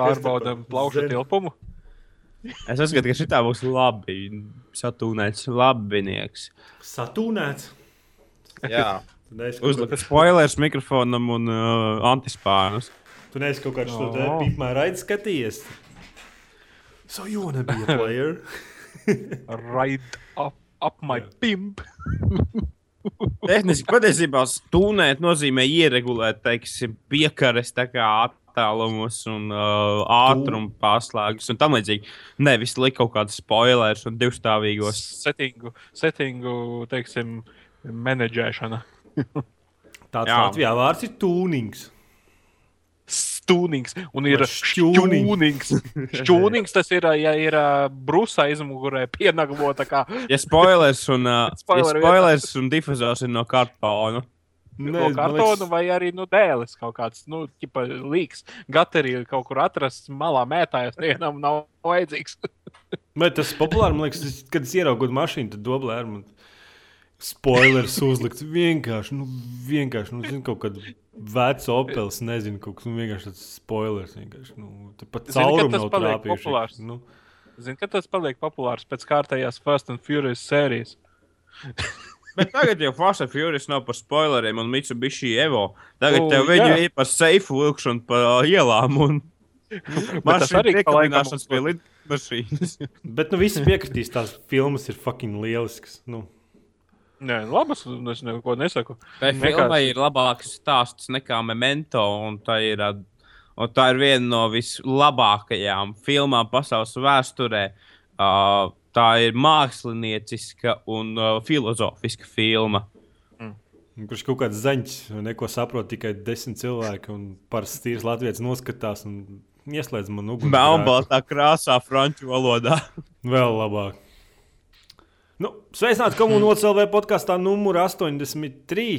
Pārbaudām plaušu Zen. tilpumu. Es uzskatu, ka šī būs labi satūnēts, labinieks. Satūnēts. Jā, kāds- spoilers mikrofonam un uh, antispānus. Tu neesi kaut kāds No. no. pīpmā raidījis skatījies. So you wanna be a player? Ride up, up my pimp. Tehniski patiesībā stūnēt nozīmē ieregulēt, teiksim, piekares tā kā attālumus un uh, ātrumu pārslēgus un tam līdzīgi. Nevis likt kaut kādus spoilers un divstāvīgos. Settingu, settingu, teiksim, menedžēšana. Tāds Jā. Latvijā vārds ir tūnings. Stūnings. Un ir šķūnings. šķūnings. Tas ir, ja ir ā, brusa aizmugurē pienagvota kā Ja spoilers un, uh, ja Spoileri spoilers un difuzors ir no kartona. No man kartona liekas- vai arī no dēles kaut kāds, nu, tipa līks. Gateri kaut kur atrasts malā mētājas, nevienam nav vajadzīgs. Bet tas populārs, man liekas, kad es ieraugu mašīnu, tad doblē ar man spoilers uzlikt. Vienkārši, nu, vienkārši, nu, zinu, kaut kādu vecu opels, nezinu, kaut kas, nu, vienkārši tāds spoilers. Vienkārši, nu, pat tas nav trāpījuši. populārs? Nu, Zini, ka tas paliek populārs pēc kārtējās Fast and Furious sērijas. Bet tagad jau Fast and Furious nav par spoileriem un Mitsubishi Evo. Tagad O, tev viņi jā. ir par seifu vilkšanu pa ielām un mašīnu piekabināšanas pie lidmašīnas. bet, nu, visi piekritīs, tās filmas ir fucking lieliskas. Nu, Nē, nu, labas, es neko nesaku. Tai Vienkārši- filmai ir labāks stāsts nekā Memento, un tā ir, uh, un tā ir viena no vislabākajām filmām pasaules vēsturē. Uh, tā ir mākslinieciska un uh, filozofiska filma. kurš kaut kāds zaņķis, neko saprot tikai desmit cilvēki, un parasti tīrs Latvijas noskatās un ieslēdz man uguns. Melnbaltā krāsā, franču valodā. Vēl labāk. Nu, Sveicināti komunālajā CLV podkāstā numur 83.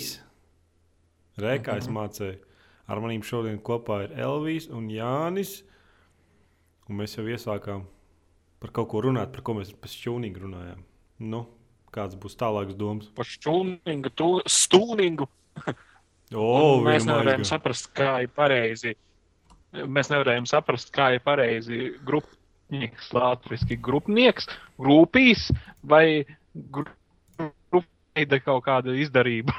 Reikā es mācīju. Ar maniem šodien kopā ir Elvijas un Jānis. Un mēs jau iesākām par kaut ko runāt, par ko mēs pēc šķūnīgi runājām. Nu, kāds būs tālāks domas? Par stūningu, tu- stūningu. O, Un mēs nevarējām saprast, kā ir pareizi. Mēs nevarējām saprast, kā ir pareizi grupnieks, latviešu grupnieks, grupīs vai grupīda kaut kāda izdarība.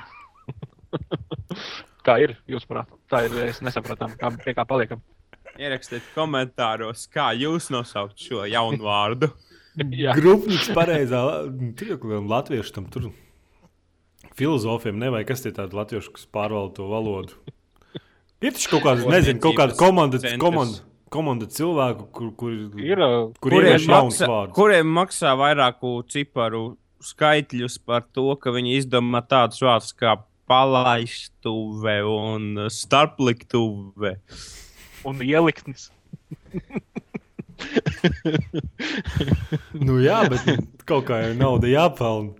kā ir, jūs prāt? Tā ir, mēs nesapratām, kā, pie kā paliekam. Ierakstiet komentāros, kā jūs nosaukt šo jaunu vārdu. Jā, Grupniks pareizā. Kaut kādam latviešu tam tur. Filozofiem nevajag, kas ir tādi latvieši, kas pārvalda to valodu. Ir taču kaut kāda, nezinu, kaut kāda komanda, komanda, komanda cilvēku, kur, kur, ir. ā, kur kuriem maksā, vārds. kuriem maksā vairāku ciparu skaitļus par to, ka viņi izdomā tādus vārdus kā palaistuve un starpliktuve. Un ieliktnis. Nu jā, bet kaut kā jau nauda jāpelna.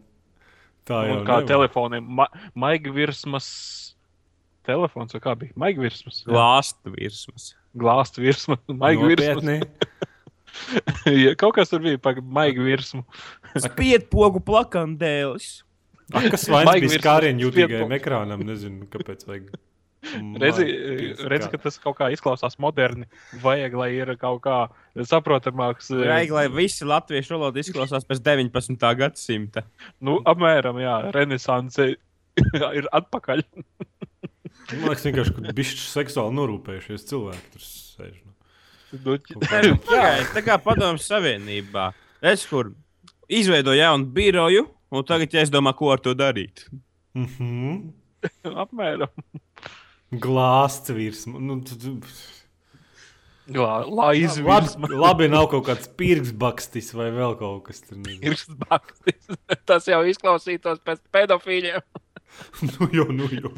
Tā jau Un kā nevar. telefoniem. Ma Maiga virsmas. Telefons vai kā bija? Maiga virsmas. Glāstu virsmas. Maiga virsmas. Nopietni. Ja, kaut kas tur bija par maigu virsmu. Spiedpogu plakandēlis. A, kas vainas Maigi bija virsmas, skārienu jūtīgajam ekrānam? Nezinu, kāpēc vajag. Redzi, Maigi, redzi, ka tas kaut kā izklausās moderni. Vajag, lai ir kaut kā saprotamāks. eh, Vajag, lai visi latviešu valoda izklausās pēc 19. gadsimta. Nu, apmēram, jā, renesanse ir atpakaļ. Man liekas, vienkārši, ka bišķi seksuāli norūpējušies cilvēki tur sēž. Nu. Jā, tā kā padomju savienībā. Es kur izveidoju jaunu biroju, un tagad ja es domāju, ko ar to darīt. Mm -hmm. apmēram. Glāsts virsma. Nu, Lā- Laiz virsma. labi, labi, nav kaut kāds pirksbakstis vai vēl kaut kas tāds. Pirksts bakstis. Tas jau izklausītos pēc pedofīļiem. nu, jo, nu, jo.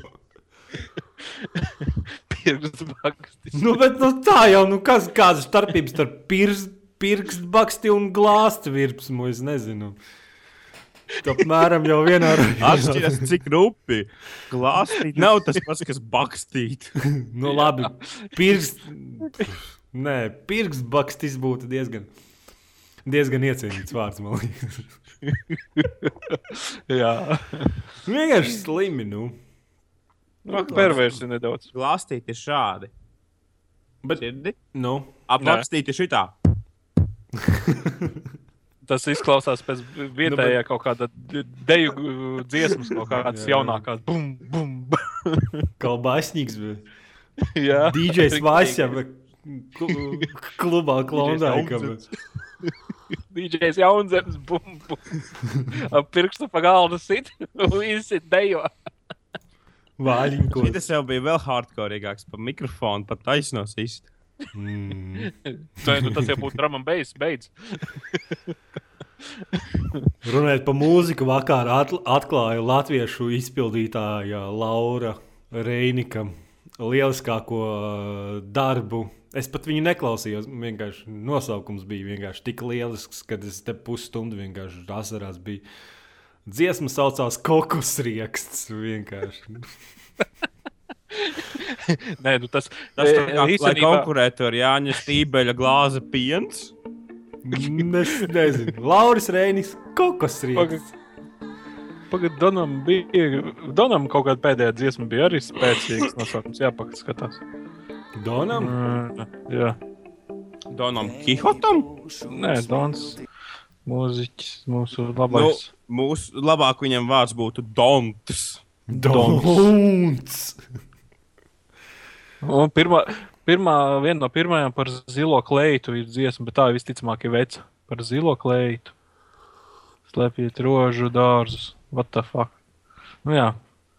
Pirksts bakstis. Nu, bet, nu, tā jau, nu, kas, kāda starpība starp pirs, pirkstbaksti un glāstu virsmu, es nezinu. Tā apmēram jau vienā Atšķiras, cik rupi. Glāstīt nav tas pats, kas bakstīt. Nu, labi, pirkst. Nē, pirkstbakstis būtu diezgan, diezgan iecienīts vārds, man liekas. Jā. Vienkārši slimi, nu. Nu, Perversi nedaudz. Glāstīt ir šādi. Bet, Dzirdi? nu, Aprakstīt ir šitā. Tas izklausās pēc vietējā kaut kāda de- deju dziesmas, kaut kādas jaunākās. Bum, bum, bum. kalbaisnīgs bija. Jā, DJs. Vaisjam klubā klondājam. DJs Jaunzems, bum, bum. Ap pirkstu pa galdu sit, un visi dejo. Vāļiņko. Tas jau bija vēl hardcoreāks par mikrofonu, pat taisnos īsti. Mm. Nē, nu, tas jau būtu and bass, beidz. Runājot par mūziku, vakar atl atklāja latviešu izpildītāja Laura Reinika lieliskāko uh, darbu. Es pat viņu neklausījos. Vienkārši nosaukums bija vienkārši tik lielisks, ka es te pusstundu vienkārši asarās biju. Dziesma saucās Kokus rieksts. Vienkārši. Nē, nu, tas, Tas e, kā, lai īstenībā- konkurētu ar Jāņa Stībeļa glāze piens. Es nezinu. Lauris Reinis, Kokus rieksts. Pagaidā, Donam bija. Donam kaut kāda pēdējā dziesma bija arī spēcīgs nosaukums. Jā, paskatās. Donam? Mm, jā, Donam Kihotam. nē, Dons. Mūziķis, mūsu Nu, labais. mūsu labāk viņam vārds būtu Donts. Dons. Un pirmā, pirmā, viena no pirmajām par zilo kleitu ir dziesma, bet tā visticamāk ir veca par zilo kleitu. Slēpiet rožu dārzus. What the fuck? Nu, jā,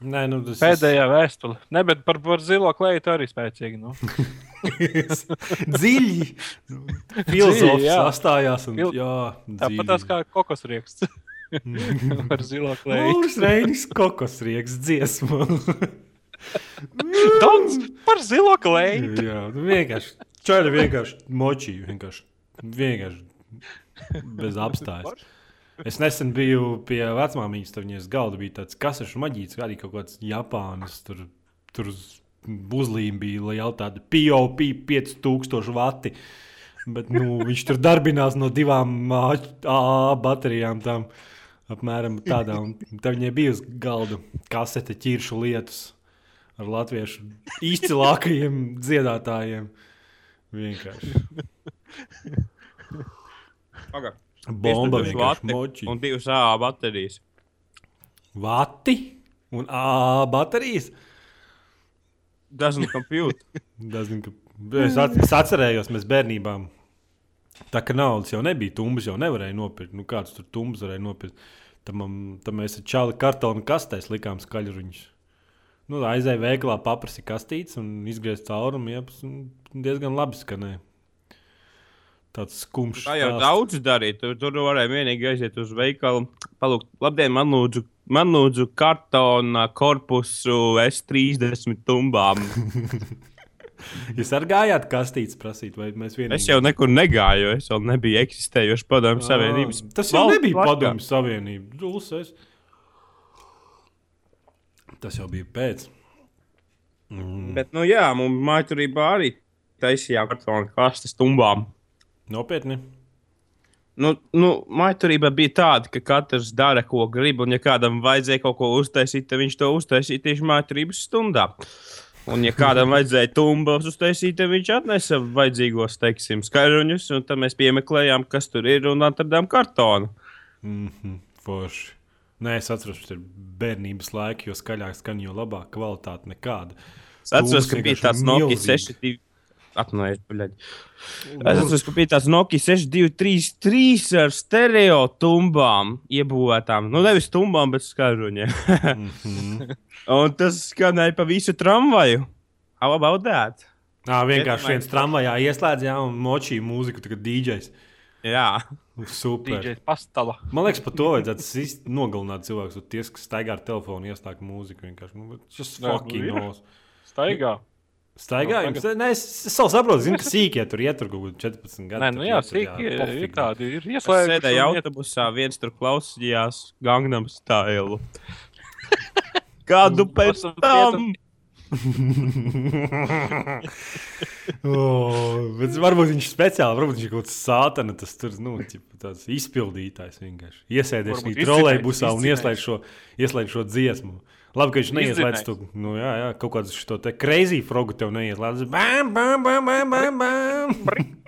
Nē, nu tas pēdējā vēstule. Ne, bet par, par zilo kleitu arī spēcīgi. Nu. dziļi. Filozofs sastājās. Un, Fil- jā, Tāpat tās kā kokos rieksts par zilo kleitu. Lauris Reinis kokos rieks dziesmu. Dons par zilo kleitu. jā, nu vienkārši. Čaļi vienkārši močī. Vienkārši, vienkārši bez apstājas. Es nesen biju pie vecmāmiņas, tur viņas galda bija tāds kasešu maģīts, arī kaut kāds Japānas. Tur, tur uz uzlīm bija liela tāda POP 5000 vati. Bet nu, viņš tur darbinās no divām AA baterijām. Tām, apmēram tādā. Tad viņai bija uz galda kasete ķiršu lietus ar latviešu izcilākajiem dziedātājiem. Vienkārši. Paga. Bomba 15 vienkārši. Un divas AA baterijas. Vati un AA baterijas. Doesn't compute. Dazin, ka... Es, at, es atcerējos, mēs bērnībā. Tā kā naudas jau nebija, tumbas jau nevarēja nopirkt. Nu, kāds tur tumbas varēja nopirkt? Tam, tam mēs ar čāli kartonu kastēs likām skaļruņus. Nu, aizēja veikalā, paprasīja kastītes un izgriezt caurumu. Jeps, un diezgan labi skanēja. Tāds skumjš. Tā jau stāsts. daudz darīja. Tur, tur varēja vienīgi aiziet uz veikalu. Palūgt, labdien, man lūdzu, man lūdzu kartona korpusu S30 tumbām. Jūs arī gājāt kastītes prasīt, vai mēs vienīgi? Es jau nekur negāju, es vēl nebiju eksistējošs padomju savienības. Ā, Tas jau valsts nebija padomju savienība. Dulsēs. Tas jau bija pēc. Mm. Bet, nu jā, mums mājturībā arī taisījām kartona kastes tumbām. Nopietni. Nu, nu, Maiturība bija tāda, ka katrs dara, ko grib, un, ja kādam vajadzēja kaut ko uztaisīt, tad viņš to uztaisīja tieši maiturības stundā. Un, ja kādam vajadzēja tumbas uztaisīt, tad viņš atnesa vajadzīgos, teiksim, skaļruņus, un tad mēs piemeklējām, kas tur ir, un atradām kartonu. Mm -hmm. Forši. Nē, es atceros, ka tas ir bērnības laiki, jo skaļāk skan, jo labāk kvalitāte nekāda. Es atceros, ka bija tāds Nokia milzīgi. 62. Atnājies, buļļaģi. Es atceros, ka bija tāds Nokia 6233 ar stereo tumbām iebūvētām. Nu, nevis tumbām, bet skaļruņiem. Mm -hmm. Un tas skanēja pa visu tramvaju. How about that? Nā, vienkārši viens tramvajā ieslēdz, jā, un močīja mūziku, tagad DJs. Jā, Super. DJ pastala. Man liekas, par to vajadzētu nogalināt cilvēkus. Tie, kas staigā ar telefonu, iestāst mūziku. Vienkārši nu, tas Nē, nu, fucking ir. nos. Staigā. Staigā, Nu, jums, ne, es, es savu saprotu, zinu, ka sīkie tur iet tur kaut kādi 14 gadi. Nē, tur nu jā, tur, cik ir, tādi. Ir es ieslēgti. sēdēju autobusā, viens tur klausījās Gangnam stēlu. Kādu pēc tam? oh, bet varbūt viņš speciāli, varbūt viņš ir kaut kāds sātana, tas tur, nu, tāds izpildītājs vienkārši. Iesēdies viņa trolejbusā un izcinējis. ieslēdz šo, ieslēdz šo dziesmu. Labi, ka viņš neieslēdz to, nu, jā, jā, kaut kādu šo te crazy frogu tev neieslēdz. Bam, bam, bam, bam, bam, bam.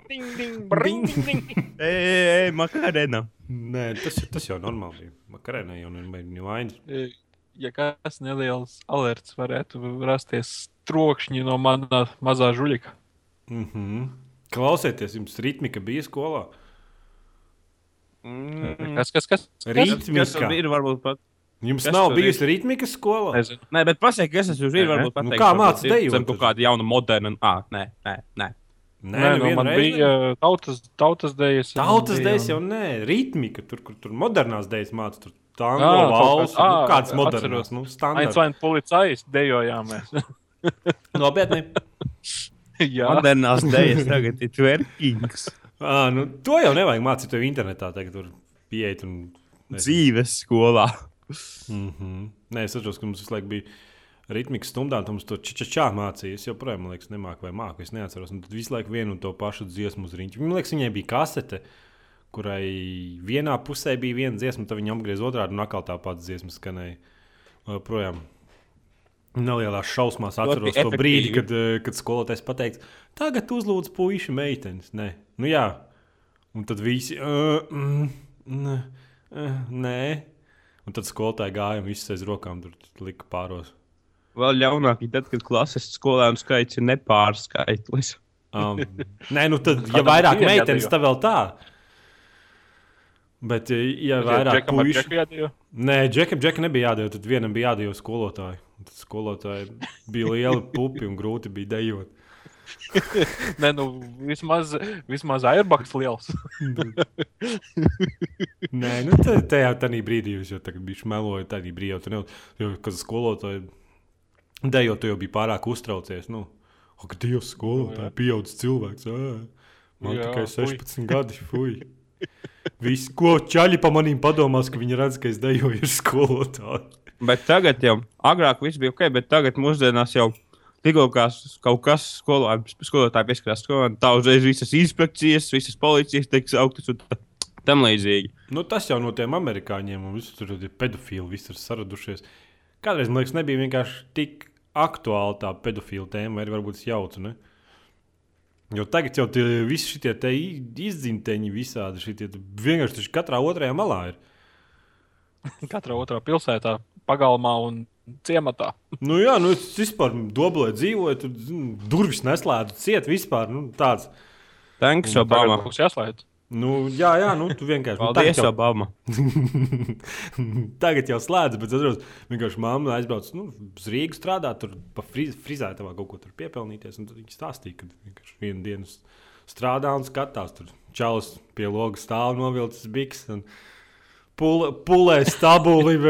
Ding, ding, bring, ding. Ej, makarēna. Nē, tas, tas jau normāli bija. Makarēnai jau nebija vainas. Ja kāds neliels alerts varētu rasties trokšņi no mana mazā žuļika. Mm -hmm. Klausieties, jums ritmika bija skolā. Mm. Kas, kas, kas? Kas Ritmika. tur ir varbūt pat? Jums Kas nav bijusi ritmika skolā? Nezinu. Nē, bet pasakiet, kas tas ir. Varbūt Nu, pateikt, kā ir dejot zem Kaut kāda jauna, moderna. Ah, nē, nē, nē. Nē, Nē, nu, nevienu man reizi bija tautas, tautas dēļas. Tautas dēļas jau nē, ritmika, tur, kur tur modernās dēļas mācās. Tur tango, Ā, kaut valsts, kā- nu, ā, kāds atceros. modernās, nu, standarts. Aizvain policijas dejojām mēs. Nopietni. Jā, Modernās dēļas tagad ir twerkings. Ā, nu, to jau nevajag mācīt tev internetā, tagad tur pieiet un... Dzīves skolā. Mm -hmm. Nē, es atceros, ka mums visu laiku bija ritmikas stundā, un mums to čačā mācīja. Es joprojām, man liekas, nemāku vai māku, es neatceros. Un tad visu laiku vienu un to pašu dziesmu uz riņķa. Man liekas, viņai bija kasete, kurai vienā pusē bija viena dziesma, tad viņa apgriez otrādi un atkal tā pati dziesma skanēja. Projām. Nelielās šausmās atceros to efektīvi. brīdi, kad, eh, kad skolotājs pateica, tagad uzlūdz puikas meitenes. Nē, nu jā. Un tad visi. Uh, mm, nē, uh, nē. Un tad skolotāji gāja un viss aiz rokām tur lika pāros. Vēl ļaunāk ir tad, kad klases skolēnu skaits ir nepārskaitlis. Um, nē, nu tad, ja vairāk meitenes, tad vēl tā. Bet, ja vairāk puikas. Džeku jādējo. Nē, Džekam, Džekam nebija jādara. Tad vienam bija jādara skolotāji. Tad skolotāji bija lieli pupi un grūti bija dejot. Nē, nu, vismaz, vismaz airbaks liels. Nē, nu, te, te jau tādā brīdī jūs jau bijāt melojis. Tādā brīdī jau tur jau, kad skolotāji dejot, tu jau bija pārāk uztraucies. Nu, ak, Dievs, skolotāji, pieaugušs cilvēks. Ā, man Jā, tikai fuj. 16 gadi. Fui. Visi, ko čaļi pa manīm padomās, ka viņi redz, ka es dejoju ar skolotāju. Bet tagad jau, agrāk viss bija ok, bet tagad mūsdienās jau tikko kaut kas skolā- skolotāji pieskarās skolā, tā uzreiz visas inspekcijas, visas policijas tiek sauktas un tam līdzīgi. Nu, tas jau no tiem amerikāņiem, un visur tur ir pedofili, visi ir saradušies. Kādreiz man liekas, nebija vienkārši tik aktuāla tā pedofila tēma, vai arī varbūt es jaucu. Ne? Jo tagad jau tie visi šie izdzimteņi visādi, šitie, vienkārši katrā otrajā malā ir. Katrā otrā pilsētā, pagalmā un ciematā. Nu, jā, nu, es vispār doblē dzīvoju, tur durvis neslēdzu, ciet vispār. Nu, tāds. Thanks, Obama. tagad jāslēdz. Nu, jā, jā, nu, tu vienkārši. nu, Paldies, jau- Obama. Tagad jau slēdz, bet es atceros, vienkārši mamma aizbrauca nu, uz Rīgā strādāt, tur pa friz, frizētavā kaut ko tur piepelnīties. un Tad viņi stāstīja, ka vienkārši vienu dienu strādā un skatās. Tur čalis pie logas stāv novilcis biks un pul, pulē stabuli.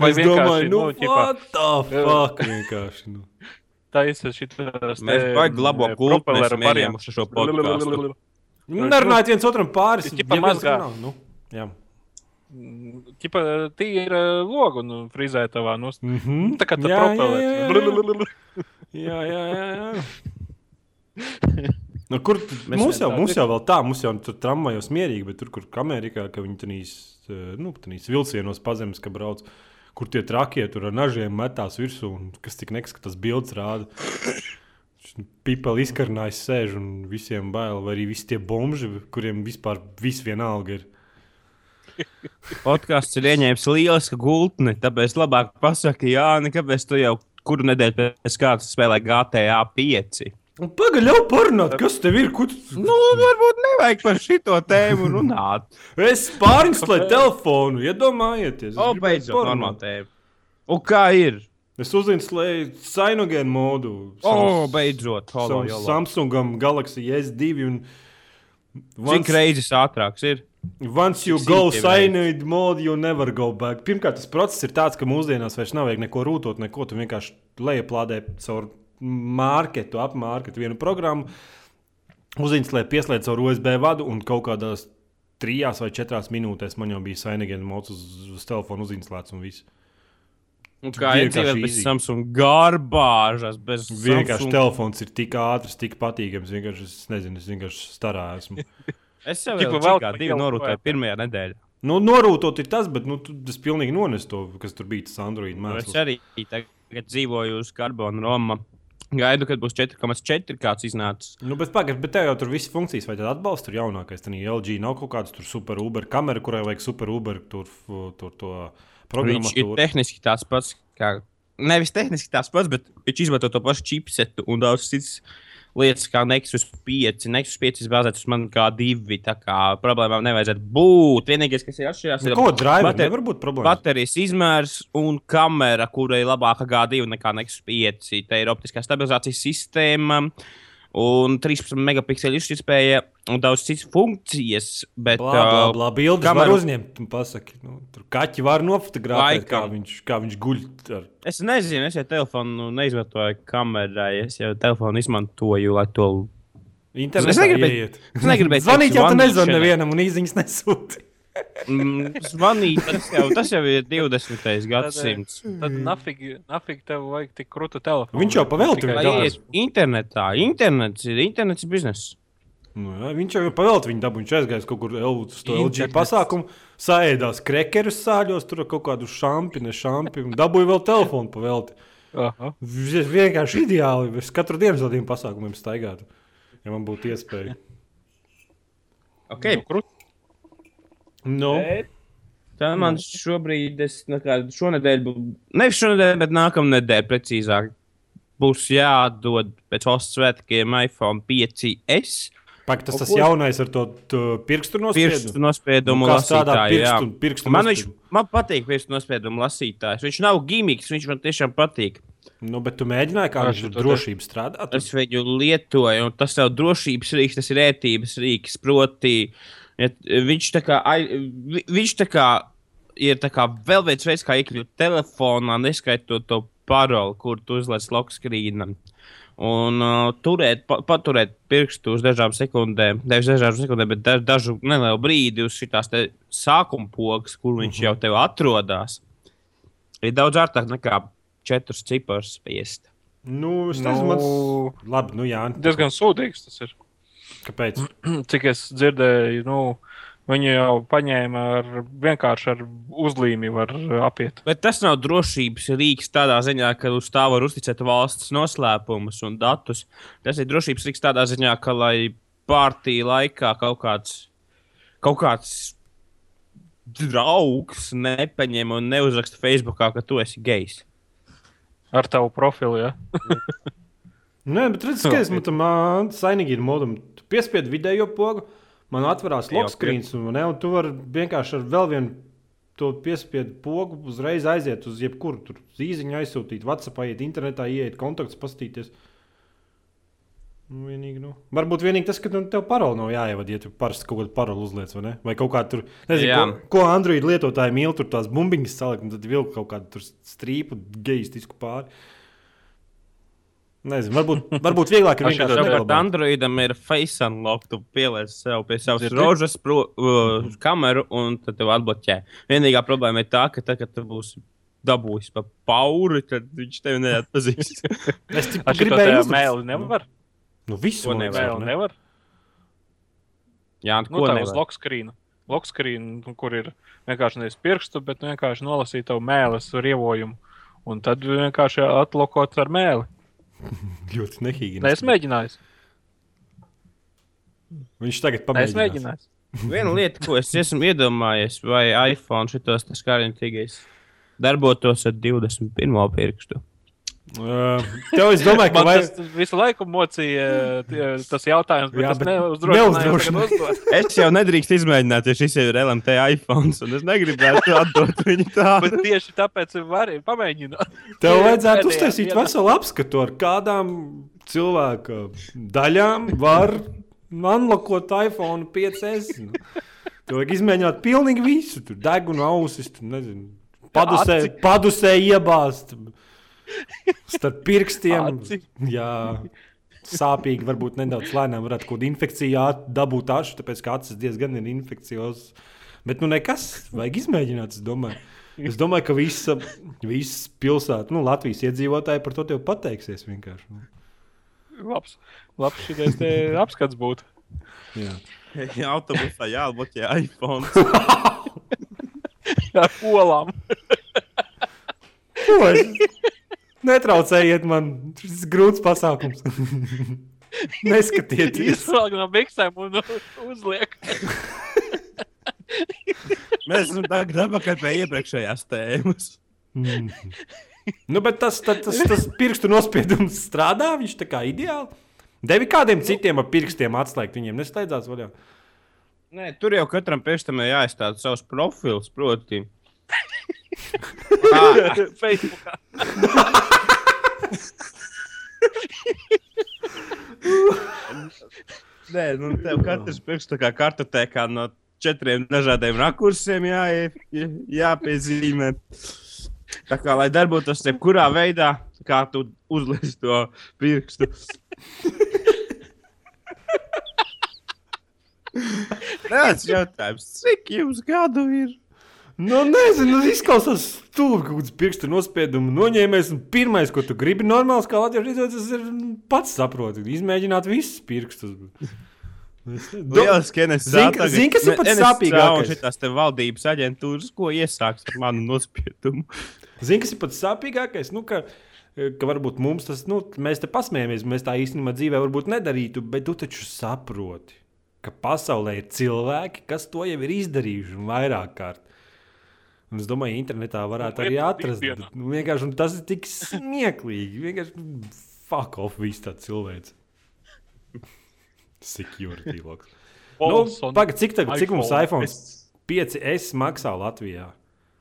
Vai vienkārši, domāju, nu, nu, what the fuck? Vienkārši, nu. Taisa šitās Mēs te, baigi labo mm, kultu bariem. ieņēmuši šo podcastu. Nerunājiet viens otram pāris. Ķipa mazgā. Nu, jā. Ķipa tīra logu un frizētavā. Nu, Mm -hmm. tā kā tā jā, jā, jā, jā. Jā, jā, jā. jā. Nu, kur Mēs mums jau, tā mums jau vēl tā, mums jau tur tramvajos mierīgi, bet tur, kur Amerikā, ka viņi tenīs, eh, nu, tenīs vilcienos pazemes, ka brauc, kur tie trakie tur ar nažiem metās virsū, un kas tik neskatās bildes rāda. Pipeli izkarnājis sēž un visiem bail, vai arī visi tie bomži, kuriem vispār viss vienalga ir. Podkāsts ir ieņēmis lielisku gultni, tāpēc labāk pasaki, jā, nekāpēc tu jau kuru nedēļu pēc kārtas spēlē GTA 5. Un Pagaid, jau parunāt, kas tev ir? Tu... Nu, varbūt nevajag par šito tēmu runāt. Es pārinstalēju telefonu, iedomājieties. O, beidzot, normāla tēma. Un kā ir? Es uzinstalēju Sinogēnu modu. O, beidzot, holo, jolo. Samsungam Galaxy S2. Un Cik once, reizes ātrāks ir? once you Cik go Sinogēnu mode, you never go back. Pirmkārt, tas process ir tāds, ka mūsdienās vairs nav vajag neko rūtot, neko. Tu vienkārši lejuplādē caur marketu, apmārketu vienu programmu. Uzinstalēju, pieslēdzu caur USB vadu un kaut kādās trijās vai četrās minūtēs man jau bija Sinogēnu mods uz, uz telefona uzinstalēts un viss. Un kā Vienkārši iedzīvot bez. Samsung garbāžas, bez Vienkārši Samsung. telefons ir tik ātrs, tik patīkams. Vienkārši es nezinu, es vienkārši starā esmu. Es jau Tipa vēl kā ķelu norūtēju pirmajā nedēļā. Nu, norūtot ir tas, bet nu, tu- tas pilnīgi nones to, kas tur bija tas Android Nu, Es mēsls. arī tagad dzīvoju uz Carbona Roma. Gaidu, kad būs 4,4 kāds iznācis. Nu, bet pagaidi, bet tev jau tur viss funkcijas, vai tad atbalsta tur jaunākais. Tad LG nav kaut kāds tur super Uber kamera, kurai vajag super Uber tur, tur to Viņš ir tehniski tāds pats. Kā, nevis tehniski tāds pats, bet viņš izmanto to pašu chipsetu un daudz citas lietas, kā Nexus 5. Nexus 5 ir bāzēts uz man kā divi. Tā kā problēmām nevajadzētu būt. Vienīgais, kas ir atšķirās, Nu, ir bater- baterijas izmērs un kamera, kurai ir labāka G2 nekā Nexus 5. Te ir optiskā stabilizācijas sistēma. Un 13 megapikseli izšķirtspēja un daudz citas funkcijas. Bet, Blā, blā, blā. Bildes var kameru- uzņemt un pasaki. Nu, tur kaķi var nofotografēt, kā Laikam. viņš, kā viņš guļ. Ar... Es nezinu, es jau telefonu neizmantoju kamerai. Es jau telefonu izmantoju, lai to. Internetā Es negribēju- es negribēju Zvanīt jau tu nezvani nevienam un īziņas nesūti. Mm, zvanīt, tas jau, tas jau ir 20. gadsimts. Tad nafig, nafig tev vajag tik krūtu telefonu. Viņš jau pavēlti dabūjis. iet internetā, internets ir, internets bizness. Nu, jā, viņš jau pavēlti viņu dabūju. Viņš aizgājis kaut kur L- uz to LG pasākumu, saēdās krekerus sāļos, tur kaut kādu šampi, ne šampi. un Dabūju vēl telefonu pavēlti. Aha. Vi- Vienkārši ideāli. Es katru dienu tādiem pasākumiem staigātu. Ja man būtu iespēja. Okay. Nu, krūt. Nu, Tā man šobrīd, es, nu, kā, šonadēļ, bū- nevis šonadēļ, bet nākamā nedēļa precīzāk, būs jādod pēc valsts svētkiem iPhone 5S. pak, tas tas jaunais ar to pirkstu Pirkstu nospiedumu. nospiedumu Nu, lasītāju. pirkstu, pirkstu Man, viņš, nospiedumu? man patīk pirkstu nospiedumu lasītājs. Viņš nav gimmiks, viņš man tiešām patīk. Nu, bet tu mēģināji, kā viņš tu tur to drošību strādā. Es viņu lietoju, un tas nav drošības rīks, tas ir ētības rīks. Proti, ja viņš tā kā, ai- vi- viņš tā kā ir tā kā vēl viens veids, kā iekļūt telefonā, neskaitot to paroli, kur tu uzliec lokskrīnam. Un uh, turēt, pa, paturēt pirkstu uz dažām sekundēm, nevis dažām sekundēm, bet da, dažu nelielu brīdi uz šīs sākuma pogas, kur viņš jau tev atrodas. Ir daudz ārtāk nekā četrus ciparus spiest. Nu, es Nu, nezinu, mans... Labi, nu jā. Diezgan sūdīgs tas ir. Kāpēc? Cik es dzirdēju, nu, viņi jau paņēma ar vienkārši ar uzlīmi var apiet. Bet tas nav drošības rīks tādā ziņā, ka uz tā var uzticēt valsts noslēpumus un datus. Tas ir drošības rīks tādā ziņā, ka lai pārtīja laikā kaut kāds, kaut kāds draugs nepaņem un neuzraksta Facebookā, ka tu esi gejs. Ar tavu profilu, ja? Nē, bet redziet, ka es tam sainīgi ir modam. Tu piespied vidējo pogu, man atverās lokskrīns, un, ne, un tu vari vienkārši ar vēl vienu to piespiedu pogu uzreiz aiziet uz jebkuru tur zīziņu aizsūtīt, WhatsApp, iet internetā, iet kontaktus, pastīties. Nu, vienīgi, nu. Varbūt vienīgi tas, ka nu, tev paroli nav jāievada, ja tu parasti kaut kādu paroli uzliec, vai ne? Vai kaut kā tur, nezinu, Jā. ko, ko Android lietotāji mīl, tur tās bumbiņas salikt, un tad vilkt kaut kādu tur strīpu, geistisku pāri. Nezinu, varbūt, varbūt vieglāk ir vienkārši Savukārt neglabāt. Androidam ir face unlock, tu pieliec sev pie savas Dzirdi? rožas pro, uh, kameru un tad tev atbloķē. Vienīgā problēma ir tā, ka tad, kad tu būsi dabūjis pa pauri, tad viņš tevi neatpazīs. Es tik Ar šo gribēju uzlikt. mēli nevar. Nu, visu Ko nevar, ne? nevar. Jā, Nu, ko tā uz nevar? lokskrīna. Lokskrīna, kur ir vienkārši nevis pirkstu, bet vienkārši nolasīt tavu mēlis ar ievojumu. Un tad vienkārši atlokot ar mēli. Ļoti nehīgi. Es mēģināju. Viņš tagad Nē, es mēģināju. Viena lieta, ko es esmu iedomājies, vai iPhone šitos skārientīgais darbotos ar 21. pirkstu. Tev es domāju, ka vajag. tas visu laiku mocīja tas jautājums, bet Jā, es bet tagad uzdot. Es jau nedrīkstu izmēģināt, ja šis ir LMT iPhone, un es negribētu atdot viņu tādu. Bet tieši tāpēc var pamēģināt. Tev vajadzētu uztaisīt veselu apskatu, ar kādām cilvēka daļām var unlockot iPhone 5S. Nu, Tev vajag izmēģināt pilnīgi visu. Tur deguna ausis, tur nezinu. Padusē, padusē iebāzt. Starp pirkstiem. Jā. Sāpīgi, varbūt nedaudz lēnām varētu kaut kādu infekciju āt- dabūt ašu, tāpēc ka acis diezgan ir infekcijos. Bet nu nekas, vajag izmēģināt, es domāju. Es domāju, ka visa, visas pilsētas, nu, Latvijas iedzīvotāji par to tev pateiksies vienkārši. nu. Labs, labs šitais te apskats būtu. Jā. Jā, autobusā jābūt jā, iPhone. Ar polām. Ko es- Netraucējiet man, šis ir grūts pasākums. Neskatieties. Izvelk no biksēm un uzliek. Mēs esam tagad atpakaļ pie iepriekšējās tēmas. Mm. Nu, bet tas, tas, tas, tas pirkstu nospiedums strādā, viņš tā kā ideāli. Devi kādiem citiem ar pirkstiem atslēgt, viņiem neslēdzās vaļā. Nē, tur jau katram pirkstam ir jāizstāda savs profils, proti. Facebookā. Nē, nu tev katrs pirksts tā kā kartotēkā no četriem dažādiem rakursiem jā, jā, jāpiezīmē. Tā kā, lai darbotos jebkurā veidā, kā tu uzliec to pirkstu. Tāds jautājums, cik jums gadu ir? Nu, nezinu, tas izklausās stulbi, kaut kāds pirkstu nospiedumu noņēmējs. Pirmais, ko tu gribi, normāls, kā Latvijas rīzot, tas ir pats saproti. Izmēģināt visus pirkstus. Lielas skenes Zini, zini, kas ir pats sāpīgākais? Šitās te valdības aģentūras, ko iesāks ar manu nospiedumu. Zini, kas ir pats sāpīgākais? Nu, ka, ka varbūt mums tas, nu, mēs te pasmējamies, mēs tā īstenībā dzīvē varbūt nedarītu, bet tu taču saproti, ka pasaulē ir cilvēki, kas to jau ir izdarījuši vairāk kārt. Un es domāju, internetā varētu arī atrast. Nu, vienkārši, tas ir tik smieklīgi. Vienkārši fuck off, viss tāds cilvēks. Security logs. Nu, Pagaid, cik, tagad, cik mums iPhone 5S maksā Latvijā?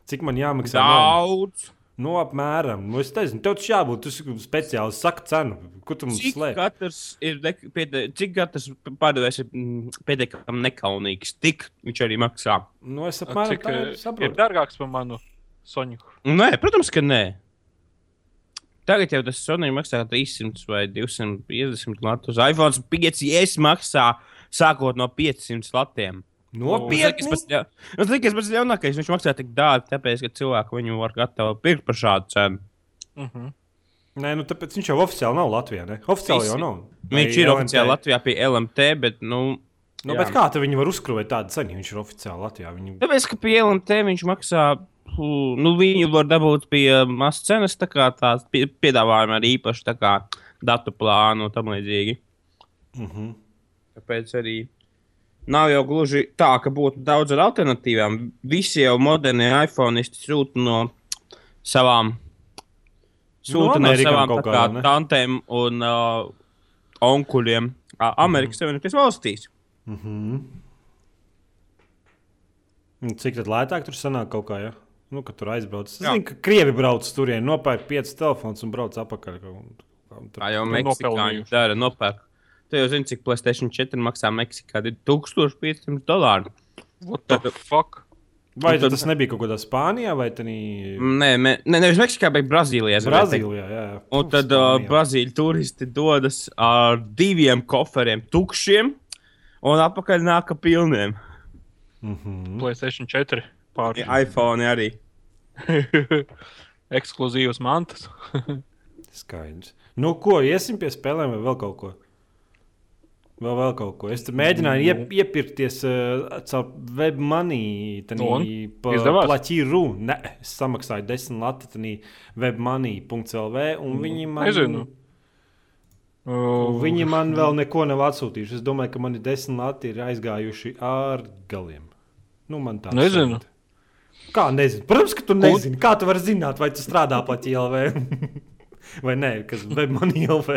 Cik man jāmaksā? Daudz. Nu, apmēram. Nu, es nezinu, tev tas jābūt. Tas ir speciāli saka cenu. Ko tu mums Cik slēdz? katrs ir, piede, cik katrs pārdevējs ir mm, pietiekami nekaunīgs, tik viņš arī maksā. Nu, es apmēram Cik tā eh, arī ir saprotu. dārgāks par manu Soņu? Nē, protams, ka nē. Tagad jau tas Sony maksā 300 vai 250 latus. iPhone 5S maksā sākot no 500 latiem. Nopietni. Nu, tas ir pats ļaunākais. Viņš maksā tik dārgi, tāpēc, ka cilvēki viņu var gatavi pirkt par šādu cenu. Uh -huh. Nē, nu, tāpēc viņš jau oficiāli nav Latvijā. Ne? Oficiāli jau Visi. nav. Viņš ir LMT? oficiāli Latvijā pie LMT, bet, nu, Nu, jā. bet kā tu viņu var uzkrāpt tādu cenu, ja viņš ir oficiāli Latvijā? Viņu... Tāpēc, ka pie LMT viņš maksā, nu, viņu var dabūt pie mazas cenas, tā kā tās pie- piedāvājumi ar īpašu tā datu plānu un tam līdzīgi. Uh -huh. Tāpēc arī nav jau gluži tā, ka būtu daudz ar alternatīvām. Visi jau modernie iPhone sūta no savām, sūta no, Amerikām savām kā, kādām, ne? tantēm un uh, onkuļiem uh, Amerikas Savienotajās valstīs. Uh -huh. Cik tad lētāk tur sanāk kaut kā? Ja? Nu, kad tur aizbrauc. Es zinu, ka krievi brauc tur, nopērk piecus telefonus un brauc tur. Tā jau Nu, Meksikāņi dara, nopērk. Tu jau zini, cik Playstation 4 maksā Meksikā. Ir 1500 dolāri. What the Tad- fuck? Vai tad- tas nebija kaut kādā Spānijā vai tādā Nē, me, ne, nevis Meksikā, bet Brazīlijā. Brazīlijā? Jā, jā. Un tad uh, Brazīļu turisti dodas ar diviem koferiem, tukšiem, un atpakaļ nāk ar pilniem. Mm -hmm. PlayStation 4 pāri. iPhone arī. Ekskluzīvas mantas. Skaidrs. Nu, ko iesim pie spēlēm vai vēl kaut ko? Vēl, vēl kaut ko. Es mēģināju Nu. iep, iepirkties uh, caur webmoney. Un? Izdevās? Plaķīru. Nē, es samaksāju 10 lati tanī webmoney.lv un viņi man. Nezinu. Un Viņi man vēl neko nav atsūtījuši. Es domāju, ka mani 10 lati ir aizgājuši ar galiem. Nu, man tā Nezinu. Kā nezinu? Protams, ka tu nezini. Kā tu vari zināt, vai tu strādā plaķī LV? vai nē, kas webmoney LV?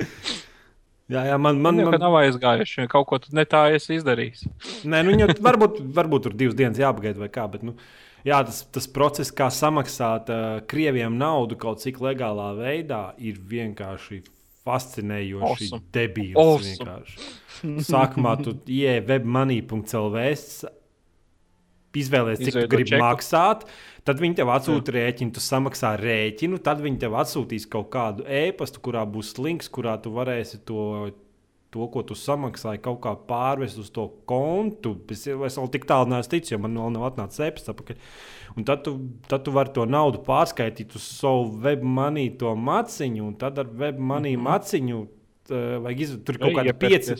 jā, jā, man, man, Man nav aizgājuši. Kaut ko ne tā esi izdarījis. Nē, nu, viņu, varbūt, varbūt tur divas dienas jāpagaida, vai kā. Bet, nu, jā, tas, tas process, kā samaksāt uh, krieviem naudu kaut cik legālā veidā, ir vienkārši fascinējoši. Awesome. Debīls. Awesome. vienkārši. Sākumā tu ieej webmoney.lv. Izvēlēties, cik tu Izveido gribi čeku. maksāt, tad viņi tev atsūta rēķinu, tu samaksā rēķinu, tad viņi tev atsūtīs kaut kādu e-pastu, kurā būs links, kurā tu varēsi to to, ko tu samaksāji, kaut kā pārvest uz to kontu. Es, es vēl tik tālu neesmu ticis, jo man vēl nav atnācis e-pasta tad tu, tad tu vari to naudu pārskaitīt uz savu webmanī, to maciņu, un tad ar webmanī mm -hmm. maciņu uh, vajag ir kaut kādi pieci,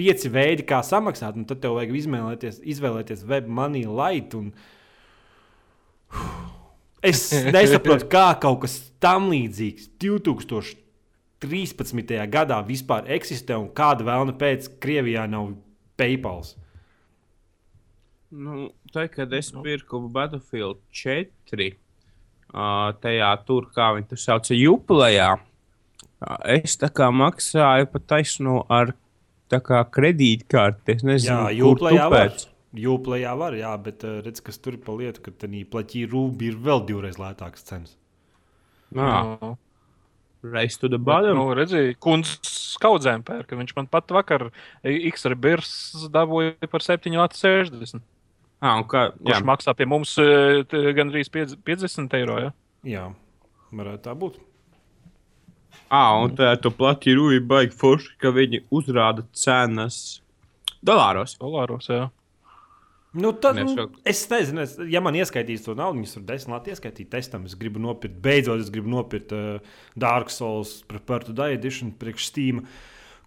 pieci veidi, kā samaksāt, un tad tev vajag izvēlēties, izvēlēties webmanī light. Un... Es nesaprotu, kā kaut kas tam līdzīgs 2000. 13. gadā vispār eksistē un kāda vēlna pēc Krievijā nav PayPal. Nu, tā, kad es pirku Battlefield 4, uh, tajā tur, kā viņi to sauca, juplējā, uh, es tā kā maksāju pa taisnu ar kredītkarti. Es nezinu, jā, juplējā var. Jūplējā var, jā, bet uh, redz, kas tur ir pa lietu, ka tā plaķī rūbi ir vēl divreiz lētākas cenas. Jā. No. Race to the bottom. Nu, redzēju, kundzes skaudzēm pērka. Viņš man pat vakar X-ray birs dabūja par 7,60. Ah, un kā? Kurš maksā pie mums e, gandrīz 50 eiro? Ja? Jā, varētu tā būt. Ah, un tā tu plati rūji baigi forši, ka viņi uzrāda cenas dolāros. Dolāros, jā. Nu, tad, nu, es nezinu, es, ja man ieskaitīs to naudu, viņas tur desmit lati ieskaitīt testam. Es gribu nopirkt, beidzot, es gribu nopirkt uh, Dark Souls Prepared Die Edition priekš Steam.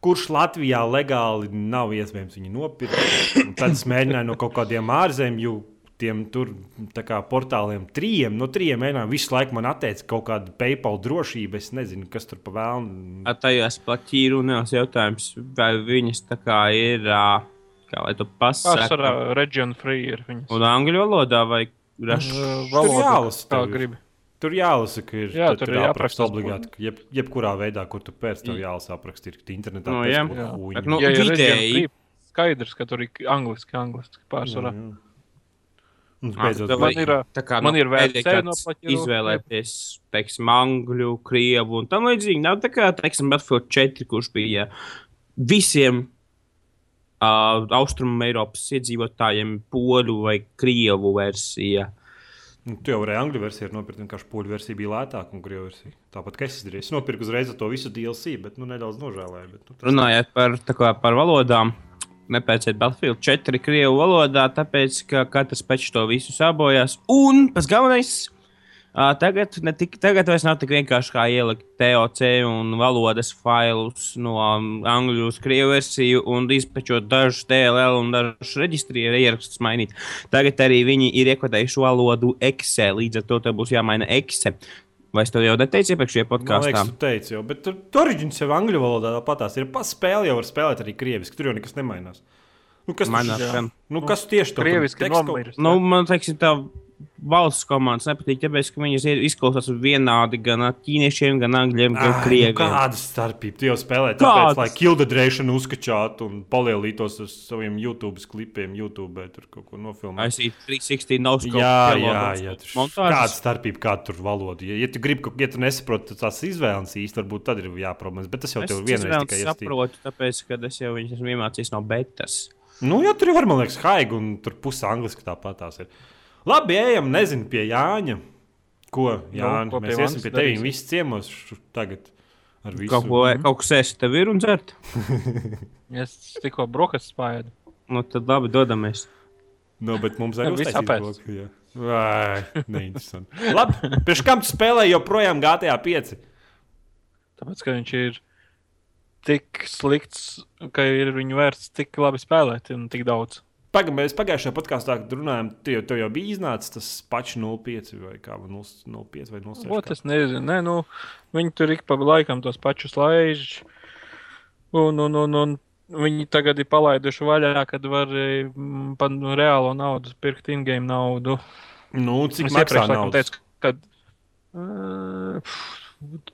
Kurš Latvijā legāli nav iespējams viņu nopirkt. Un tad es mēģināju no kaut kādiem ārzemju tiem tur kā, portāliem, trījiem, no trījiem mēģinājumiem. Visu laiku man atteica kaut kāda PayPal drošība. Es nezinu, kas tur pa vēlnu. Tajās pat īrunās jautājums, vai viņas tā kā ir. Uh Kā lai tu pasaki? Pārsvarā region free ir viņas. Un angļu valodā vai rašu valodā? Jālasa, kā gribi. Tur jālasa, ka ir, jā, tur ir jāapraksta obligāti. Jeb, jebkurā veidā, kur tu pēc tam jālasa aprakstīt, ir internetā. No, jā, jā. Bet, nu, ja vidēji skaidrs, ka tur ir angliski, angliski pārsvarā. Jā, jā. Beidzot, man ir, kā, man ir vērts no izvēlēties, teiksim, angļu, krievu un tam līdzīgi. Nav tā kā, teiksim, Battlefield 4, kurš bija visiem uh, Austrum Eiropas iedzīvotājiem poļu vai krievu versija. Nu, tu jau vari angļu versiju nopirkt, vienkārši poļu versija bija lētāka un krievu versija. Tāpat kā es izdarīju. Es nopirku uzreiz to visu DLC, bet nu, nedaudz nožēlēju. Bet, nu, Runājot par, kā, par valodām, nepērciet Battlefield 4 krievu valodā, tāpēc ka katrs pēc to visu sabojās. Un pats galvenais Uh, tagad, tik, tagad vairs nav tik vienkārši kā ielikt TOC un valodas failus no um, angļu uz krievu versiju un izpečot dažus DLL un dažus reģistrieru ierakstus mainīt. Tagad arī viņi ir iekodējuši valodu Excel, līdz ar to būs jāmaina Excel. Vai es to jau neteicu iepriekšējā podkāstā? Jā, es teicu, jau, bet tur, tur oriģins jau angļu valodā patās ir. Paspēle jau var spēlēt arī krieviski, tur jau nekas nemainās. Nu, kas, Manā, nu, kas tieši tur nomirst. Nu, man teiksim, tā valsts komandas nepatīk, tāpēc, ka viņas izklausās vienādi gan ķīniešiem, gan angļiem, gan krieviem. Nu kāda starpība? Tu jau spēlē tāpēc, lai kildedrēšanu uzkačātu un palielītos uz saviem YouTube klipiem, YouTube tur kaut ko nofilmēt. Es īsti 360 nav skatījies. Jā, jā, jā. Kāda starpība, kāda tur valoda? Ja, ja tu gribi, ja tu nesaproti tās izvēles īsti, varbūt tad ir jāproblēmas, bet tas jau tev vienreiz tikai jāsaprot. Es saprotu, tāpēc, ka es jau viņus esmu iemācījis no betas. Nu, jā, tur var, man liekas, haigi, un tur puse angliski tāpat tās ir. Labi, ejam, nezinu, pie Jāņa. Ko, Jāņa, nu, ko mēs iesim pie tevis visi ciemos tagad. Kaut ko, kaut kas ēst tev ir un dzert? es tikko brokastis pāēdu. Nu, tad labi, dodamies. No, bet mums arī viss apēst. Vai, neinteresanti. labi, pēc kam tu spēlē joprojām GTA 5? Tāpēc, ka viņš ir tik slikts, ka ir viņu vērts tik labi spēlēt un tik daudz. Pagaidām, mēs pagājušajā podkāstā runājām, tev, tev jau bija iznācis tas pats 05 vai 05 vai 06. Ot, es nezinu, Nē, nu, viņi tur ik pa laikam tos pašus laiž. Un, un, un, un viņi tagad ir palaiduši vaļā, kad var mm, par nu, reālo naudu pirkt in-game naudu. Nu, cik maksā naudas? Teicu, kad, uh,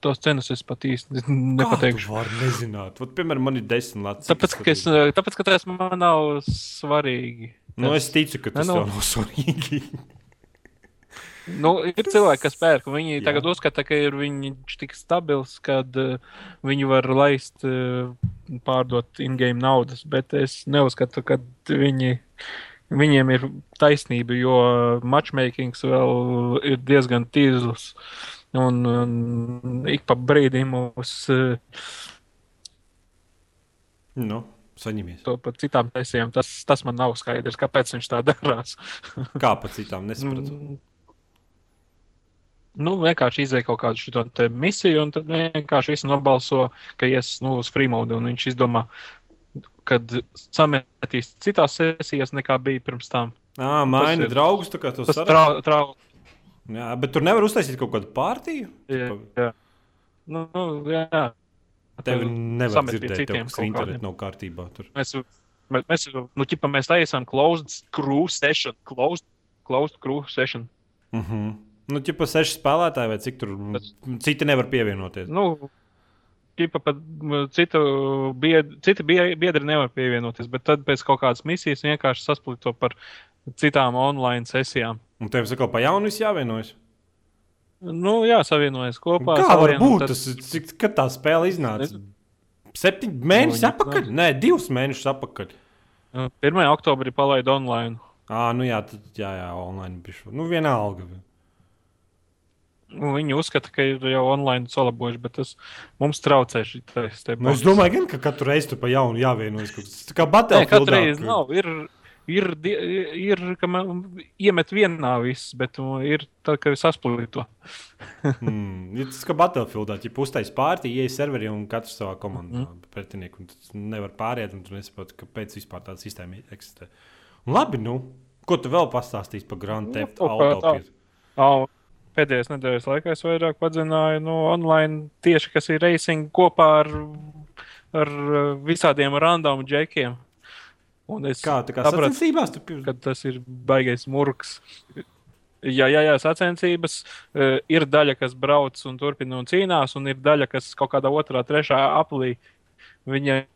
tos cenas es pat īsti nepateikšu. Var nezināt. Vat, piemēram, man ir desmit lati. Tāpēc, ka, es, tāpēc, ka tas man nav svarīgi. Nu, es ticu, ka tas ne, nu, nav svarīgi. nu, ir cilvēki, kas pērk, viņi Jā. tagad uzskata, ka ir viņš tik stabils, ka uh, viņi var laist, uh, pārdot in-game naudas, bet es neuzskatu, ka viņi, viņiem ir taisnība, jo matchmakings vēl ir diezgan tīzls. Uh, Un, un ik pa brīdim mūs. Nu, saņemies. To par citām sesijām. Tas, tas man nav skaidrs, kāpēc viņš tā darās. Kā pa citām nesapratu? Mm. Nu, vienkārši izvēlēja kaut kādu šo misiju, un tad vienkārši viss nobalso, ka ies nu, uz Freemodu. Viņš izdomā, kad sametīs citās sesijās, nekā bija pirms tam. Ā, maini draugus, tā kā tu trau, Jā, bet tur nevar uztaisīt kaut kādu pārtīju. jā, jā. Nu, nu, jā. Tev nevar dzirdēt, tev, kas internet nav kārtībā. Tur. Mēs, mēs, mēs nu, ķipa, mēs taisām closed crew session. Closed, closed crew session. Uh -huh. Nu, ja pa seši spēlētāji, vai cik tur Bet- citi nevar pievienoties. Nu, ķipa, pat citu bied, citi bie- biedri nevar pievienoties, bet tad pēc kaut kādas misijas vienkārši sasplīt to par citām online sesijām. Un tev sakot, pa jaunu viss jāvienojas. Nu, jā, savienojas kopā. Kā var būt? tad- Tas, cik, kad tā spēle iznāca? Septiņi mēneši viņi atpakaļ? Nē, divus mēnešus atpakaļ. 1. oktobrī palaida online. À, nu jā, tad, jā, jā, online bišu. Nu, vienalga. Nu, Viņi uzskata, ka ir jau online salabojuši, bet tas mums traucē te Nu, es domāju, gan, ka katru reizi tur pa jaunu jāvienojas. kā Nē, Battlefield. katru reizi nav. Ir, ir, ir ka man iemet vienā viss, bet nu, ir tā, ka sasplīt to. Mm, ir tas kā Battlefieldā, ja uztaisīs pārti, ieeja serveri un katrs savā komandā mm. pretinieku. un tas Nevar pāriet, un tu nesaproti, kāpēc vispār tāda sistēma eksistē. Un labi, nu, ko tu vēl pastāstīsi par Grand Nu, Theft Auto? Pēdējās nedēļas laikā es vairāk padzināju no online tieši, kas ir racing kopā ar, ar uh, visādiem random džekiem. Un es Kā tā kā sapratu, sacensībās? Tu... pi- ka tas ir baigais murgs. Jā, jā, jā, sacensības. Uh, ir daļa, kas brauc un turpina un cīnās, un ir daļa, kas kaut kādā otrā, trešā aplī viņam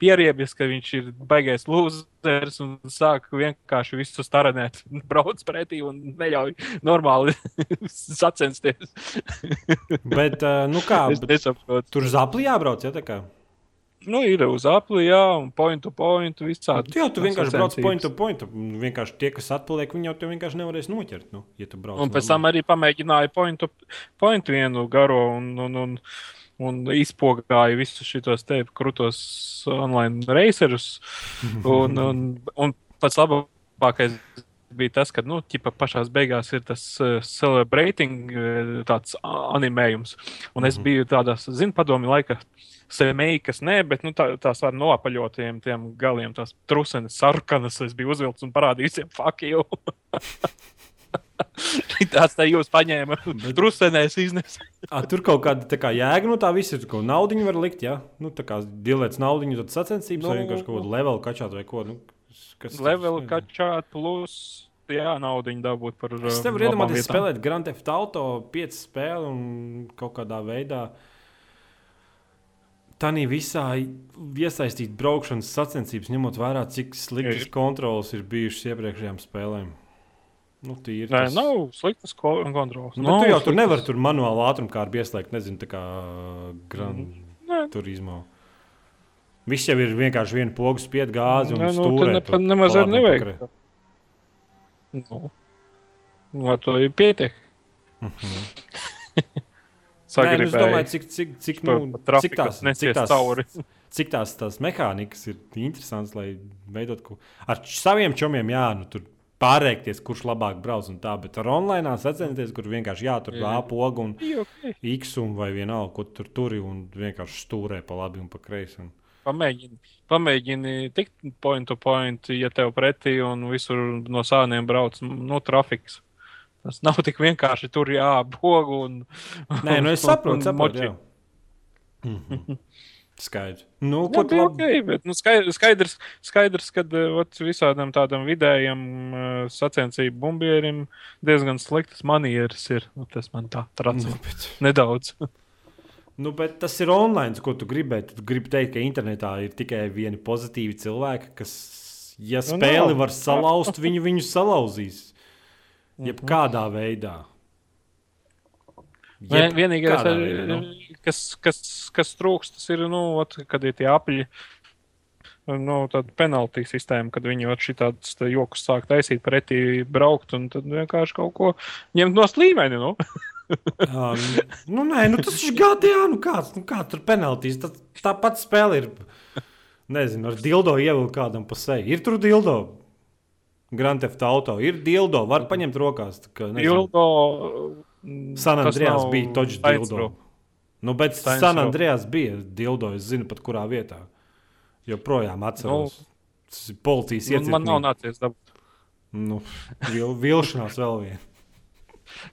pierēbjas, ka viņš ir baigais lūzers un sāk vienkārši visu staranēt, brauc pretī un neļauj normāli sacensties. Bet, uh, nu kā, Es bet nesaprotu. tur uz apli jābrauc, ja tā kā? Nu, ir uz apli, jā, un point to point, visādi. Jā, tu vienkārši brauc point to point. Vienkārši tie, kas atpaliek, viņi jau te vienkārši nevarēs noķert. Nu, ja Un pēc tam normāli. arī pamēģināja point, point vienu garo un, un, un, un izpogāja visus šos te krūtos online racerus. Un, un, un pats labākais bija tas, ka, nu, ķipa pašās beigās ir tas uh, celebrating uh, tāds animējums. Un es Mhm. biju tādās, zinu, padomi laika. Semējas, nē, bet nu, tā, tās ar nopaļotiem tiem galiem, tās trusenes, sarkanas. Es biju uzvilcis un parādījis visiem fakiju. Tās tā jūs paņēma. Trusenēs iznesa. Tur kaut kāda kā jēga no tā visa ir. Naudu var likt, ja? Nu, tā kā dilēts naudu, tad sacensības, nu, vai Nu, vienkārši kaut kādu levelu kačāt vai ko. Nu, kas Level kačāt plus. Jā, naudu dabūt par. Es nevaru labām iedomāties, vietām. spēlēt Grand Theft Auto 5 spēli un kaut kādā veidā. Tā nī visā iesaistīt braukšanas sacensības, ņemot vērā, cik sliktas kontrolas ir bijušas iepriekšējām spēlēm. Nu, tīri Nē, tas- nav sliktas ko- kontrols. Nu, tu jau tur nevari tur manuāli ātrumkārt ieslēgt, nezinu, tā kā uh, Grand. Turismo. Viss jau ir vienkārši viena pogu spied gāzi un Nē, nu, stūrē. tur ne, pa- pa- nemaz pa arī nevajag. Nu, nu, ar to ir pietiek. Nē, nu, es domāju, cik, cik, cik, nu, cik tās, cik tās, cauri. cik tās, tās mehānikas ir interesantas, lai veidot ko. Ar saviem čomiem, jā, nu, tur pārēkties, kurš labāk brauc un tā, bet ar online sacensties, kur vienkārši jātur Jā. A pogu un Jā, okay. X un vai vienalga, ko tu tur turi un vienkārši stūrē pa labi un pa kreisi. Un... Pamēģini, pamēģini tikt point to point, ja tev pretī un visur no sāniem brauc no trafikas. Tas nav tik vienkārši tur jābogu un. Nē, nu es saprotu, saprotu jā. Mhm. Skaidrs. Nu, Jā, tu bija labi? okay, bet, nu, skaidrs, skaidrs, skaidrs ka visādam tādam vidējam uh, sacensību bumbierim diezgan sliktas manieres ir. Nu, tas man tā tracē Nu, bet, nedaudz. Nu, bet tas ir online, ko tu gribēji. Tu gribi teikt, ka internetā ir tikai vieni pozitīvi cilvēki, kas, ja Nu, spēli var salauzt, viņi viņu salauzīs. Mhm. Jebkādā veidā. Vien, vienīgais, ar, veidā, nu. kas, kas, kas trūkst, tas ir, nu, ot, kad ir tie apļi. Nu, tāda penaltī sistēma, kad viņi šī tādas joks sāk taisīt pretī, braukt un tad vienkārši kaut ko ņemt no līmeņa. Nu. Jā, nu, nē, nu, tas ir GTA. Nu, kāds, nu, kā tur penaltīs? Tas, tā pati spēle ir. nezinu, ar dildo ievilkt kādam pa seju. Ir tur dildo. Grand Theft Auto ir dildo, var paņemt rokās. tā Kā, nezinu. Dildo. San Andrejas nav bija Saints dildo. Row. Nu, bet Saints San. Andrejas bija dildo, es zinu pat kurā vietā. Joprojām atceros. Tas ir policijas Nu, man nav nācies dabūt. Nu, vil, vilšanās vēl viena.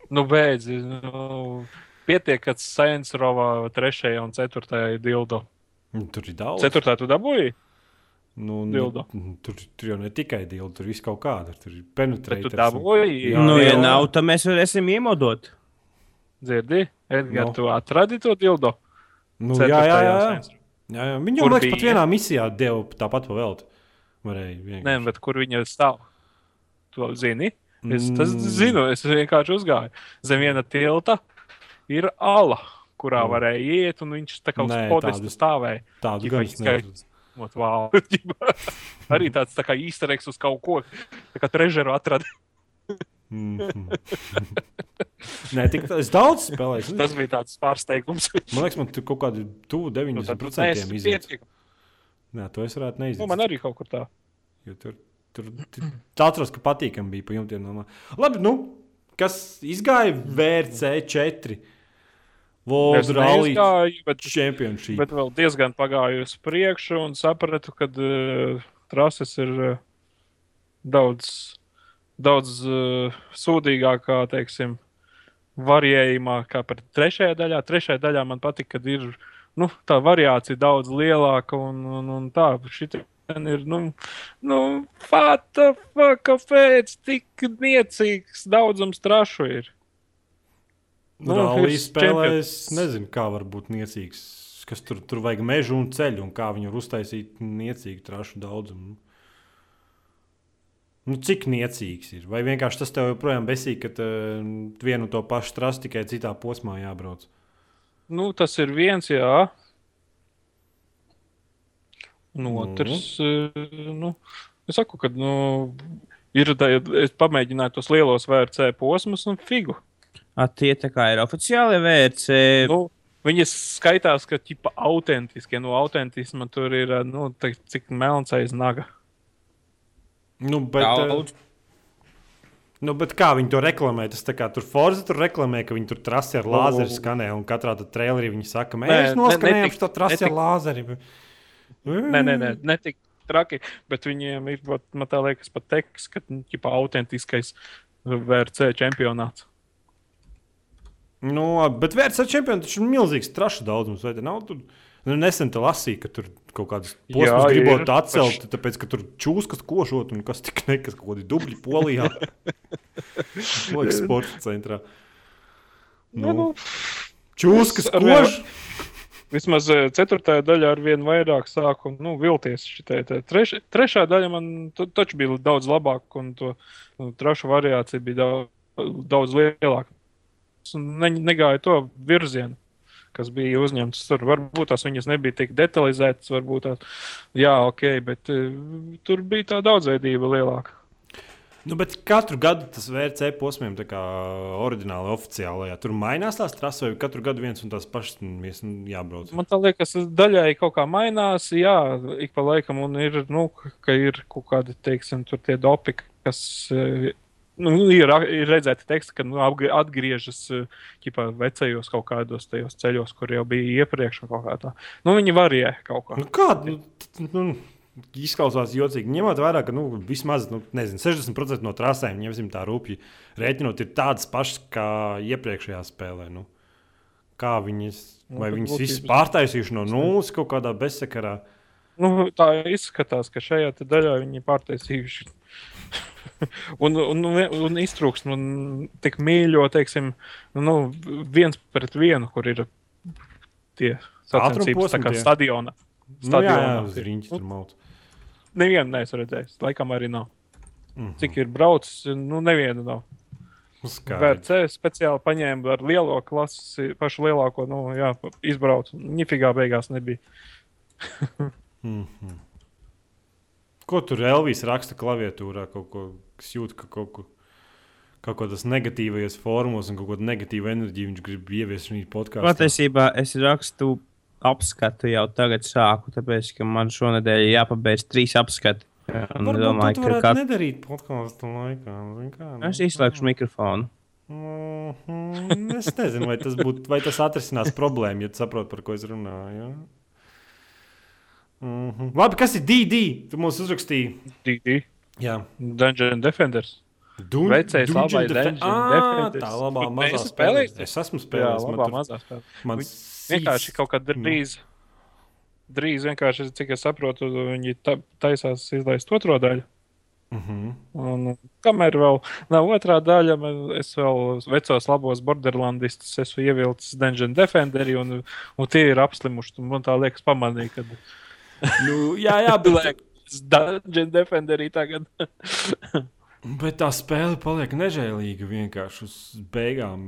Nu, beidz. Nu, pietiek, ka Saints Rovā 3. un 4. ir dildo. Nu, Tur ir daudz. 4. tu dabūji? Nu, dildo. Ne, tur, tur jau ne tikai dildo, tur viss kaut kāda. Tur ir Bet tu penetrēta. dabūji? Jā, Nu, ja nav, tad mēs varēsim iemodot. Dzirdi? Edgars, Nu. tu atradi to dildo? Nu, jā, jā, jā. jā. Jā, jā. Viņu Kur liekas, pat vienā misijā deva tāpat pa velti. Varēja Nē, vienkārši. bet kur viņa stāv? Tu zini? Es tas Mm. zinu, es vienkārši uzgāju. Zem viena tilta ir ala, kurā Mm. varēja iet, un viņš tā kā uz podesta stāvēja. Tādu gan es neredzu. Wow. Arī tāds tā kā īstereks uz kaut ko. Tā kā trežeru atrada. Mhm. Nē, tik es daudz spēlēju. Tas bija tāds pārsteigums. Man liekas, man tur kaut kādi tuvu Nu, tad 90% iziet. pietiek. Nē, to es varētu neiziet. Nu, man arī kaut kur tā. Jo tur tur atceros, ka patīkami bija pa jumtiem. No Labi, nu, kas izgāja VRC 4 Es World Rally neizgāju, bet, Championship. bet vēl diezgan pagāju uz priekšu un sapratu, ka uh, trases ir uh, daudz, daudz uh, sūdīgākā, teiksim, variējumā kā par trešajā daļā. Trešajā daļā man patīk, kad ir nu, tā variācija daudz lielāka un, un, un tā. Šitien ir, nu, nu what the fuck, kāpēc tik niecīgs daudzums trašu ir? Nu, Rally ir spēlē, čempions. es nezinu, kā var būt niecīgs. Kas tur, tur vajag mežu un ceļu, un kā viņu uztaisīt niecīgu trašu daudzumu. Nu, cik niecīgs ir? Vai vienkārši tas tev joprojām besīk, ka uh, vienu to pašu trasu tikai citā posmā jābrauc? Nu, tas ir viens, jā. Un Nu. otrs, eh, nu, es saku, ka nu, ir tā, es pamēģināju tos lielos VRC posmus un figu. A, tie tā kā ir oficiāli vērts. Nu, viņi skaitās, ka tipa autentiskie, no autentisma tur ir, eh, nu, tā, cik melns aiz naga. Nu, bet, Daudz. uh, nu, bet kā viņi to reklamē? Tas tā kā tur Forza tur reklamē, ka viņi tur trasi ar lāzeru skanē, un katrā trailerī viņi saka, mēs Nē, noskanējam netik- šo trasi ar netik- lāzeri. Nē, nē, nē, ne tik traki, bet viņiem ir, man tā liekas, pat teksts, ka, nu, tipa autentiskais VRC čempionāts. Nu, bet čempionu taču ir milzīgs trašu daudzums. Vai te nav? Tur, nu, nesen te lasīju, ka tur kaut kādas posmas gribot atcelt, tāpēc, ka tur čūskas košot un kas tik nekas, kaut kādi dubļi polijā. Liekas, sporta centrā. Nu, nu, Čūskas ar vien- koš! Vismaz eh, ceturtajā daļā ar vien vairāk sāku nu, vilties. Šitai. Treš, trešā daļa man taču bija daudz labāka, un to nu, trašu variācija bija daudz, daudz lielāka. Ne, negāju to virzienu, kas bija uzņemts tur. Varbūt tās viņas nebija tik detalizētas, varbūt tās, jā, ok, bet uh, tur bija tā daudzveidība lielāka. Nu, bet katru gadu tas VRC posmiem, tā kā oriģināli oficiālajā, tur mainās tās trases, vai katru gadu viens un tās pašas mēs nu, jābrauc. Man liekas, tas daļai kaut kā mainās. Jā, ik pa laikam, un ir, nu, ka ir kaut kādi, teiksim, tur tie dopi, kas. eh, Nu, ir, ir redzēti teksti, ka nu, atgriežas eh, ķipā, vecajos kaut kādos tajos ceļos, kur jau bija iepriekš. kā. Nu, viņi varēja kaut kā. Nu, Kāda nu, nu, izklausās jocīgi? Ņemot vērā, ka nu, vismaz nu, nezinu, 60% no trasēm, ņemsim tā rūpīgi, rēķinot, ir tādas pašas kā iepriekšējā spēlē. Nu. Kā viņas, Nu, vai tad viņas visas pārtaisījuši no nulles kaut kādā bezsakarā? Nu, tā izskatās, ka šajā daļā viņi pārtaisījuši. un, un, un, iztrūks nu, tik mīļo, teiksim, nu, viens pret vienu, kur ir tie sacensības tā kā tie? stadionā. Nu, jā, jā, uz ir. riņķa tur mauc. Nevienu neesmu redzējis. Laikam arī nav. Mhm. Cik ir braucis, nu, nevienu nav. Skaidrs. VRC speciāli paņēma ar lielo klasi, pašu lielāko, nu, jā, izbraucu. Nifigā beigās nebija. Mhm. Ko tur Elvis raksta klaviatūrā? Kaut ko, kas jūt, ka kaut ko. Kaut kādas negatīvas formos un kaut kādu negatīvu enerģiju viņš grib ieviest šajā podkāstā. Patiesībā es rakstu apskatu jau tagad sāku, tāpēc, ka man šonadēļ jāpabeidz trīs apskati. Un Varbūt domāju, tu ka varētu kat... nedarīt podkāstu laikā. Kā, nu. es izslēgšu mikrofonu. Mhm, Es nezinu, vai tas, būt, vai tas atrisinās problēmu, ja tu saproti, par ko es runāju. Ja? Mhm. Labi, kas ir DD? Tu mums uzrakstīji. DD. Jā, Dungeon Defenders. Dun- Vecais labais Dungeon Defenders. Tā labā mazā spēlē. Es esmu Jā, spēlējis. man labā mazā spēlē. man Vienkārši kaut kad Nu. drīz. Drīz vienkārši, cik es saprotu, viņi ta- taisās izlaist otro daļu. Mhm. Un, kamēr vēl nav otrā daļa, es vēl vecos labos borderlandistus esmu ievilcis Dungeon Defenderi, un, un tie ir apslimuši. Man tā liekas, pamanīja, ka Nu, jā, jā, bet, Dungeon Defenderi tagad. bet tā spēle paliek nežēlīga vienkārši uz beigām.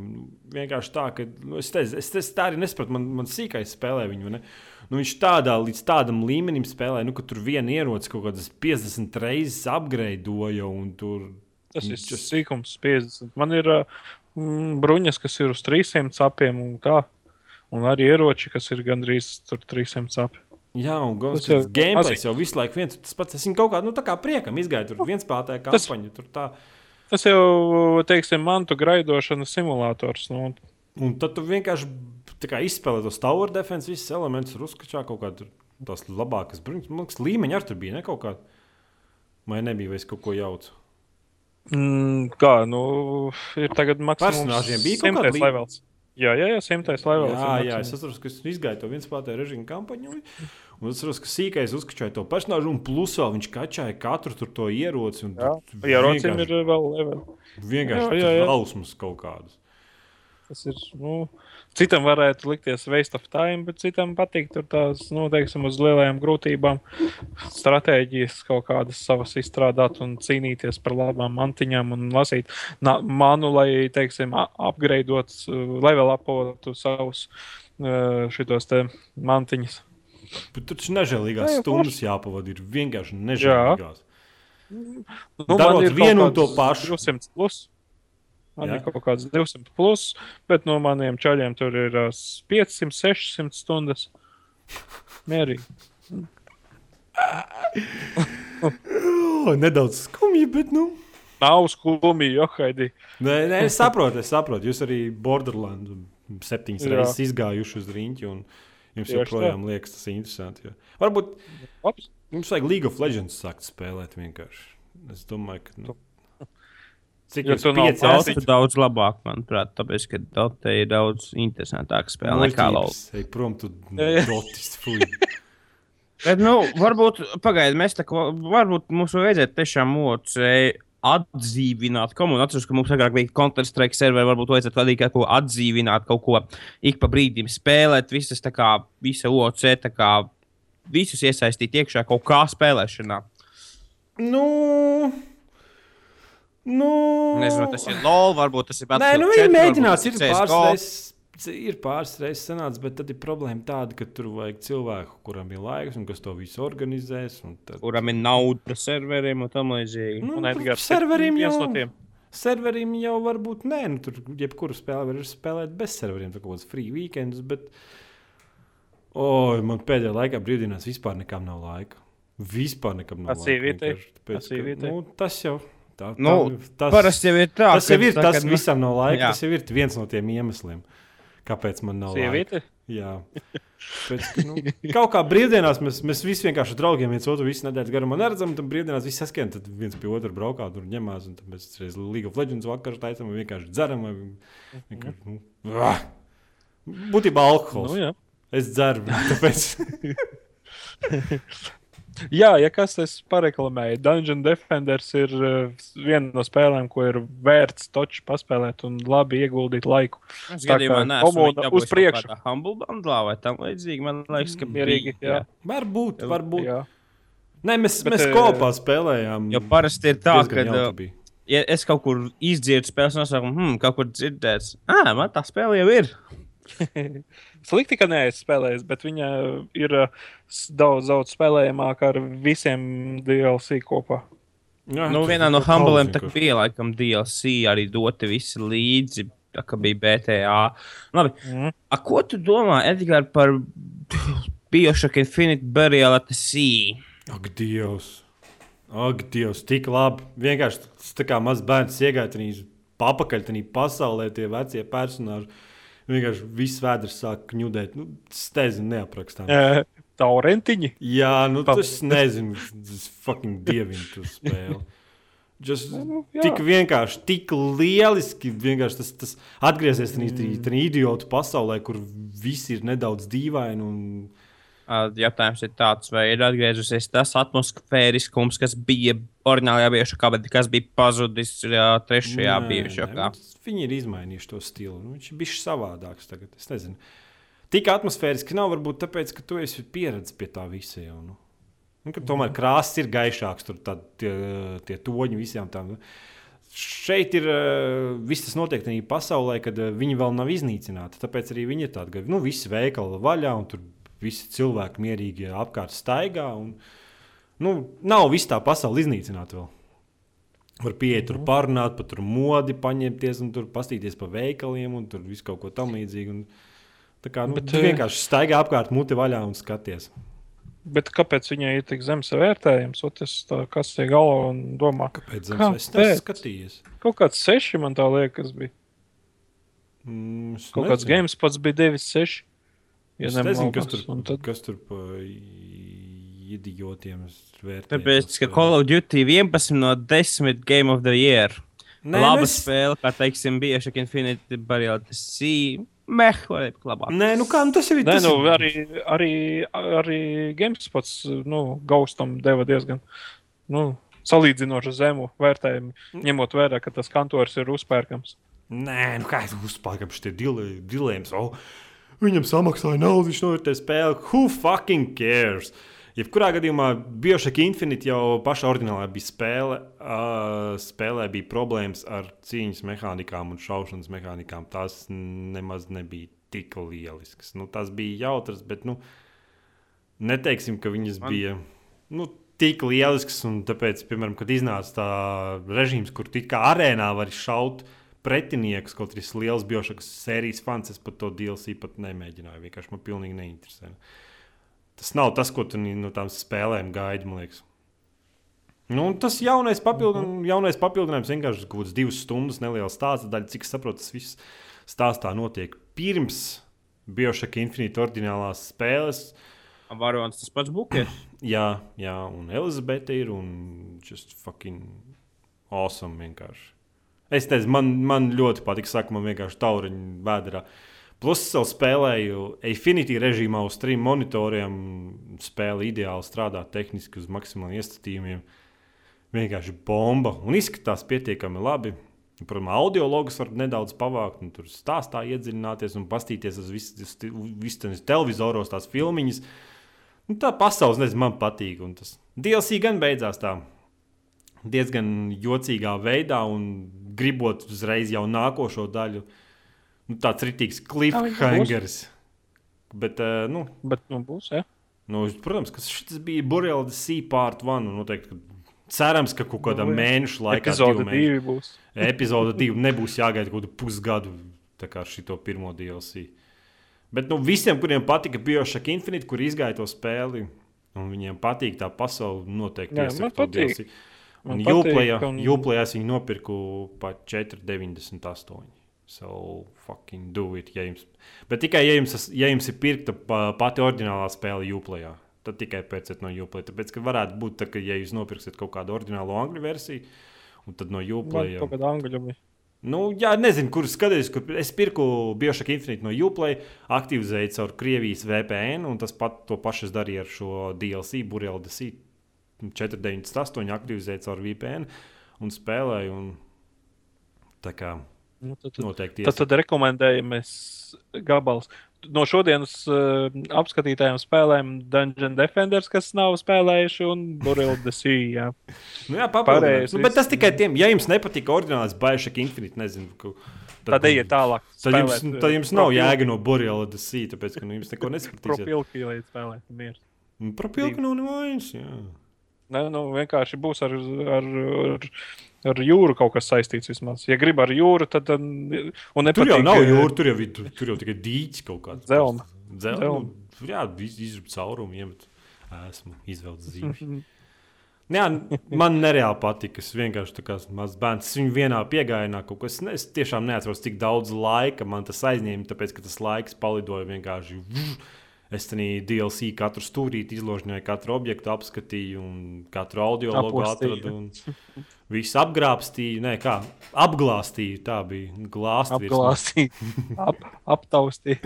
Vienkārši tā, ka nu, es, teicu, es, es tā arī nesaprotu. Man, man sīkais spēlē viņu. Ne? Nu, viņš tādā līdz tādam līmenim spēlē, nu, ka tur viena ierocis kaut kādas 50 reizes apgreidoja. un Tur, Tas ir Tas- sīkums 50. Man ir mm, bruņas, kas ir uz 300 sapiem un tā. Un arī ieroči, kas ir gandrīz tur 300 sapi. Jā, un Tas tas jau gameplays jau visu laiku viens. Tas pats, es viņu kaut kā, nu, tā kā priekam izgāju. Tur viens spēlētāja Tas- kampaņu. Tur tā. Tas jau, teiksim, mantu graidošanas simulators. Nu, Un tad tu vienkārši izspēlē tos tower defense, visas elementus, uzskačā kaut kādas tās labākas bruņas. Man liekas, līmeņi ar tur bija ne kaut kāda. Vai nebija, vai es kaut ko jaucu? mm, kā, nu, ir tagad maksimums Personāžiem bija kaut kāda simtais lī- levels. Jā, jā, jā, simtais levels. Jā, jā, es atceros, ka es izgāju to viens spēlētāju režīmu kampaņu. Un es atceros, ka sīkais uzskačāja to personāžu, un plus vēl viņš kačāja katru tur to ieroci. un Jā, tur ierocim vienkārši- ir vēl level. Vienkārši Jā, jā, jā. hausmas kaut kādas. Tas ir, nu, citam varētu likties waste of time, bet citam patīk tur tās, nu, teiksim, uz lielajām grūtībām stratēģijas kaut kādas savas izstrādāt un cīnīties par labām mantiņām un lasīt na, manu, lai, teiksim, a- upgradeot, uh, level upotu savus uh, šitos te mantiņas. Bet tur taču nežēlīgās Jā, jā, stundas jāpavada. Ir vienkārši nežēlīgās. Nu, Darot vienu un to pašu. 200 plus. Man Jā. ir kaut kāds 200 plus, bet no maniem čaļiem tur ir ā, 500, 600 stundas. Mierīgi. Nedaudz skumji, bet nu. Nav skumji, jo haidī. Nē, nē, es saprotu, es saprotu. Jūs arī Borderlands septiņas Jā. reizes izgājuši uz rīņķi, un jums Tieši joprojām liekas tas interesanti. Jo. Varbūt Labs. jums vajag League of Legends sākt spēlēt vienkārši. Es domāju, ka. Nu, cik jūs tu nav pieci daudz- esat? Tas ir daudz labāk, manuprāt, tāpēc, ka Dota ir daudz interesantāka spēle nekā. Muļķības. Ej prom, tu dotis, fuj. Bet, nu, varbūt, pagaidiet, mēs tā kā, varbūt mums vajadzētu tiešām mocē atdzīvināt komuniju. Atceros, ka mums agrāk bija Counter-Strike serveri, varbūt vajadzētu arī kaut ko atdzīvināt, kaut ko ik pa brīdim spēlēt, visas tā kā, visa OC, tā kā, visus iesaistīt iekšā kaut kā spēlēšanā. Nu. Nu. Nezinu, tas ir LOL, varbūt tas ir Nē, Battlefield nu viņi 4, mēģinās, varbūt ir tas pāris reizes. Ir pāris reizes sanācis, bet tad ir problēma tāda, ka tur vajag cilvēku, kuram ir laiks un kas to visu organizēs. un Tad... kuram ir nauda par serveriem un tam līdzīgi. Nu, Un Edgars serveriem jau, no tiem. serveriem jau var būt nē, nu, tur jebkuru spēli var spēlēt bez serveriem, tā kā kāds free weekends. Bet, oi, man pēdējā laikā brīvdienās vispār nekam nav laika. Vispār nekam nav Tas laika. vienkārši tāpēc, Tas ka? Nu, tas jau. Tā, Nu, tas, Parasti jau ir tā, tas jau ir tas, kad- visam nav laika. Jā. Tas jau ir viens no tiem iemesliem, kāpēc man nav laika. Sieviete? Jā, Pēc, nu, kaut kā brīvdienās mēs, mēs visi vienkārši draugiem viens otru visu nedēļu garumā neredzam. Tad brīvdienās viss saskan, tad viens pie otra braukā, tur ņemās. Un tad mēs reiz League of Legends vakarā taisām, vai vienkārši dzeram. Vai vienkārši, nu, ah! Būtībā alkohols. Nu, jā. es dzeru, tāpēc. Jā, ja kas tas pareklamēja, Dungeon Defenders ir uh, viena no spēlēm, ko ir vērts toču paspēlēt un labi ieguldīt laiku. Es Tā gadījumā neesmu uz priekšu. kādā Humble bundlā vai tam līdzīgi. Man liekas, ka Mierīgi, bija, jā. varbūt, varbūt. Jā. Nē, mēs, Bet, mēs eh, kopā spēlējām. Jo parasti ir tā, ka, uh, bija. ja es kaut kur izdzirdu spēles nosaukumu, hmm, kaut kur dzirdēts, ah, man tā spēle jau ir. Slikti, ka neesmu spēlējis, bet viņa ir s- daudz, daudz spēlējamāka ar visiem DLC kopā. Jā, Nu, vienā no bija kaut Humble kas tā bija laikam DLC arī doti visi līdzi. Tā kā bija BTA. Labi, Mm. A, ko tu domā, Edgars, par Bioshock Infinite Burial at the Sea. Ak, Dievs! Ak, Dievs, tik labi. Vienkārši tas tā kā mazs bērns iegāja tajā papakaļ, tajā pasaulē, tie vecie personāļi. Vienkārši viss vēders sāk kņudēt. Nu, tas nezinu, neaprakstām. Eh, Taurentiņi. Jā, nu Pa- tas nezinu, tas fucking dievinu to spēli. Just, Nu, jā. tik vienkārši, tik lieliski. Vienkārši tas, tas atgriezies tajā mm. idiotu pasaulē, kur viss ir nedaudz dīvaini. Un... Jautājums ir tāds, vai ir atgriezusies tas atmosfēriskums, kas bija oriģinālajā Bioshockā, bet kas bija pazudis uh, trešajā nē, tas- Viņi ir izmainījuši to stilu. Nu, viņš ir bijis savādāks tagad. Es nezinu. Tik atmosfēriski nav varbūt tāpēc, ka tu esi pieredzējis pie tā visa jau. Nu. Nu, tomēr krāsas ir gaišākas, tur tā, tie, tie toņi visām tām. Šeit ir viss tas notiek tajā pasaulē, kad viņi vēl nav iznīcināti. Tāpēc arī viņi ir tādi, ka nu, visi veikali vaļā un tur visi cilvēki mierīgi apkārt staigā. Un, nu, nav viss tā pasaule iznīcināta vēl. Var pieiet, tur parunāt, pat tur modi paņemties un tur pastīties pa veikaliem un tur visu kaut ko tam līdzīgu. Un, tā kā nu, Bet, eh, vienkārši staigā apkārt, muti vaļā un skaties. Bet kāpēc viņai ir tik zems vērtējums? Tā kā tie galvo un domā, Kāpēc? tam es neesmu skatījies. kaut kāds seši man tā liekas bija. Mm, Kaut kāds nezinu. games pats bija 9,6. Ja Es nezinu, kas tur, tad kas tur pa idiotiem vērtē. Tāpēc, ka Call of Duty 11 no 10 Game of the Year. Nē, Laba nu es- spēle, kā teiksim, Burial at the Sea. Meh, vai labāk. Nē, nu kā, nu tas jau ir. Nē, tas nu, arī, arī, arī GameSpots nu, gaustam deva diezgan nu, salīdzinoši zemu vērtējumu, ņemot vērā, ka tas kantors ir uzpērkams. Nē, nu kā tas uzspēkam šie dilēmas. Oh, viņam samaksāja naudu, viņš novērtēja spēli. Who fucking cares? Jebkurā gadījumā Bioshock Infinite jau pašā oriģinālā bija spēle. Uh, spēlē bija problēmas ar cīņas mehānikām un šaušanas mehānikām. Tās nemaz nebija tik lieliskas. Nu, tās bija jautras, bet nu, neteiksim, ka viņas Man- bija nu, tik lieliskas. un Tāpēc, piemēram, kad iznāca tā režīms, kur tik kā arēnā var šaut pretiniekus, kaut arī liels Bioshock sērijas fans, es pat to DLC pat nemēģināju. Vienkārši man pilnīgi neinteresē. Tas nav tas, ko tu no tām spēlēm gaidi, man liekas. Nu, tas jaunais, papildin, jaunais papildinājums vienkārši kaut kāds divas stundas, neliels stāsts daļa, cik es saprotu, tas viss stāstā notiek pirms Bioshock Infinite oriģinālās spēles. Varons tas pats Bukers. Jā, jā, un Elizabete ir un just fucking awesome vienkārši. Es nezinu, man, man ļoti patīk, saka, man vienkārši tauriņa vēdā. Plus, es vēl spēlēju Infinity režīmā uz trim monitoriem. Spēle ideāli strādā tehniski uz maksimāliem iestatījumiem. Vienkārši bomba un izskatās pietiekami labi. Protams, audio logus var nedaudz pavākt, un tur stāstā iedziļināties un paskatīties uz visiem televizoros, tās filmiņas. Nu, tā pasaules, nezinu, man patīk. Un tas DLC gan beidzās tā diezgan jocīgā veidā, un gribot uzreiz jau nākošo daļu. Nu, tāds rītīgs cliffhangers. Bet, uh, nu, Bet, nu, būs, ja? nu, protams, ka šis bija Burbuļs C part 1. un Noteikti, ka cerams, ka kaut kādā Nu, mēneša laikā, Epizode divu mēnešu- divi būs. epizode divi nebūs jāgaida kaut kādu pusgadu, tā kā šo pirmo DLC. Bet nu, visiem, kuriem patika Bioshock Infinite, kur izgāja to spēli, un viņiem patīk tā pasaule, noteikti man to. DLC. Un patīk, Jūplējā un- Jūplējā es viņu nopirku par 4,98. So fucking do it. Ja jums, bet tikai, ja jums, ja jums ir pirkta pa- pati oriģinālā spēle Jūplējā. Tad tikai pēc no Jūplēja. Tāpēc, ka varētu būt tā, ka, ja jūs nopirksiet kaut kādu oriģinālu angļu versiju, un tad no Man Jūplēja. kaut kāda angļu bija. Nu, jā, nezinu, kur skatīties. Kur es pirku Bioshock Infinite no Uplay, aktivizēju caur Krievijas VPN, un tas pat to pašu darīju ar šo DLC, Burbuļs DC 498, aktivizēju caur VPN un spēlēju. Un tā kā Nu, tad, tad, noteikti tad, tad rekomendējamais gabals. No šodienas uh, apskatītajām spēlēm Dungeon Defenders, kas nav spēlējuši, un Burbuļs DC. Jā. Nu, jā, papildinājums. Nu, bet tas tikai tiem, ja jums nepatīk oriģinālais Bioshock Infinite, nezinu, ka, Tad ejiet tālāk. Tad jums, spēlēt, tad jums nav jēga no Burbuļs DC, tāpēc, ka nu, jums neko nesapratīsiet. Propilki, lai spēlētu mieru. Nu, Par pilku nav nevainas. jā. Ne, nu, vienkārši būs ar, ar, ar, ar jūru kaut kas saistīts. Vismaz. Ja grib ar jūru, tad. tad un Tur jau nepatīk, nav eh, jūra, tur jau, tur, tur jau tikai dīķis kaut kāds. Zelma. Zelma. Zelma. nu, jā, izrūp caurumu, iemet. Esmu izvelcis zīmi. Jā, man nereāli patika. Es vienkārši tā kā mazs bērns. Es viņu vienā piegājienā kaut kas. Es tiešām neatceros, cik daudz laika man tas aizņēma. Tāpēc, ka tas laiks palidoja vienkārši. Es tam DLC katru stūrīti izložņoju, katru objektu apskatīju, un katru audio logo atradu. Visu apgrābstīju, ne kā apglāstīju. Tā bija glāzta. Apglāstīju, ap, aptaustīju.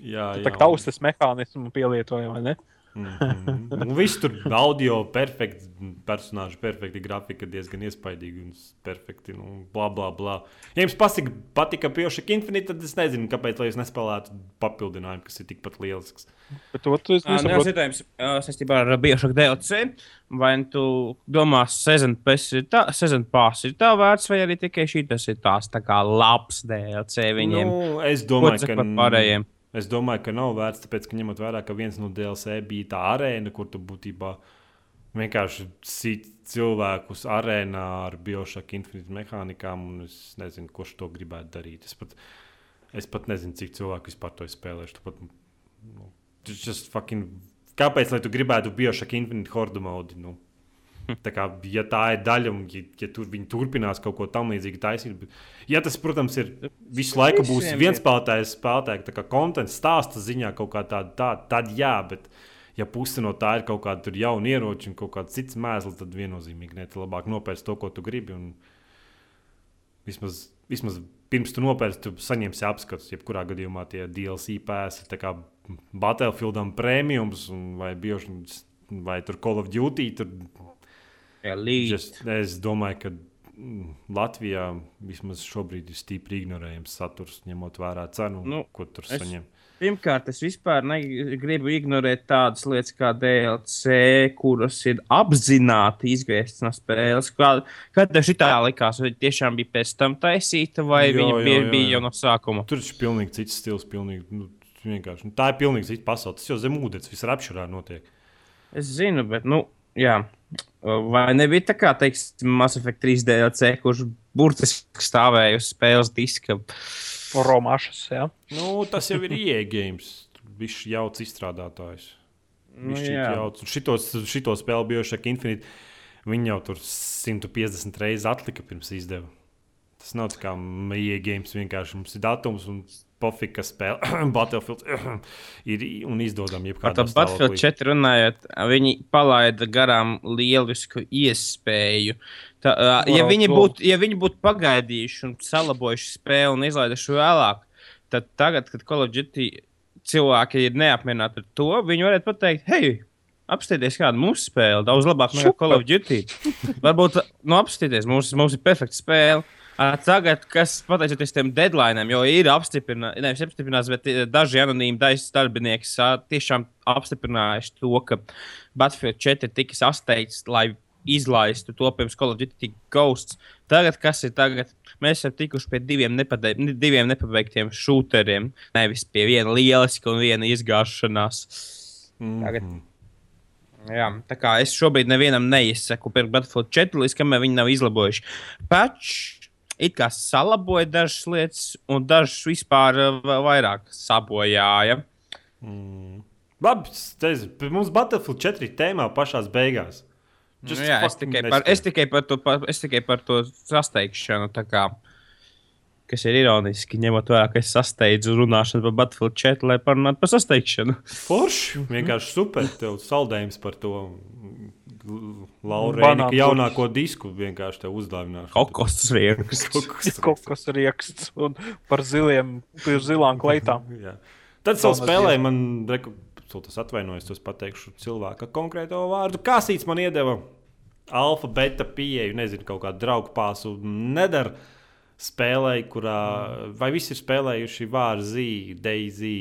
Jā, jā. Tā kā taustas mehānismu pielietoja, vai ne? Mm -hmm. Viss tur audio, perfekts, personāžs, perfekti grafika, diezgan iespaidīgi un perfekti. Nu, bla, bla, bla. Ja jums pasika, patika Bioshock Infinite, tad es nezinu, kāpēc jūs nespēlētu papildinājumu, kas ir tikpat lielisks. Bet to tu nesaproti. Nē, jautājums saistībā ar Bioshock DLC. Vai tu domā, sezon pass ir tā, sezon pass ir tā vērts, vai arī tikai šī tas ir tās tā kā labs DLC viņiem? Nu, es domāju, ka pārējiem. Es domāju, ka nav vērts, tāpēc, ka ņemot vērā, ka viens no DLC bija tā arēna, kur tu būtībā vienkārši sit cilvēkus arēnā ar biošaku infinītu mehānikām, un es nezinu, kurš to gribētu darīt. Es pat, es pat nezinu, cik cilvēku vispār to spēlēšu. Pat, nu, fucking, kāpēc, lai tu gribētu biošaku infinītu hordu modi? Nu? Tā kā, ja tā ir daļa, un ja, ja tur viņi turpinās kaut ko tamlīdzīgu taisīt, bet, ja tas, protams, ir visu laiku būs viens spēlētājs, spēlētājs, kā konteksts, stāsta ziņā kaut kā tāda, tā, tad jā, bet, ja puse no tā ir kaut kāda jauna ieroča un kaut kāds cits mēsls, tad viennozīmīgi ne. Tad labāk nopērst to, ko tu gribi. Vismaz, vismaz pirms tu nopērci, tu saņemsi apskatus. Jebkurā gadījumā tie DLC pēsi ir Battlefieldam prēmijums vai biošanas. Vai tur Call of Duty, tur Just, es domāju, ka mm, Latvijā vismaz šobrīd ir stipri ignorējams saturs, ņemot vērā cenu, nu, ko tur es, saņem. Pirmkārt, es vispār negribu ignorēt tādas lietas kā DLC, kuras ir apzināti izgrieztas no spēles. Kad, kad šī tā likās, vai tiešām bija pēc tam taisīta, vai jo, viņa bija, jo, jo, bija jau no sākuma? Tur ir pilnīgi cits stils, pilnīgi, nu, vienkārši. Nu, tā ir pilnīgi cita pasaule. Tas jau zem ūdens, visur apšurā notiek. Es zinu, bet, nu, jā. Vai nebija tā kā, teiksim, Mass Effect 3 DLC, kurš burtiski stāvēja uz spēles diska? Romašas, jā. Nu, tas jau ir IE games. Viņš jauc izstrādātājs. Viņš nu, jauc. Šitos, šitos spēli Bioshock Infinite. Viņi jau tur 150 reizes atlika pirms izdeva. Tas nav tā kā IE games vienkārši mums ir datums un pofika spēle, Battlefield ir un izdodama. Par Battlefield 4 runājot, viņi palaida garām lielisku iespēju. Tā, uh, ja, viņi būtu, ja viņi būtu pagaidījuši un salabojuši spēli un izlaiduši vēlāk, tad tagad, kad Call of Duty cilvēki ir neapmierināti ar to, viņi varētu pateikt, hei, apstāties kādu mūsu spēli, daudz labāk nekā Call of Duty. Varbūt, nu, apstāties, mums, mums ir perfekta spēle. Tagad, kas pateicoties tiem deadline'iem, jo ir apstiprināts, nevis apstiprināts, bet daži anonīmi daļas darbinieki tiešām apstiprinājuši to, ka Battlefield 4 tika sasteigts, lai izlaistu to pirms Call of Duty Ghosts. Tagad, kas ir tagad? Mēs esam tikuši pie diviem, nepade, diviem nepabeigtiem šūteriem, nevis pie viena lieliska un viena izgāšanās. Mm -hmm. Tagad. Jā, tā kā es šobrīd nevienam neizsaku par Battlefield 4, līdz kamēr viņi nav izlabojuši. Patch it kā salaboja dažas lietas, un dažas vispār uh, vairāk sabojāja. Mm. Labi, teizu, mums Battlefield 4 tēmā pašā beigās. Nu, jā, es tikai, par, es, tikai par to, par, es tikai par to sasteigšanu. Kā, kas ir ironiski, ņemot vērā, ka es sasteidzu runāšanu par Battlefield 4, lai parunātu par sasteigšanu. Forši! Vienkārši super! Tev saldējums par to. Laura jaunāko disku vienkārši te uzdāvināšu. Kokos rieksts. Kokos rieksts un par ziliem, par zilām kleitām. Tad savu spēlēju man, reku, tas atvainojos, es pateikšu cilvēka konkrēto vārdu. Kāsīts man iedeva alfa, beta pieeju, nezinu, kaut kādu draugu pāsu. Nedara spēlēju, kurā, vai visi ir spēlējuši vārdu zīmi, Daisy.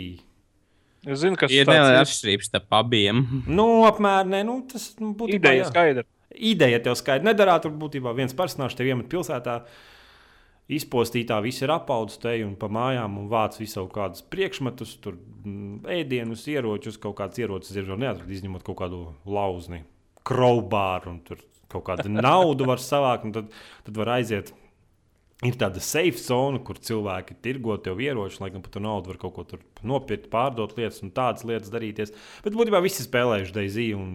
Es zinu, kas ir neliela atšķirība starp abiem. Nu, apmēram, ne, nu, tas nu, būtu ideja skaidra. Ideja tev skaidra. Nedarā tur būtībā viens personāžs tev iemet pilsētā. Izpostītā viss ir apaudzis te un pa mājām un vāc visu kādus priekšmetus, tur mm, ēdienus, ieročus, kaut kādas ierocis ir neatrast, izņemot kaut kādu lauzni, kraubāru un tur kaut kādu naudu var savākt. Tad, tad var aiziet Ir tāda safe zona, kur cilvēki tirgo tev ieroči, lai gan par to naudu var kaut ko nopirkt, pārdot lietas un tādas lietas darīties. Bet būtībā visi spēlējuši Daisy un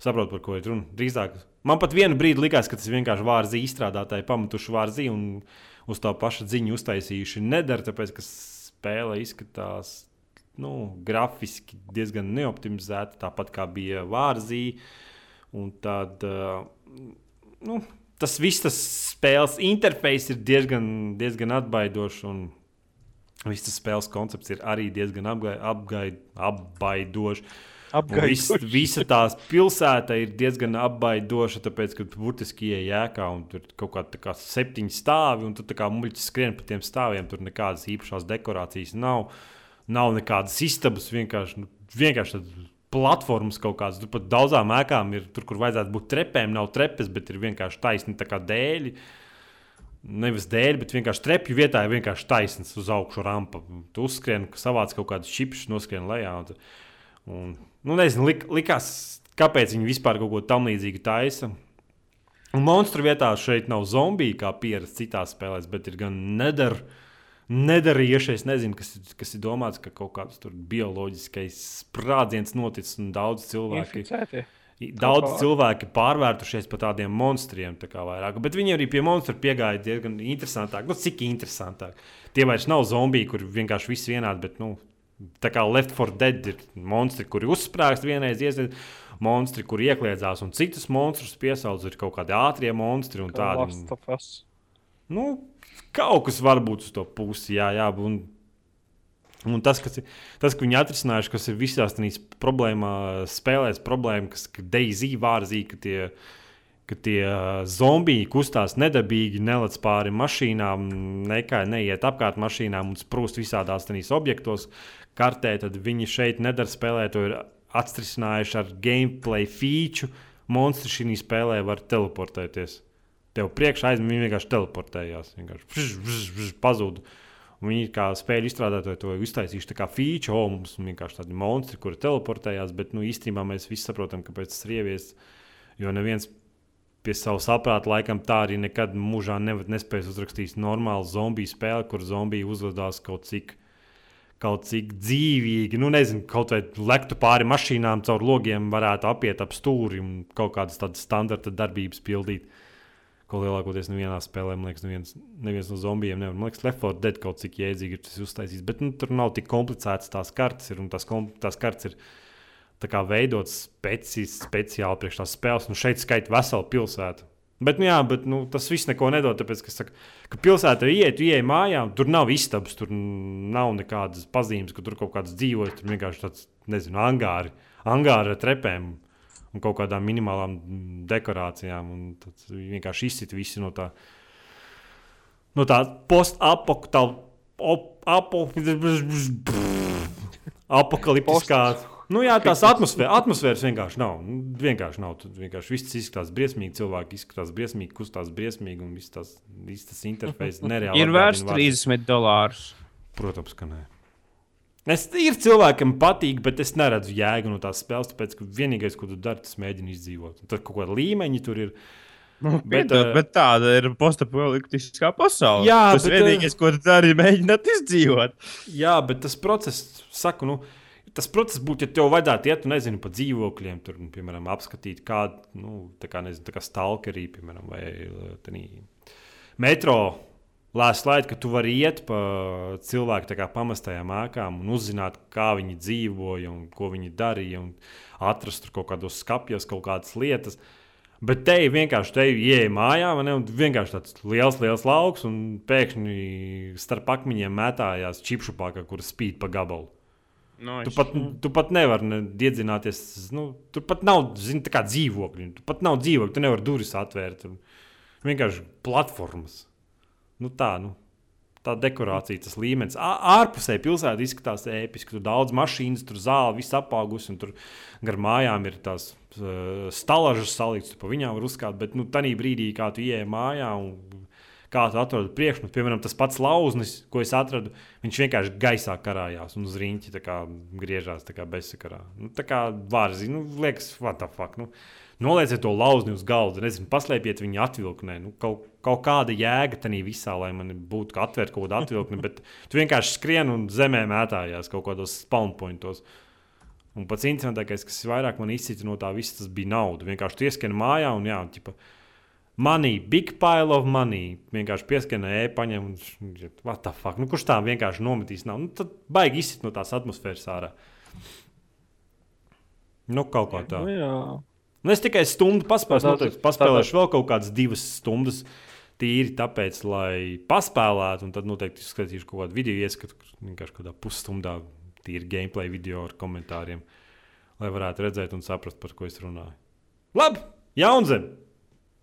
saprot, par ko ir runa. Drīzāk man pat vienu brīdi likās, ka tas vienkārši vārzi izstrādātāji pametuši vārzi un uz tā paša ziņu uztaisījuši. Nedara, tāpēc ka spēle izskatās nu, grafiski diezgan neoptimizēta, tāpat kā bija vārzī. Un tad, uh, nu, tas viss, tas spēles interfejs ir diezgan, diezgan atbaidošs. Un viss tas spēles koncepts ir arī diezgan apgai, apbaidošs. Vis, visa tās pilsēta ir diezgan apbaidoša, tāpēc, ka burtiski ienākā un tur kaut kāda kā septiņi stāvi, un tur kā muļķis skrien pa tiem stāviem. Tur nekādas īpašās dekorācijas nav. Nav nekādas istabas, vienkārši, nu, vienkārši platformas kaut kādas. Tur pat daudzām ēkām ir, tur, kur vajadzētu būt trepēm, nav trepes, bet ir vienkārši taisni dēļi. Nevis dēļ, bet vienkārši trepju vietā ir vienkārši taisns uz augšu rampa. Tu uzskrien, savāc kaut kādus čipsus, noskrien lejā. Un, un, nu, nezinu, lik, likās, kāpēc viņi vispār kaut ko tam līdzīgu taisa. Un monstru vietā šeit nav zombiju, kā pierasts citās spēlēs, bet ir gan nedara nedarījuši. Es nezinu, kas, kas ir domāts, ka kaut kāds bioloģiskais sprādziens noticis un daudz cilvēku. Inficēti. Daudz cilvēki pārvērtušies par tādiem monstriem. Tā vairāk. Bet viņi arī pie monstru piegāja diezgan interesantāk. Nu, cik interesantāk. Tie vairs nav zombiji, kur vienkārši viss vienādi. Bet, nu, tā kā Left 4 Dead ir monstri, kuri uzsprāgst vienreiz, iesaistīt monstri, kur iekļiedzās, un citus monstrus piesauc, ir kaut kādi ātrie monstri un tādi. Nu, kaut kas var būt uz to pusi. Jā, jā, un, un tas, kas ir, tas, ka viņi atrisinājuši, kas ir visās tādās problēmās, spēlēs problēma, kas Daisy vārzī, ka tie, ka tie zombiji kustās nedabīgi, nelec pāri mašīnām, nekā neiet apkārt mašīnām un sprūst visādās tādās objektos. Kartē, tad viņi šeit nedara spēlēt, to ir atrisinājuši ar gameplay feature. Monstri šī spēlē var teleportēties tev priekšā viņi vienkārši teleportējās. Vienkārši vž, vž, vž, pazuda. Viņi kā spēļu izstrādātāji to iztaisījuši kā feature, oh, mums vienkārši tādi monstri, kuri teleportējās. Bet nu, īstenībā mēs visi saprotam, kāpēc tas ir ievies. Jo neviens pie sava saprāta laikam tā arī nekad mūžā nespēs uzrakstīt normālu zombiju spēli, kur zombiji uzvedās kaut cik. Kaut cik dzīvīgi, nu, nezinu, kaut vai lektu pāri mašīnām, caur logiem varētu apiet ap stūri un kaut kādas tādas standarta darbības pildīt. Uh, ko lielākoties nevienā spēlē, man liekas, neviens, neviens no zombijiem nevar. Man liekas, Left 4 Dead kaut cik jēdzīgi ir tas uztaisīts, bet nu, tur nav tik komplicēts tās kartes, ir, un tās, tās kartes ir veidotas speci, speciāli priekš tās spēles. Nu, šeit skaita veselu pilsētu. Bet, nu, jā, bet nu, tas viss neko nedod. Tāpēc, ka, saka, ka pilsētā iet, iet mājā, tur nav istabas, tur nav nekādas pazīmes, ka tur kaut kāds dzīvojas. Tur vienkārši tāds, nezinu, angāri, angāri ar trepēm un kaut kādām minimālām dekorācijām. Tad vienkārši izsit visi no tā, no tā post-apokaliptiskā. Nu, jā, tās atmosfēra, atmosfēras vienkārši nav. Nu, vienkārši nav. Tur vienkārši viss izskatās briesmīgi, cilvēki izskatās briesmīgi, kustās briesmīgi un viss tas, viss tas interfejs nereāli. Ir vērts 30 dolārus. Protams, ka nē. Es, ir cilvēkam patīk, bet es neredzu jēgu no tās spēles, tāpēc ka vienīgais, ko tu dari, tas mēģini izdzīvot. Tur kaut kāda līmeņa tur ir. Nu, bet, Piedod, uh, bet tāda ir postapokaliptiskā pasaule. Jā, tas bet, vienīgais, ko tu dari, ir mēģināt izdzīvot. Jā, bet tas process, saku, nu, tas process būtu, ja tev vajadzētu iet, nu, nezinu, pa dzīvokļiem, tur, nu, piemēram, apskatīt kādu, nu, tā kā, nezinu, tā kā stalkerī, piemēram, vai tādā metro Lēs laid, ka tu vari iet pa cilvēku pamestajām ēkām un uzzināt, kā viņi dzīvoja un ko viņi darīja, un atrast kaut kādos skapjos kaut kādas lietas. Bet te vienkārši te ienāca mājā, ne, un vienkārši tāds liels, liels lauks, un pēkšņi starp akmeņiem mētājās čipšupāka, kuras spīd pa gabalu. No, tu, pat, tu pat nevari ne, iedzināties. Nu, tur pat nav zini, dzīvokļi. Tu pat nav dzīvokļi, tu nevari durvis atvērt. Vienkārši platformas. Nu, tā, nu, tā dekorācija, tas līmenis. Ārpusē pilsēta izskatās ēpiski. Tur daudz mašīnas, tur zāle, viss apaugusi, un tur gar mājām ir tās uh, stalažas saliktas, pa viņām var uzkāpt. Bet nu, tajā brīdī, kā tu ieej mājā un kā tu atrodi priekšmetu. Piemēram, tas pats lauznis, ko es atradu, viņš vienkārši gaisā karājās un uz kā griežās bezsakarā. Nu, tā kā vārzi, nu, liekas, what the fuck. Nu, Nolieciet to lauzni uz galda, nezinu, paslēpiet viņu atvilknē. Nu, kaut, kaut kāda jēga tam visā, lai man būtu atvērt kaut kādu atvilkni, bet tu vienkārši skrien un zemē mētājās kaut kādos spawn pointos. Un pats interesantākais, kas vairāk man izcīnīja no tā visa, tas bija nauda. Vienkārši tu ieskani mājā un jā, ķipa, money, big pile of money. Vienkārši pieskanē, e, paņem un what the fuck. Nu, kurš tā vienkārši nometīs? Nav? Nu, tad baigi izsit no tās atmosfēras ārā. Nu, kaut kā tā. Nu, jā. Nu, es tikai stundu paspēlēšu, Tādā- noteikti paspēlēšu vēl kaut kādas divas stundas. Tīri tāpēc, lai paspēlētu, un tad noteikti skatīšu kaut kādu video ieskatu, vienkārši kādā pusstundā tīri gameplay video ar komentāriem, lai varētu redzēt un saprast, par ko es runāju. Labi, Jaunzem!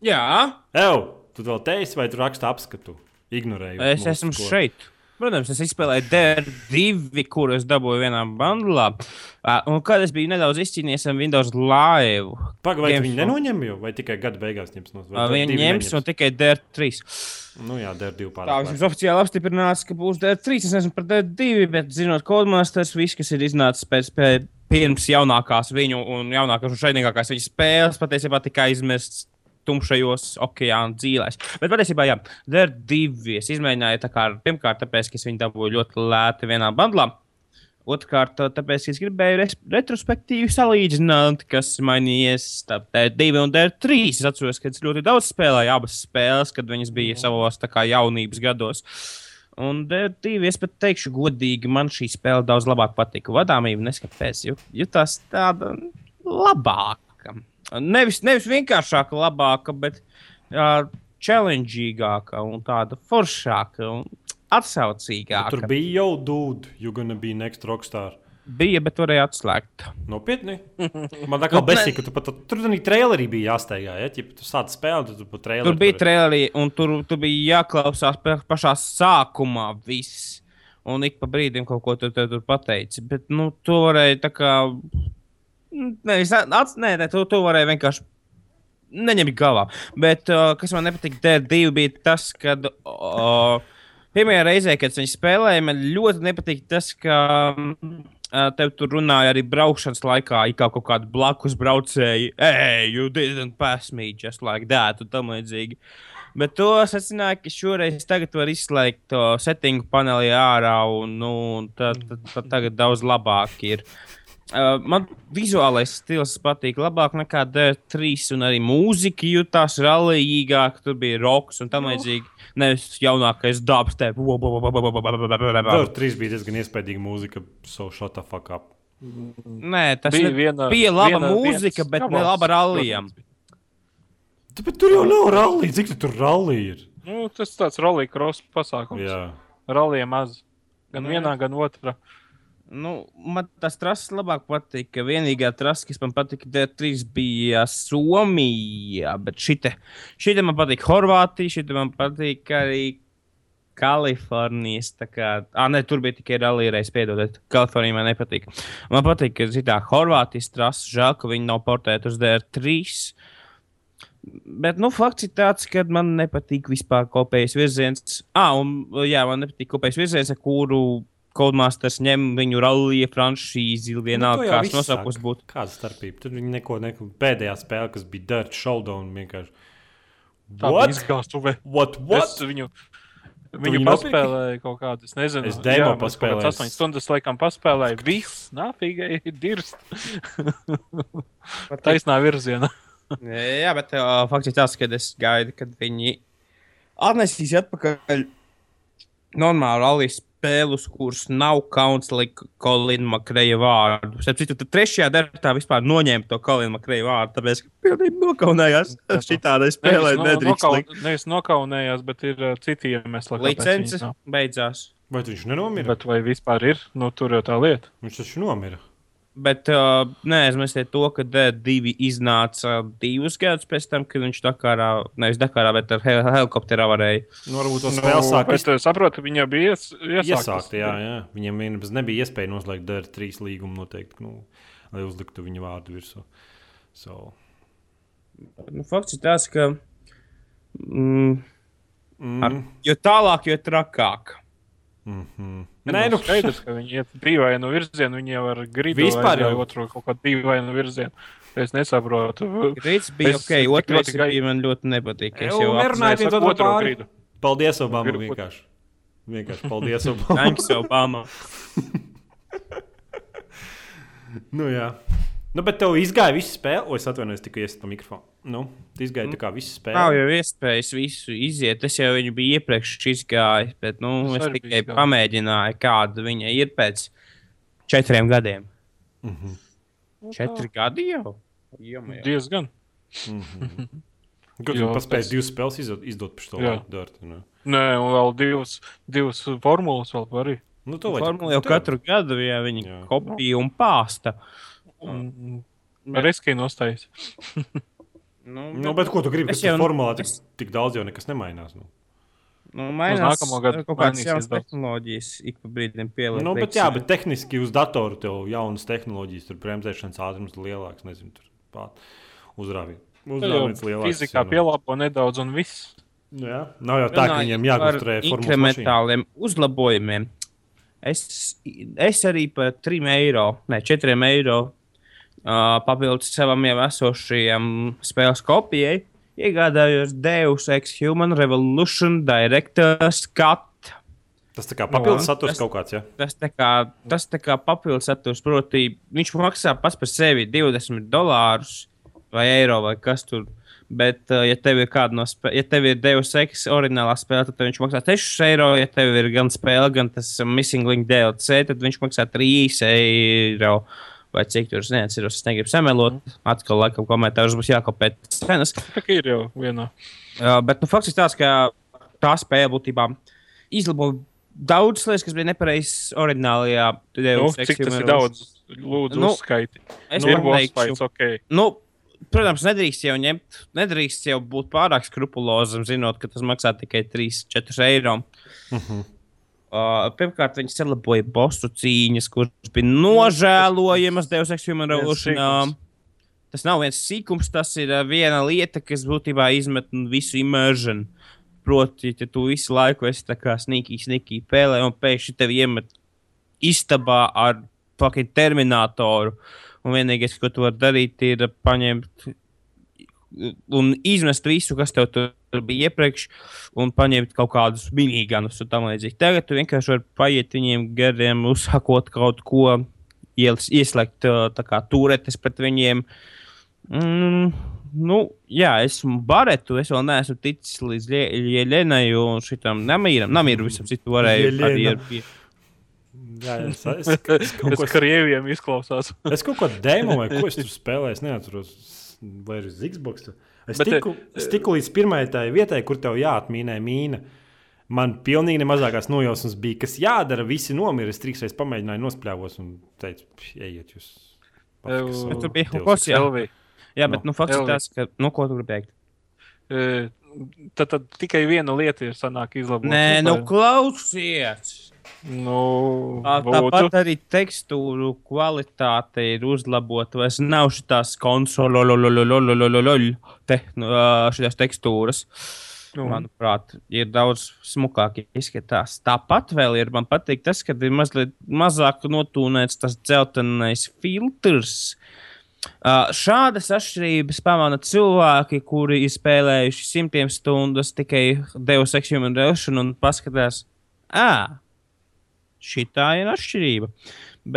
Jā, Evo, tu vēl teisi, vai tu raksti apskatu? Ignorēju. es esmu ko. šeit. Protams, es izspēlēju DR2, kuru es dabūju vienā bandlā. Un kad es biju nedaudz izcīnījies ar Windows Live, Pagaid, vai Games viņi nenoņem jau, vai tikai gada beigās ņems no uh, viņi ņems no tikai DR3. Nu jā, der divi Tā pārāk. viņš oficiāli apstiprināts, ka būs DR3. Es esmu par DR2, bet zinot, Codemasters, viss, kas ir iznācis pēc, pēc pirms jaunākās viņu un jaunākās un šaidīgākās viņa spēles, patiesībā tika aizmirsts tumšajos okeāna dzīvēs. Bet patiesībā, jā, DR2 es izmēģināju tā kā pirmkārt, tāpēc, ka es viņu dabūju ļoti lēti vienā bandlā. Otrkārt, tāpēc, ka es gribēju retrospektīvi salīdzināt, kas ir mainījies DR2 un DR3. Es atceros, ka es ļoti daudz spēlēju abas spēles, kad viņas bija savos kā jaunības gados. Un DR2, es pat teikšu, godīgi, man šī spēle daudz labāk patika. Vadāmība neskapēc, jo jutās tāda labāka. Nevis, nevis vienkāršāka, labāka, bet uh, challengeīgāka un tāda foršāka un atsaucīgāka. Tur bija jau dude, you gonna be next rockstar. bija, bet varēja atslēgt. Nopietni. Man tā kā besīk, ka tu pat tur arī trailerī bija jāsteigā. Ja, ja tu sāc spēlēt, tad tu pat trailerī. Tur bija traileri, un tur, tur bija jāklausās pa- pašā sākumā viss. Un ik pa brīdim kaut ko tur, tur, tur pateici. Bet, nu, to varēja tā kā. Nevis, ats, nē, nē, to, to varēja vienkārši neņemt galvā. Bet, uh, kas man nepatika, D2 bija tas, ka. Uh, Pirmajā reizē, kad viņi spēlēja, man ļoti nepatīk tas, ka mm, uh, tev tur runāja arī braukšanas laikā, kā kaut kāda blakus braucēji. Hey, you didn't pass me just like that, un tam līdzīgi. Bet to secināju, ka šoreiz var izslēgt to settingu paneli ārā, un, nu, un tad, tad, tad tagad daudz labāk ir. Uh, man vizuālais stils patīk labāk nekā D3, un arī mūzika jutās rallīgāk. Tur bija roks un tam līdzīgi. Nevis jaunākais dabas. Tur trīs bija diezgan iespaidīga mūzika, so shut the fuck up. Nē, tas Bija ne, viena- bija laba viena- mūzika, viens bet ne laba rallija. protams. Tāpēc tur jau nav rallija. Cik tu tur rallija ir? Nu, tas tāds rolling cross pasākums. Jā. Rallija maz. Gan Nu, vienā, gan otrā. Nu, man tas trases labāk patīk. Vienīgā trasa, kas man patika, D3 bija Somija. Bet šī te man patīk Horvātija, šī man patīk arī Kalifornijas. Kā, ah, nē, tur bija tikai rallija, piedodiet. Kalifornija man nepatīk. Man patīk, ka tā Horvātijas trasa, žēl, ka viņi nav portēti uz DR3. Bet, nu, fakts ir tāds, ka man nepatīk vispār kopējais virziens. Ah, un, jā, man nepatīk kopējais virziens, ar kuru Codemasters ņem viņu rallija franšīzi, vienalga, Nu, to jau kāds nosaukums būtu. Kāda starpība? Tur viņi neko, neko pēdējā spēlē, kas bija Dirt Showdown vienkārši. What? izgāstuve. What? What? Es viņu, viņu viņu paspēlēju kaut kādu, es nezinu, Es demo jā, paspēlēju. kādas 8 stundas laikam paspēlēju. Viss, nāfīgai, dirst. Taisnā virzienā. Jā, bet uh, fakts ir tas, ka es gaidu, kad viņi atnesīs atpakaļ normālu rallija spēli, uz kuras nav kauns likt Kolina Makreja vārdu. Starp citu, tad trešajā darbā vispār noņēma to Kolina Makreja vārdu, tāpēc, ka pilnīgi nokaunējās. Šī tāda spēlē Nevis no- nedrīkst nokau- likt. Nevis nokaunējās, bet ir uh, citi iemesli. Licences beidzās. Vai viņš nenomira? Bet vai vispār ir? Nu, tur jau tā lieta. Viņš taču nomira. Bet uh, neaizmirstiet to, ka D2 iznāca divus gadus pēc tam, kad viņš Dakarā, nevis Dakarā, bet ar hel helikopterā varēja. Nu, varbūt to spēli sāk bet es saprotu, viņa bija ies, iesākt. iesāktas. Jā, jā. Viņam nebija iespēja noslēgt Dirt 3 līgumu noteikti, nu, lai uzliktu viņa vārdu virsū. So. Nu, fakts ir tas, ka mm, Mm. Ar, jo tālāk, jo trakāk. Mm -hmm. Nē, nu, nu, skaidrs, ka viņi iet dīvainu virzienu, viņi jau ar gribu Vispār vai jau. otru kaut kādu dīvainu virzienu. Es nesaprotu. Rīts bija Es ok, ļoti gai- bija man ļoti nepatīk. Es Jau jau nerunāju. Otru otro gridu. paldies, Obama. Gribu- Vienkārši. Vienkārši paldies, Obama. Thanks, Obama. nu, jā. Nu, bet tev izgāja viss spēle, o es atvainojos, tikai ies pa mikrofonu. Nu, izgāja tā kā viss spēle. Nav jau iespējas visu iziet. Es jau viņu biju iepriekš izgājis, bet nu, Es es tikai izgājis. pamēģināju, kāda viņa ir pēc četriem gadiem. Mhm. Četri gadi jau? Diezgan. Kur tu Jo, paspēji tas- divas spēles izdot, izdot par šo? Dartu, nu. Nē, un vēl divas, divas formulas vēl arī. Nu, to vajag- Formula jau tev- katru gadu, ja viņi Jā. kopija un pāsta. Un Riskīgi nostājas. Nu, Nu, bet ko tu gribi? Es jau formulā tik, es- tik daudz jau nekas nemainās. Nu, nu, mainās nākamo gadu kaut kādas jaunas tehnoloģijas, ik pa brīdim pieliek. nu, bet, jā, bet tehniski uz datoru tev jaunas tehnoloģijas, tur bremzēšanas ātrums lielāks, nezinu, tur pār uzrāvīt. Uzrāvīts lielāks. Fizikā nu. pielāgo nedaudz un viss. Nu, Jā, nav jau tā, ka viņiem jākonstruē. Inkrementāliem uzlabojumiem. Es, es arī par 3 eiro, ne 4 eiro uh, papildus savam jau esošajam spēles kopijai iegādājos Deus Ex Human Revolution Director's Cut. Tas tā kā papildus Jā. saturs Tas- kaut kāds, jā. Tas tā kā, tas tā kā papildus saturs, proti, viņš maksā pats par sevi 20 dolārus vai eiro vai kas tur. Bet, uh, ja tev ir kāda no spēlēm, ja tev ir Deus Ex oriģinālā spēle, tad viņš maksā 6 eiro. Ja tev ir gan spēle, gan tas Missing Link DLC, tad viņš maksā 3 eiro. Vai cik tur neatceros, es negribu samelot. Atkal, laikam, komentārus būs jākopē cenas. Tā kā ir jau vienā. Uh, bet nu, fakts ir tāds, ka tā spēle būtībā izlabo daudzas lietas, kas bija nepareizas oriģinālajā Nu, cik tas ir daudz? Lūdzu, Nu, uzskaiti. Es Ir boss neteikšu, fights, ok. nu, protams, nedrīkst jau ņemt, nedrīkst jau būt pārāk skrupulozam, zinot, ka tas maksā tikai 3-4 eiro. Uh, pirmkārt, viņi celebrēja bosu cīņas, kuras bija nožēlojamas Deus Ex Human Revolution. Tas nav viens sīkums, tas ir uh, viena lieta, kas būtībā izmet visu immersion. Proti, ja tu visu laiku esi tā kā sīkīgi, sīkīgi pēlē, un pēkšņi tevi iemet istabā ar fucking terminatoru. Un vienīgais, ko tu vari darīt, ir paņemt un izmest visu, kas tev tur bija iepriekš, un paņemt kaut kādus minīganus un tam līdzīgi. Tagad tu vienkārši vari paiet viņiem gariem, uzsākot kaut ko, ieslēgt kā turetes pret viņiem. Mm, nu, jā, esmu baretu, es vēl neesmu ticis līdz Lielenai un šitam namīram. Namīru visam citu varēju arī ar pie. Jā, es, es, es, kaut Tas ko, krieviem izklausās. es kaut ko demo vai ko es tur spēlēju, es neatceros. Vai uz Xbox? Es Bet, tiku, es tiku līdz pirmajai tai vietai, kur tev jāatmīnē mīna. Man pilnīgi nemazākās nojausmas bija, kas jādara. Visi nomira. Es trīs reizes pamēģināju, nospļāvos un teicu, ejiet, jūs. Ev, Bet tur bija kas, jā. Elvi. Jā, bet Nu, nu, Elvi. tas, ka, nu, ko tu gribēji? E, Tad, tad tikai viena lieta ir sanāk izlabot. Nē, nu, klausies! Nu. Tāpat arī tekstūru kvalitāte ir uzlabota. Vairs nav šīs konsolidācijas tekstūras. Nu. Manuprāt, ir daudz smukāk izskatās. Tāpat vēl ir. Man patīk tas, ka ir mazliet mazāk notūnēts tas dzeltenais filtrs. Uh, šādas atšķirības pamana cilvēki, kuri ir spēlējuši simtiem stundas tikai Deus Ex Human Revolution un paskatās, ah, šī tā ir atšķirība.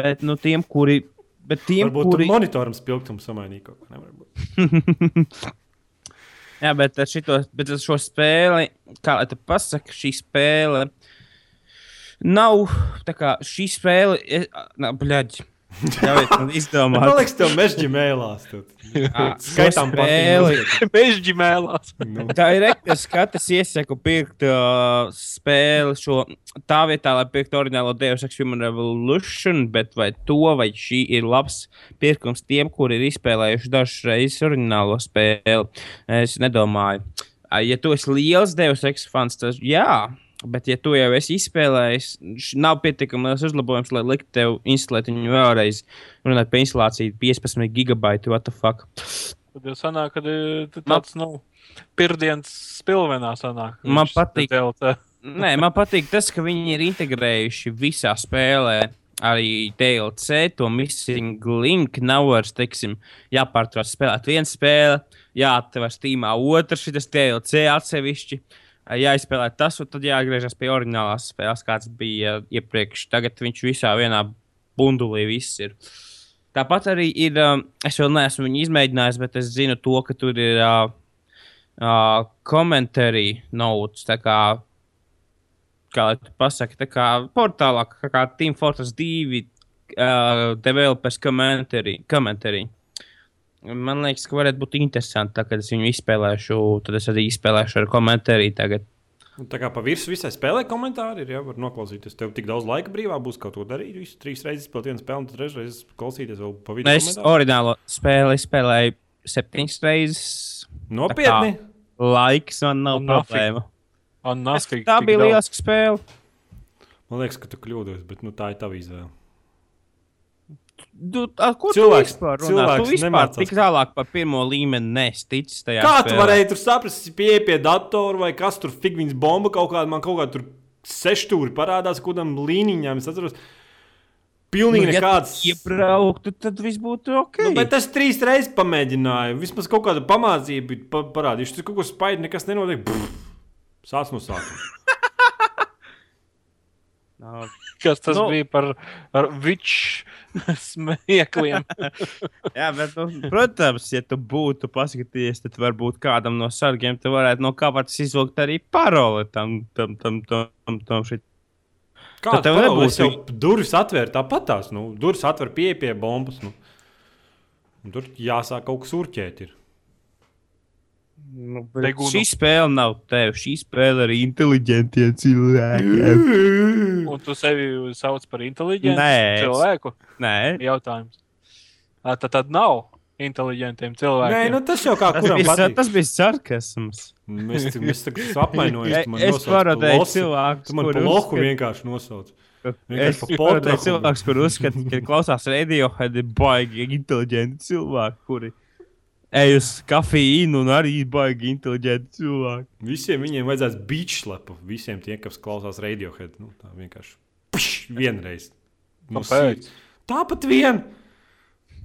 Bet nu, tiem, kuri. Bet tiem, Varbūt kuri... monitoram spilgtums samainīja kaut ko. Jā, bet, ar šito, bet ar šo spēli, kā lai te pasakā, šī spēle nav tā kā šī spēle. Nē, bļaģi. Ļaujiet man Man liekas, tev mežģi mēlās. Skaitām šo spēli. Bežģi mēlās. Nu, Tā ir es iesaku pirkt uh, spēli šo tā vietā, lai pirktu oriģinālo Deus Ex Human Revolution, bet vai to vai šī ir labs pirkums tiem, kuri ir izspēlējuši dažas reizes oriģinālo spēli. Es nedomāju. Ja tu esi liels Deus Ex fans, tad jā. Bet, ja tu jau esi izspēlējis, nav pietiekami liels uzlabojums, lai liktu tev instalēt viņu vēlreiz. Runājot par instalāciju, 15 gigabaitu, what the fuck. Tad jau sanāk, ka e, Man- tāds nav. Pirmdienas spilvenā sanāk. Man patīk. Nē, man patīk tas, ka viņi ir integrējuši visā spēlē. Arī DLC, to missing link nav vairs, teiksim, jāpārtrauc spēlēt viena spēle, jāatver stīmā otra, šis DLC atsevišķi, jāizspēlē tas, un tad jāatgriežas pie oriģinālās spēles, kāds bija iepriekš. Tagad viņš visā vienā bundulī viss ir. Tāpat arī ir, um, es vēl neesmu viņu izmēģinājis, bet es zinu to, ka tur ir uh, uh, komentāri notes, tā kā kā pasaki, tā kā portālā, kā, kā Team Fortress 2 uh, developers komentāri. Komentāri. Man liekas, ka varētu būt interesanti, tā, kad es viņu izspēlēšu, tad es arī izspēlēšu ar komentāru tagad. Tā kā pa virsmu visai spēlē komentāri ir, ja var noklausīties. Tev tik daudz laika brīvā būs kaut ko darīt. Visu trīs reizes spēlēt vienu spēli, un tad trešreiz klausīties vēl pa vidu. Es originālo spēli spēlēju septiņas reizes. Nopietni! Laiks man nav Un problēma. Un nafik, tā bija lieliska spēle. Man liekas, ka tu kļūdos, bet nu, tā ir tava izvēle. Tu, a, ko Cilvēks- tu vispār runā? cilvēks Tu vispār nemācās. tik tālāk par pirmo līmeni nesticis tajā. Kā tu spēlē. varēji tur saprast, pieeja pie datora vai kas tur figūras bomba kaut kāda, man kaut kāda tur sešstūri parādās, kaut kādam līnijām. Es atceros, pilnīgi Nu, ja tu nekāds. Iebrauktu, tad viss būtu ok. Nu, bet es trīs reizes pamēģināju. Vismaz kaut kādu pamācību pa parādīšu. Tur kaut ko spaidu, nekas nenotiek. Sāc no sākuma. Kas tas Nu. bija par ar viču smiekliem? Jā, bet, nu, protams, ja tu būtu paskatījies, tad varbūt kādam no sargiem tu varētu no kabatas izvilkt arī paroli tam, tam, tam, tam, tam, tam šit. Kā tev nebūs? Jau durvis atvērt tāpatās. Nu, durvis atver pie pie bombas. Nu. Un Tur jāsāk kaut kas urķēt. Ir. Nu, Degunu. šī spēle nav tev, šī spēle ir inteliģentiem cilvēkiem. Un tu sevi sauc par inteliģentu Nē, cilvēku? Nē, Jautājums. Ā, Tad, tad nav inteliģentiem cilvēkiem. Nē, nu, tas jau kā tas kuram bija, patīk. tas bija sarkasms. Mēs, mēs tagad apmainojamies. Es parodēju cilvēku, Tu man kur bloku uzskat- vienkārši nosauc. Es parodēju cilvēks, kur uzskata, ka klausās radiohead ir baigi inteliģenti cilvēki, kuri ej uz kafīnu un arī baigi inteliģenti cilvēki. Visiem viņiem vajadzēs beachslapu. Visiem tiem, kas klausās radiohead. Nu, tā vienkārši. Pš, vienreiz. No Kāpēc? sirds. Tāpat vien.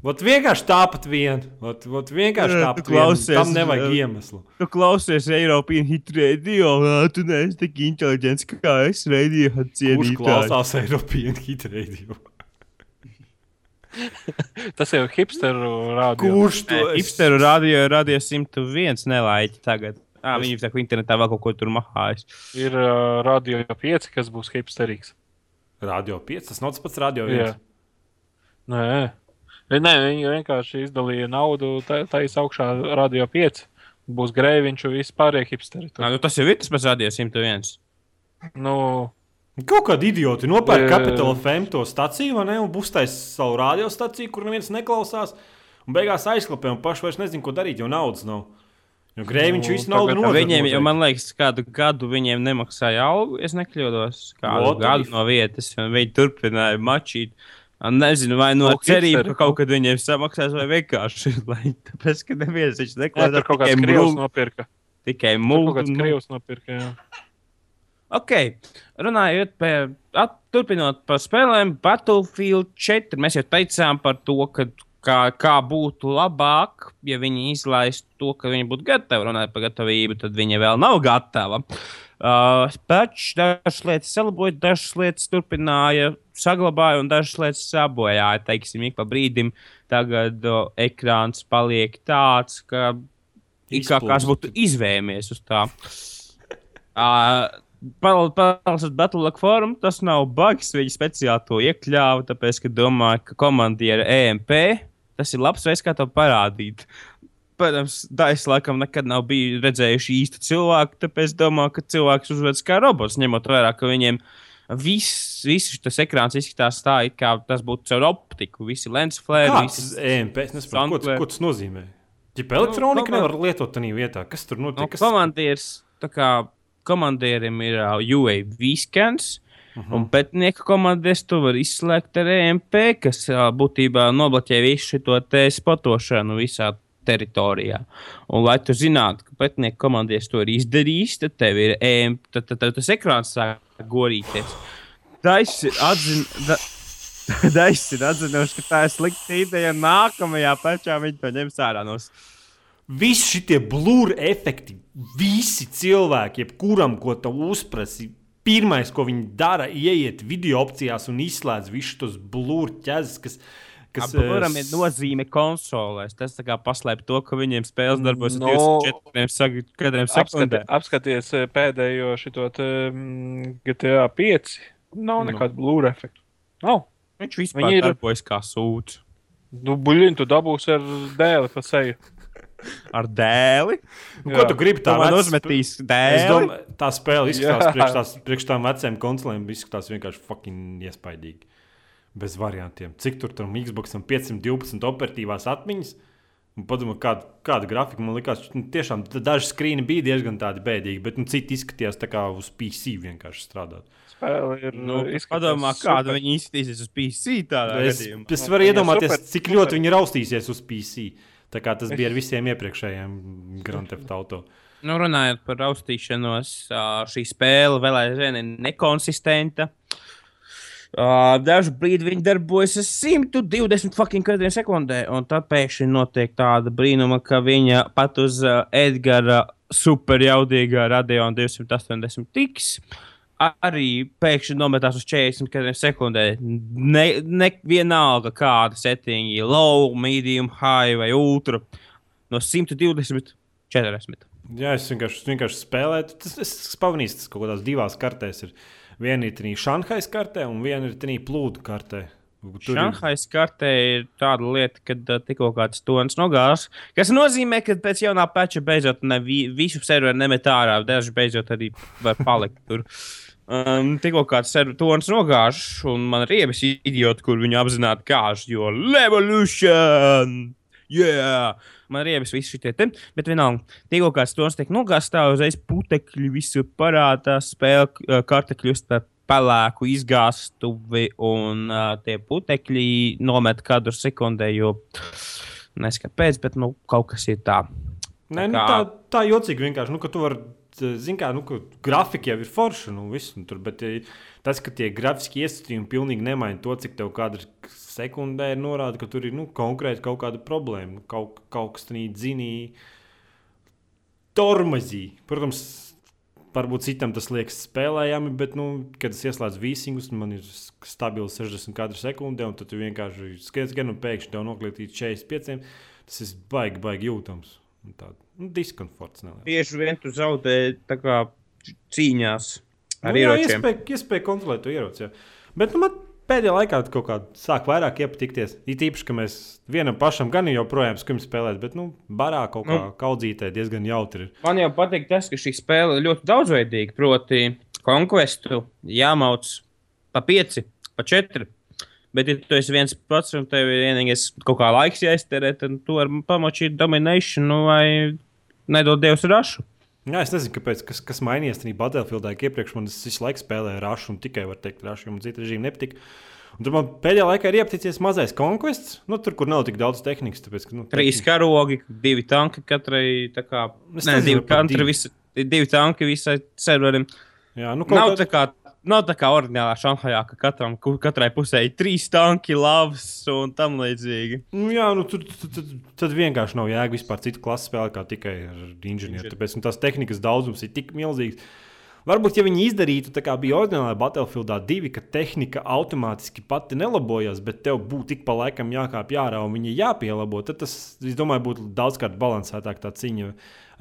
Ot vienkārši tāpat vien. Ot, ot vienkārši Nē, tu tāpat vien. klausies, Tam nevajag iemeslu. Tu klausies Eiropas hit radio, tu neesi tik inteliģents kā es radiohead Kurš cienītājs. klausās Eiropas hit radio? Tas jau ir hipsteru rādio. Kurš to Nē, Hipsteru radio ir radio 101 nelaiķi tagad. À, viņi tā kā internetā vēl kaut ko tur mahājas. Ir uh, radio 5, kas būs hipsterīgs. Radio 5. Tas nav tas pats radio Jā. 1. Nē. Nē, viņi vienkārši izdalīja naudu, ir augšā radio 5. Būs grēviņš un viss pārējie hipsteri. Tur. nu, tas jau ir tas pats radio 101. Nu, Kaut kādi idioti nopērk. Capital FM to staciju, vai ne? Un uztais savu radiostaciju, kur neviens neklausās. Un beigās aizklapē, un paši vairs nezina, ko darīt, jo naudas nav. Jo grēviņš Nu, visu naudu nodod. Viņiem, jo man liekas, kādu gadu viņiem nemaksāja algu, es nekļūdos. Kādu What gadu if? no vietas, un viņi turpināja mačīt. Un Nezinu, vai no cerības, ka kaut kad viņiem samaksās, vai vienkārši, lai, tāpēc, ka neviens viņš jā, neklāja tur kaut kāds tikai krievs nopirka. Tikai mūlu. kaut kāds krievs nopirka. Jā. Ok, runājot par, turpinot par spēlēm, Battlefield 4. Mēs jau teicām par to, ka, kā, kā būtu labāk, ja viņi izlaistu to, ka viņi būtu gatavi. Runājot par gatavību, tad viņi vēl nav gatavi. Uh, Pēc dažas lietas salaboja, dažas lietas turpināja, saglabāja un dažas lietas sabojāja. Teiksim, ik pa brīdim tagad uh, ekrāns paliek tāds, ka it kā kāds būtu izvēmies uz tā. Uh, Paralēlis Battlelog forum, tas nav bugs. Viņi speciāli to iekļāva, tāpēc, ka domāju, ka komandieri EMP tas ir labs veids, kā to parādīt. Protams, Daisa laikam nekad nav bijusi redzējuši īstu cilvēku, tāpēc domāju, ka cilvēks uzvedas kā robots, ņemot vērā, ka viņiem viss, viss šis ekrāns izskatās tā, it kā tas būtu caur optiku, visi lens flare, ir EMP? Es nesaprotu, ko, ko tas nozīmē. Ja elektronika Nu, nevar lietot tādā vietā, kas tur Nu, notiek? Kas... komandieris, tā kā komandierim ir uh, UAV scans, uh -huh. un pētnieka komandieris to var izslēgt ar EMP, kas uh, būtībā nobloķē visu šo te spotošanu visā teritorijā. Un, lai tu zinātu, ka pretinieku komandieris to ir izdarījis, tad tev ir ēm, tad, tad, tad tas ekrāns sāk gorīties. Dais ir atzinuši. Dais ir atzinuši, ka tā ir slikta ideja. Nākamajā pečā viņi to ņems ārā no Visi šie blūri efekti, visi cilvēki, jebkuram, ko tu uzprasi, pirmais, ko viņi dara, ieiet video opcijās un izslēdz visus tos blūri ķēdes, kas, kas Kuram eh, ir nozīme konsolēs? Tas tā kā paslēp to, ka viņiem spēles darbojas No. 24 kadriem Apskati, sekundē. apskaties eh, pēdējo šo mm, GTA 5. Nav Nu. nekāda blūra efekta. Nav. Viņš vispār Viņi ir- darbojas kā sūds. Nu, buļļiņu tu dabūsi ar dēli pa seju. Ar dēli. nu, ko tu gribi Tā tā man vecs- uzmetīs Es dēli. domāju, tā spēle izskatās priekš, tās, priekš tām vecām konsolēm, izskatās vienkārši fucking iespaidīgi. Bez variantiem. Cik tur tam Xbox 512 operatīvās atmiņas? Un Padomā, kāda, kāda grafika man likās. Nu, tiešām daži skrīni bija diezgan tādi bēdīgi, bet nu, citi izskatījās tā kā uz PC vienkārši strādāt. Spēle ir Nu, padomā, kāda super. viņi izskatīsies uz PC. Tādā Es, gadījumā. es varu viņa iedomāties, super- cik super. ļoti viņi raustīsies uz PC. Tā kā tas bija ar visiem iepriekšējiem Grand Theft Auto. Nu, runājot par raustīšanos, šī spēle vēl aizvien ir nekonsistenta. Dažu brīdi viņi darbojas ar 120 fucking sekundē, un tad pēkšņi notiek tāda brīnuma, ka viņa pat uz Edgara superjaudīgā Radeon 280 tiks. Arī pēkšņi nometās uz 40 kadriem sekundē. Ne, ne vienalga kāda settinga, low, medium, high vai ultra. No 120 40. Jā, es vienkārši, es vienkārši spēlēju. Tas es pamanīju, tas kaut kādās divās kartēs ir. Viena ir trīs Šanhais kartē, un viena ir trīs plūdu kartē. Šanhais kartē ir tāda lieta, ka uh, tikko kāds tonis nogāzts. Tas nozīmē, ka pēc jaunā peča beidzot ne vi, visu serveru nemet ārā. Daži beidzot arī var palikt tur. Um, tikko kāds serveru tonis nogāzts, un man ir riebis idioti, kur viņu apzināti kāž, jo Revolution! Yeah! Man ir riebis visi šie te, bet vienalga, tikko kāds tonis tiek nogāzts, tā uzreiz putekļi visur parādās, spēle uh, karte kļūst par pelēku izgāstuvi, un uh, tie putekļi nomet kadru sekundē, jo nezinu, kāpēc, bet nu, kaut kas ir tā. Nē, nu, kā- tā, tā jocīgi vienkārši. Nu, ka tu vari, zini, kā, nu, ka grafika jau ir forša, nu, viss, nu, tur, bet eh, tas, ka tie grafiski iestatījumi pilnīgi nemaina to, cik tev kāda sekundē ir norāda, ka tur ir nu, konkrēti kaut kāda problēma, kaut, kaut kas tādā dzinī, tormazī. Protams, varbūt citam tas liekas spēlējami, bet, nu, kad es ieslēdzu vīsingus, man ir stabili 60 kadru sekundē, un tad vienkārši skrieni, gan un pēkšņi tev noklīt līdz 45. Tas ir baigi, baigi jūtams. Tāda nu, diskomforts. neliels. Bieži vien tu zaudē kā cīņās ar Nu, jā, ieročiem. iespēja, iespēja kontrolēt to ieroci. jā. Bet nu, man pēdējā laikā kaut kā sāk vairāk iepatikties. It īpaši, ka mēs vienam pašam gan joprojām skumji spēlēt, bet nu, barā kaut kā Nu. kaudzītē diezgan jautri. ir. Man jau patīk tas, ka šī spēle ir ļoti daudzveidīga. Proti, konkurentu jāmauc pa pieci, pa četri. Bet, ja tu esi viens pats un tev ir vienīgais kaut kā laiks jāizterē, tad tu vari pamočīt dominēšanu nu, vai nedod dievs rašu. Jā, es nezinu, kāpēc, kas, kas mainījās tajā Battlefieldā. Iepriekš man tas visu laiku spēlēja rašu un tikai var teikt rašu, jo man cita režīma nepatika. Un tur man pēdējā laikā ir iepaticies mazais konkurss, nu, tur, kur nav tik daudz tehnikas. Tāpēc, ka, nu, Trīs tehnika- karogi, divi tanki katrai. Kā, Es ne, nezinu, divi, kantri, divi. visi, divi tanki visai serverim. Jā, nu, Nav kaut tā kā. Nav tā kā ordinālā Šanhajā, ka katram, katrai pusē ir trīs tanki, lavas un tam līdzīgi. Nu, jā, nu, tur tad, vienkārši nav jēga vispār citu klases spēlēt, kā tikai ar inženieri. Tāpēc nu, tās tehnikas daudzums ir tik milzīgs. Varbūt, ja viņi izdarītu tā kā bija oriģinālajā Battlefieldā 2, ka tehnika automātiski pati nelabojas, bet tev būtu tik pa laikam jākāpj ārā un viņi jāpielabo, tad tas, es domāju, būtu daudzkārt balansētāk tā cīņa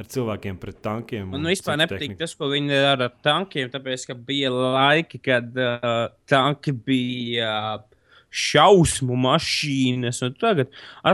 ar cilvēkiem pret tankiem. Man nu vispār nepatīk tehniku. tas, ko viņi dara ar tankiem, tāpēc, ka bija laiki, kad uh, tanki bija uh, šausmu mašīnas. Tagad,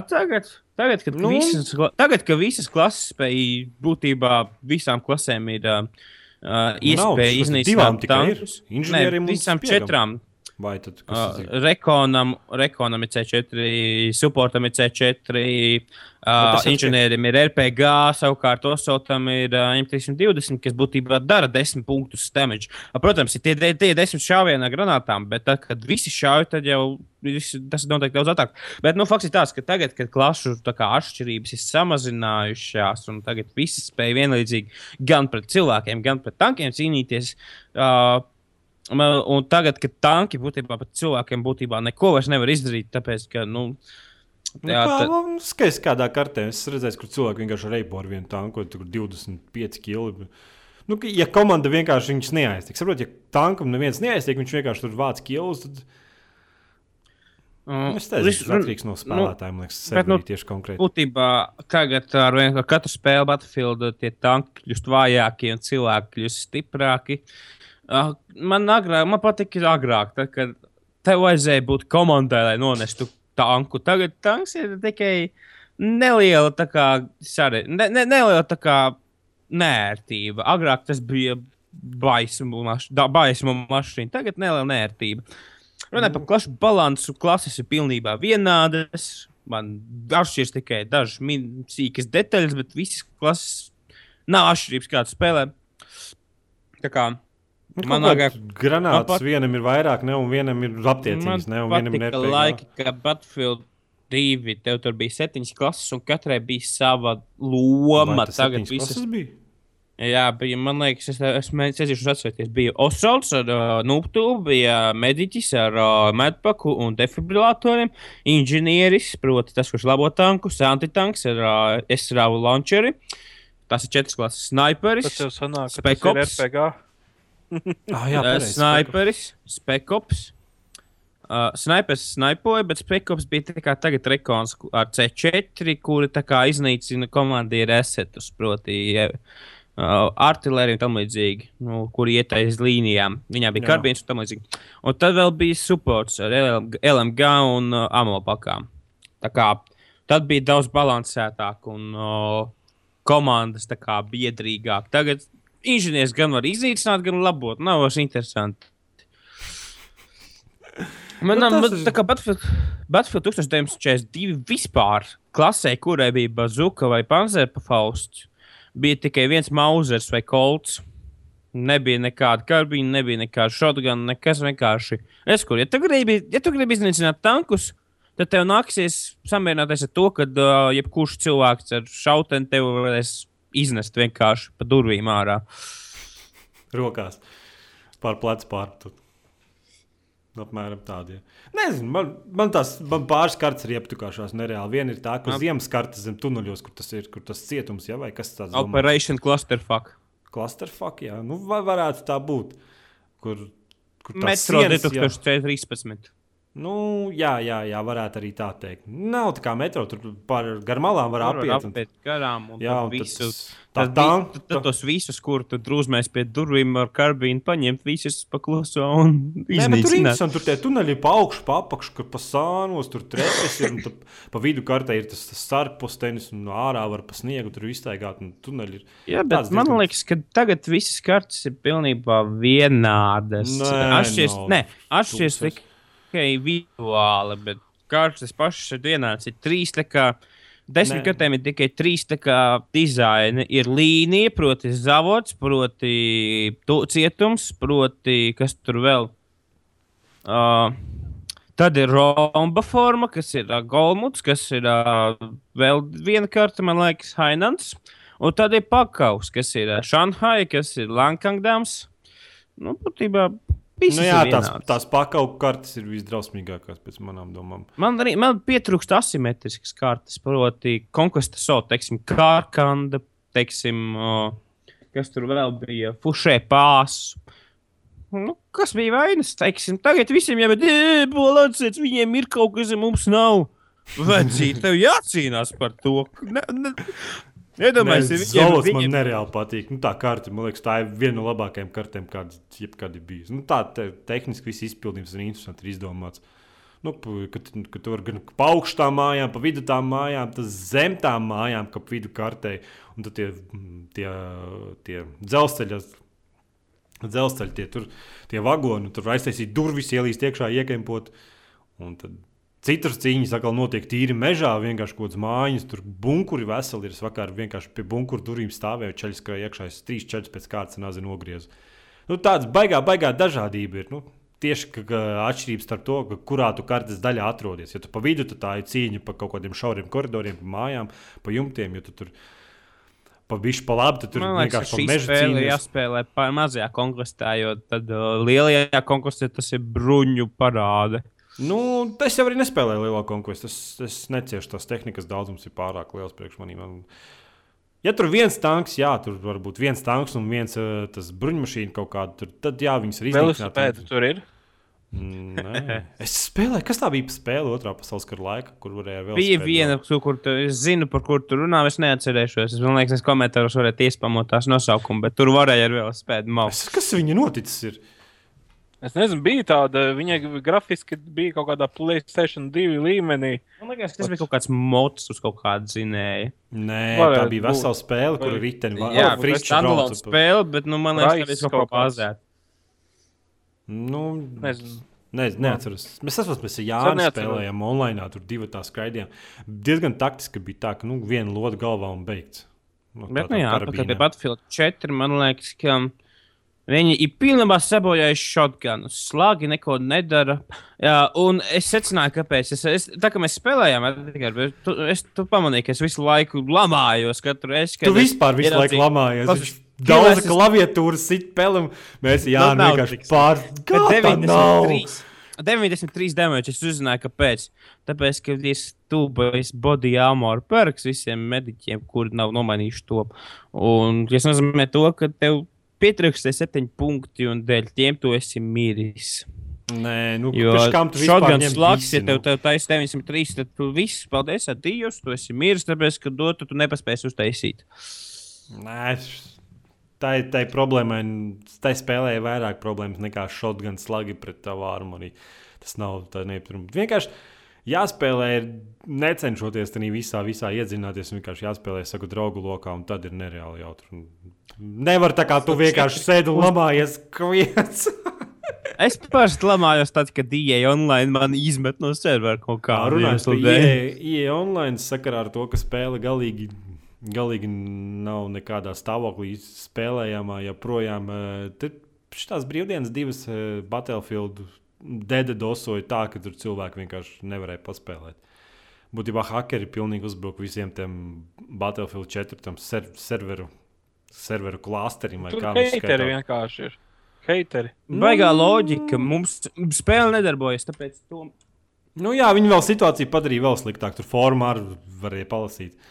tagad, tagad, kad Nu. visas, tagad, kad visas klases spēja būtībā visām klasēm ir uh, uh, Nu, iespēja iznīcināt divām tankus. Un visām spiegam. četrām. Vai tad kas Uh, ir? Rekonam, Rekonam ir C4, Supportam ir C4, uh, tas ir inženierim ir RPG, savukārt Osotam ir uh, M320, kas būtībā dara 10 punktus damage. Uh, Protams, ir tie, tie, tie 10 šāvienā granātām, bet tad, kad visi šauj, tad jau visi, tas ir noteikti daudz ātrāk. Bet nu, fakts ir tāds, ka tagad, kad klašu kā, atšķirības ir samazinājušās, un tagad visi spēj vienlīdzīgi gan pret cilvēkiem, gan pret tankiem cīnīties. Uh, Un tagad, kad tanki būtībā pat cilvēkiem būtībā neko vairs nevar izdarīt, tāpēc ka, nu, Nu, jā, kā, tā, nu, Skaidrs, kādā kartē es redzēju, kur cilvēki vienkārši reipo ar vienu tanku, tur 25 kg. Nu, ja komanda vienkārši viņus neaiztiek, saprotiet, ja tankam neviens neaiztiek, viņš vienkārši tur vāc kilus, tad uh, nu, es nezinu, tas atkarīgs no spēlētājiem, nu, liekas, bet, nu, tieši konkrēti. būtībā tagad ar, vien, ar katru spēli Battlefield tie tanki kļūst vājāki un cilvēki kļūst stiprāki. Uh, man, agrāk, man patika agrāk, tad, kad tev vajadzēja būt komandai, lai nonestu tanku. Tagad tanks ir tikai neliela tā kā, sare, ne, ne, neliela tā kā nērtība. Agrāk tas bija baisuma maš- mašīna, tagad neliela nērtība. Runājot par klašu balansu, klases ir pilnībā vienādas. Man atšķiras tikai dažas sīkas detaļas, bet visas klases nav atšķirības, kādas spēlē. Tā kā Nu, man kaut agrāk- kāds Granāts pat- vienam ir vairāk, ne, un vienam ir aptiecīgs, ne, un vienam ir patika RPG. laiki, ka Battlefield 2 tev tur bija septiņas klases, un katrai bija sava loma. Tagad visas bija. Jā, bija, man liekas, es esmu aizsmeļs atcerēties. Bija Osvalds ar uh, Nūptu, bija mediķis ar uh, medpaku un defibrilatoriem, inženieris, proti, tas, kurš labo tankus, antitanks ar uh, SRAU launcheri. Tas ir četras klases sniperis. Tas jau sanāk, ka tas ir. RPG. Ah, jā, Uh, pareizi, sniperis, spekops. Uh, snipers snipoja, bet spekops bija tikai tagad rekons ar C4, kuri tā kā iznīcina komandieru esetus, proti, uh, artilēriju un tam līdzīgi, nu, kuri iet aiz līnijām. Viņām bija karbīns un tam līdzīgi. Un tad vēl bija supports ar LM LMG un uh, ammo pakām. Tā kā tad bija daudz balansētāk un uh, komandas tā kā biedrīgāk. Tagad inženieris gan var iznīcināt, gan labot. Nav vairs interesanti. Man, Nu, tā kā Battlefield, Battlefield 1942 vispār klasē, kurai bija bazuka vai panzerpafausts, bija tikai viens mauzers vai kolts. Nebija nekāda karbīna, nebija nekāda shotgun, nekas vienkārši. Es kur, ja tu gribi, ja tu gribi iznīcināt tankus, tad tev nāksies samierināties ar to, ka uh, jebkurš cilvēks ar šauteni tev varēs iznest vienkārši pa durvīm ārā. Rokās pār plecu pārpatu. Apmēram tādi. ja. Nezinu, man, man tās man pāris kartes ir iepatikājušās nereāli. Viena ir tā, ka ziemas kartes zem tuneļos, kur tas ir, kur tas cietums, ja, vai kas tāds - Operation Clusterfuck. Clusterfuck, jā, nu varētu tā būt. Kur, kur tās Metro sienas, jā. 2013. Nu, jā, jā, jā, varētu arī tā teikt. Nav tā kā metro, tur par garmalām var Tur var apiet. un- apiet garām un Jā, un tad visu. tas- tā tank- vi, tad tos visus, kur tu drūzmēs pie durvīm ar karbīnu, paņemt visus pakluso un Nē, bet tur iznīcināt. interesanti. Tur tie tuneļi pa augšu, pa apakšu, kur pa sānos, tur trepes ir. un tad Pa vidu kartē ir tas, tas sarpostenis, un no ārā var pa sniegu tur iztaigāt. un Tuneļi ir. Jā, bet Tāds man diezgan- liekas, ka tagad visas kartes ir pilnībā vienādas. Nē, Atšķiras, nav. ne, atšķiras Tūkstoš. Tikai vizuāli, bet kartes pašas ir vienādas. Ir trīs. Desmit gadiem ir tikai trīs dizaini. Ir līnija, proti, zavods, proti, tu- cietums, proti, kas tur vēl. Uh, tad ir romba forma, kas ir uh, golmuts, kas ir uh, vēl viena karte, man liekas, Hainants. Un tad ir pakaus, kas ir uh, Šanhai, kas ir Lankangdams. Nu, būtībā. Visas Nu, jā, tās, tās pakaupu kartes ir visdrausmīgākās pēc manām domām. Man arī man pietrūkst asimetriskas kartes, proti, konkursa so, teiksim, kārkanda, teiksim, kas tur vēl bija, fušē pāsu. Nu, kas bija vainas? Teiksim, tagad visiem jau ir bolāts, viņiem ir kaut kas, un mums nav. Vecīt, tev jācīnās par to. Ne, ne, Iedomājieties, Zolos viņiem, man viņiem, nereāli patīk. Nu, tā karte, man liekas, tā ir viena no labākajām kartēm, kādas jebkad ir bijusi. Nu, tā te, tehniski viss izpildījums ir interesants, ir izdomāts. Nu, kad, kad tur gan pa augšu tām mājām, pa vidu tām mājām, tas zem tām mājām, kā vidu kartē. Un tad tie, tie, tie dzelzceļa dzelzceļa tie, tur, tie vagoni, tur aiztaisīt durvis, ielīst iekšā, iekempot. Un tad citas cīņas atkal notiek tīri mežā, vienkārši kaut kādas mājas, tur bunkuri veseli ir. Es vakar vienkārši pie bunkuru durvīm stāvēju, ceļš skrēja iekšā, es trīs, četras pēc kārtas nezinu, nogriezu. Nu, tāds baigā, baigā dažādība ir. Nu, Tieši ka, ka atšķirības starp to, ka, kurā tu kartes daļā atrodies. Ja tu pa vidu, tad tā ir cīņa pa kaut kādiem šauriem koridoriem, pa mājām, pa jumtiem. Ja tu tur pa bišķi pa labi, tad tur Man liekas, vienkārši pa meža cīņas. jāspēlē pa mazajā konkurstā, jo tad uh, lielajā konkurstā tas ir bruņu parāde. Nu, es jau arī nespēlēju lielā konkursu. Es, es neciešu tās tehnikas daudzums, ir pārāk liels priekš maniem. Man- Ja tur viens tanks, jā, tur var būt viens tanks un viens uh, tas bruņmašīna kaut kāda, tur, tad jā, viņas ir iznīcinātas. Velosipēdi tur ir. Nē. Es spēlēju, kas tā bija spēle otrā pasaules kara laikā, kur varēja vēl Bija viena, tu, kur tu, es zinu, par kur tu runā, es neatcerēšos. Es domāju, ka es komentāros varētu iespamot tās nosaukumu, bet tur varēja ar velosipēdu maus. Kas viņa noticis? Ir? Es nezinu, bija tāda, viņai grafiski bija kaut kādā Playstation 2 līmenī. Man liekas, tas bija kaut kāds mots uz kaut kādu zinēju. Nē, Varētu tā bija vesela spēle, kur riteni var Jā, oh, tas ir frišķi standalone spēle, bet nu, man liekas, tas ir kaut kā bāzēt. Nu, Nezinu. Ne, neatceros. Mēs esam mēs neatceros. spēlējām online, tur divi tā skraidījām. Diezgan taktiski bija tā, ka nu, viena loda galvā un beigts. Nu, Bet, tā nu, tā jā, tā pie Battlefield 4, man liekas, ka viņi ir pilnībā sabojājuši shotgunu. Slāgi neko nedara. Jā, un es secināju, kāpēc. Es, es, tā kā mēs spēlējām, Edgars, tu, es tu pamanīju, ka es visu laiku lamājos. Katru reizi, Tu kad es vispār visu laiku lamājies. Viņš Daudz es- klaviatūras sit pelim. Mēs jā, Nu, vienkārši tik pār. Bet Kā tā nav? 93, 93 damage. Es uzzināju, kāpēc. Tāpēc, ka ir stūbais body armor perks visiem mediķiem, kuri nav nomainījuši to. Un tas nozīmē to, ka tev pietrūkst tie septiņi punkti, un dēļ tiem tu esi miris. Nē, nu, Jo slāgs, visi, ja tev, tev taisa 903, tad tu viss, paldies, adījus, tu esi miris, tāpēc, ka dotu tu nepaspēsi uztaisīt. Nē, tā ir tā ir problēma. Tā spēlē ir vairāk problēmas nekā shotgun slagi pret tavu armoriju. Tas nav tā neapturami. Vienkārši jāspēlē, ir necenšoties tajā visā, visā iedzināties. Vienkārši jāspēlē, saku, draugu lokā, un tad ir nereāli jautri. Nevar tā kā tu vienkārši sēdi un lamājies klients. Es parasti lamājos tad, kad DA online man izmet no servera kaut Kā runājot par dēļ. IE online sakarā ar to, ka spēle galīgi, galīgi nav nekādā stāvoklī spēlējama, joprojām. šīs brīvdienas divas Battlefield dēļa dosoja tā, ka tur cilvēki vienkārši nevarēja paspēlēt. Būtībā hakeri pilnīgi uzbruka visiem tiem Battlefield 4 tam ser serveru, serveru klasterim. vai Tur kā mēs heiteri vienkārši ir. Heiteri. Baigā loģika. Mums spēle nedarbojas, tāpēc to Nu, jā, viņi vēl situāciju padarīja vēl sliktāku. Tur formā arī varēja palasīt.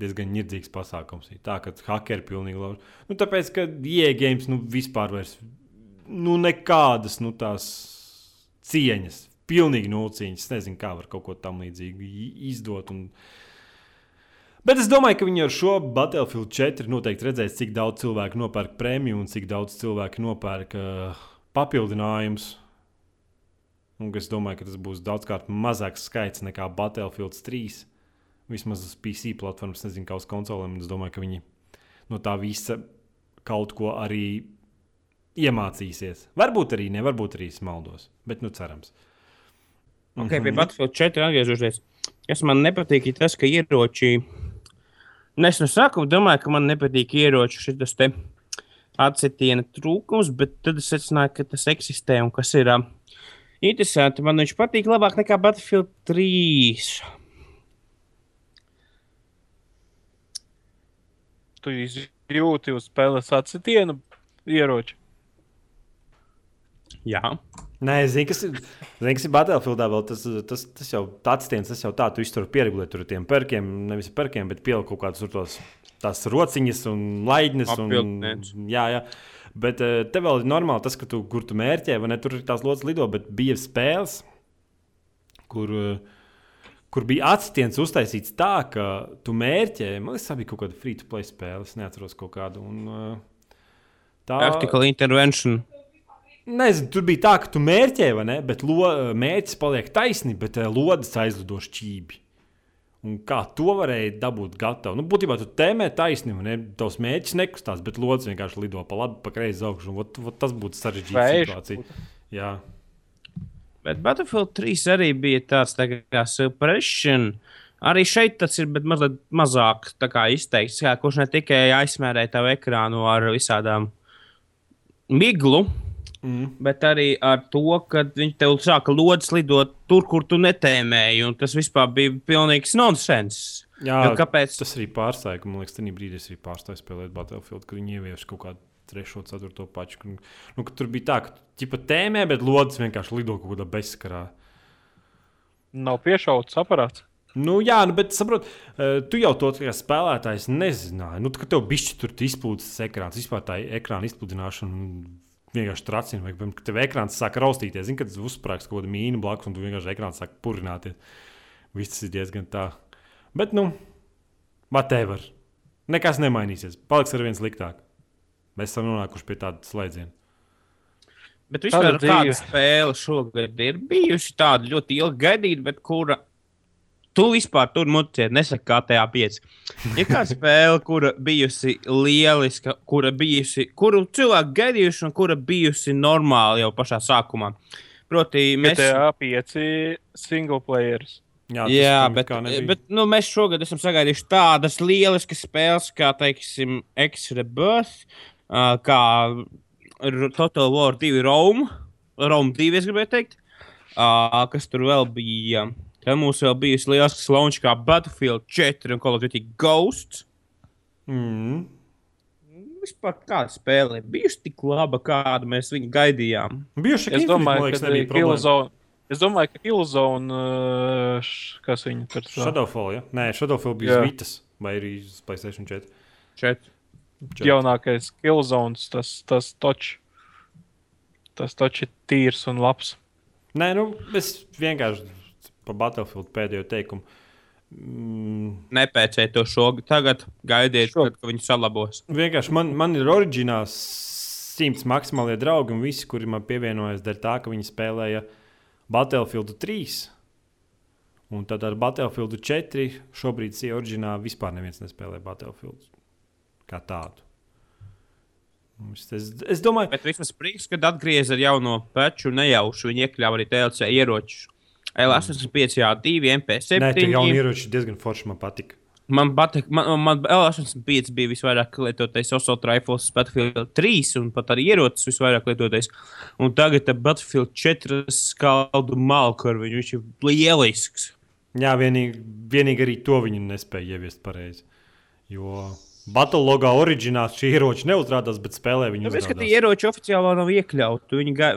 Diezgan nirdzīgs pasākums. ir Tā kā hakeri pilnīgi lauž. Nu, tāpēc, ka iegājums nu, vispār vairs nu, nekādas nu, tās cieņas. Pilnīgi nulcīņas. Es nezinu, kā var kaut ko tam līdzīgu izdot. Un... Bet es domāju, ka viņi ar šo Battlefield 4 noteikti redzēs, cik daudz cilvēku nopērk prēmiju un cik daudz cilvēku nopērk uh, papildinājumus. Un es domāju, ka tas būs daudzkārt mazāks skaits nekā Battlefield 3. Vismaz uz PC platformas, nezinu, kā uz konsolēm. Es domāju, ka viņi no tā visa kaut ko arī iemācīsies. Varbūt arī ne, varbūt arī smaldos. Bet, nu, cerams. Okay, pie Battlefield 4 atgriežoties. Kas man nepatīk, ir tas, ka ieroči. Nu, Es no sākuma domāju, ka man nepatīk ieroču šis te atsitiena trūkums, bet tad es secināju, ka tas eksistē un kas ir uh, interesanti. Man viņš patīk labāk nekā Battlefield 3. Tu jūti uz spēles atsitienu ieroči. Jā, Nē, es zinu, kas ir, zinu, kas ir Battlefieldā. Vēl tas, tas, tas jau tāds tiens, tas jau tā, tu iztur pieregulē tur ar tiem perkiem, nevis perkiem, bet pieliek kaut kādus tur tos, tās rociņas un laidnes. Un, Papildinājums. jā, jā. Bet eh, te vēl ir normāli tas, ka tu, kur tu mērķē, vai ne, tur ir tās lodziņas lido, bet bija spēles, kur, eh, kur bija atstiens uztaisīts tā, ka tu mērķē, man liekas, bija kaut kāda free-to-play spēle, es neatceros kaut kādu. Un, eh, tā Tactical Intervention. Nezinu, tur bija tā, ka tu mērķēji, vai ne? Bet lo, mērķis paliek taisni, bet uh, lodes aizlido šķīvi. Un kā to varēja dabūt gatavu? Nu, būtībā tu tēmē taisnība, ne tavs mēģis nekustās, bet lodziņš vienkārši lido pa labi, pa kreisi augšu. un vot- vot Tas būtu sarežģīta situācija. Jā, Bet Battlefield 3 arī bija tāds tā kā suppression. Arī šeit tas ir, bet mazliet mazāk izteikts. Kā, kurš ne tikai aizsmērēja tavu ekrānu ar visādām miglu, mm. bet arī ar to, ka viņi tev sāka lodes lidot tur, kur tu netēmēji. un Tas vispār bija pilnīgs nonsens. Jā Jo kāpēc? tas arī pārstāja, ka man liekas, tajā brīdī es arī pārstāju spēlēt Battlefield, kad viņi ievieš kaut kādu trešo, ceturto pašu. Nu, tur bija tā, ka ķipa tēmē, bet lodes vienkārši lido kaut kādā bezskarā. Nav piešauts aparāts. Nu, jā, nu, bet saprot, eh, tu jau to kā spēlētājs nezināji. Nu, ka tev bišķi tur izplūdes ekrāns, vispār tā ekrāna izpludināšana. Vienkārši tracina, vai piemēram, tev ekrāns sāk raustīties. Zini, kad tas uzsprāgs kaut kāda mīna blakus, un tu vienkārši ekrāns sāk purināties. Viss tas ir diezgan tā. Bet, nu, whatever. Nekas nemainīsies. Paliks ar vien sliktāk. Mēs esam nonākuši pie tāda slēdziena. Bet vispār Tāda spēle šogad ir bijusi tāda ļoti ilgi gaidīta, bet kura tu vispār tur muciet, nesaki kā tajā pieci. Ir kāda spēle, kura bijusi lieliska, kura bijusi, kuru cilvēki gaidījuši un kura bijusi normāla jau pašā sākumā. Proti, mēs. GTA 5 single players. Jā, Jā, bet, bet nu, mēs šogad esam sagaidījuši tādas lieliskas spēles, kā, teiksim, X-Rebirth, uh, kā Total War 2 Rome, Rome 2, es gribēju teikt, uh, kas tur vēl bija. Tad mums vēl bija lielisks launch kā Battlefield 4 un Call of Duty Ghosts. Mm. Vispār kāda spēle ir bijusi tik laba, kādu mēs viņu gaidījām. Bieži Es domāju, liekas, ka. Killzone. Es domāju, ka Killzone, uh, kas viņa tur sauc? Shadowfall, ja? Nē, Shadowfall bija Vitas vai arī uz Playstation 4. 4. Četri. jaunākais Killzone, tas, tas točs. Tas točs ir tīrs un labs. Nē, nu, es vienkārši par Battlefield pēdējo teikumu. Mm, Nepēcēju to šogad, tagad gaidiet, Šogad. kad, kad viņi salabos. vienkārši man, man ir oriģināls simts maksimālie draugi, un visi, kuri man pievienojas, dēļ tā, ka viņi spēlēja Battlefield 3. Un tad ar Battlefield 4 šobrīd ir oriģināli vispār neviens nespēlē Battlefield kā tādu. Es, es, es domāju, Bet vismaz prieks, kad atgriezās ar jauno peču, nejauši viņi iekļāva arī TLC ieročus. L85, 2, MP7. Nē, tie jaunie ieroči diezgan forši man patika. Man patīk, man, man L85 bija visvairāk lietotais Assault Rifles Battlefield 3 un pat arī ierocis visvairāk lietotais. Un tagad Battlefield 4 skaldu malku ar viņu. Viņš ir lielisks. Jā, vienīgi, vienīgi arī to viņi nespēja ieviest pareizi. Jo Battlelogā oriģināls šī ieroči neuzrādās, bet spēlē viņi Tāpēc, ka tie ieroči oficiāli nav iekļauti. Viņi ga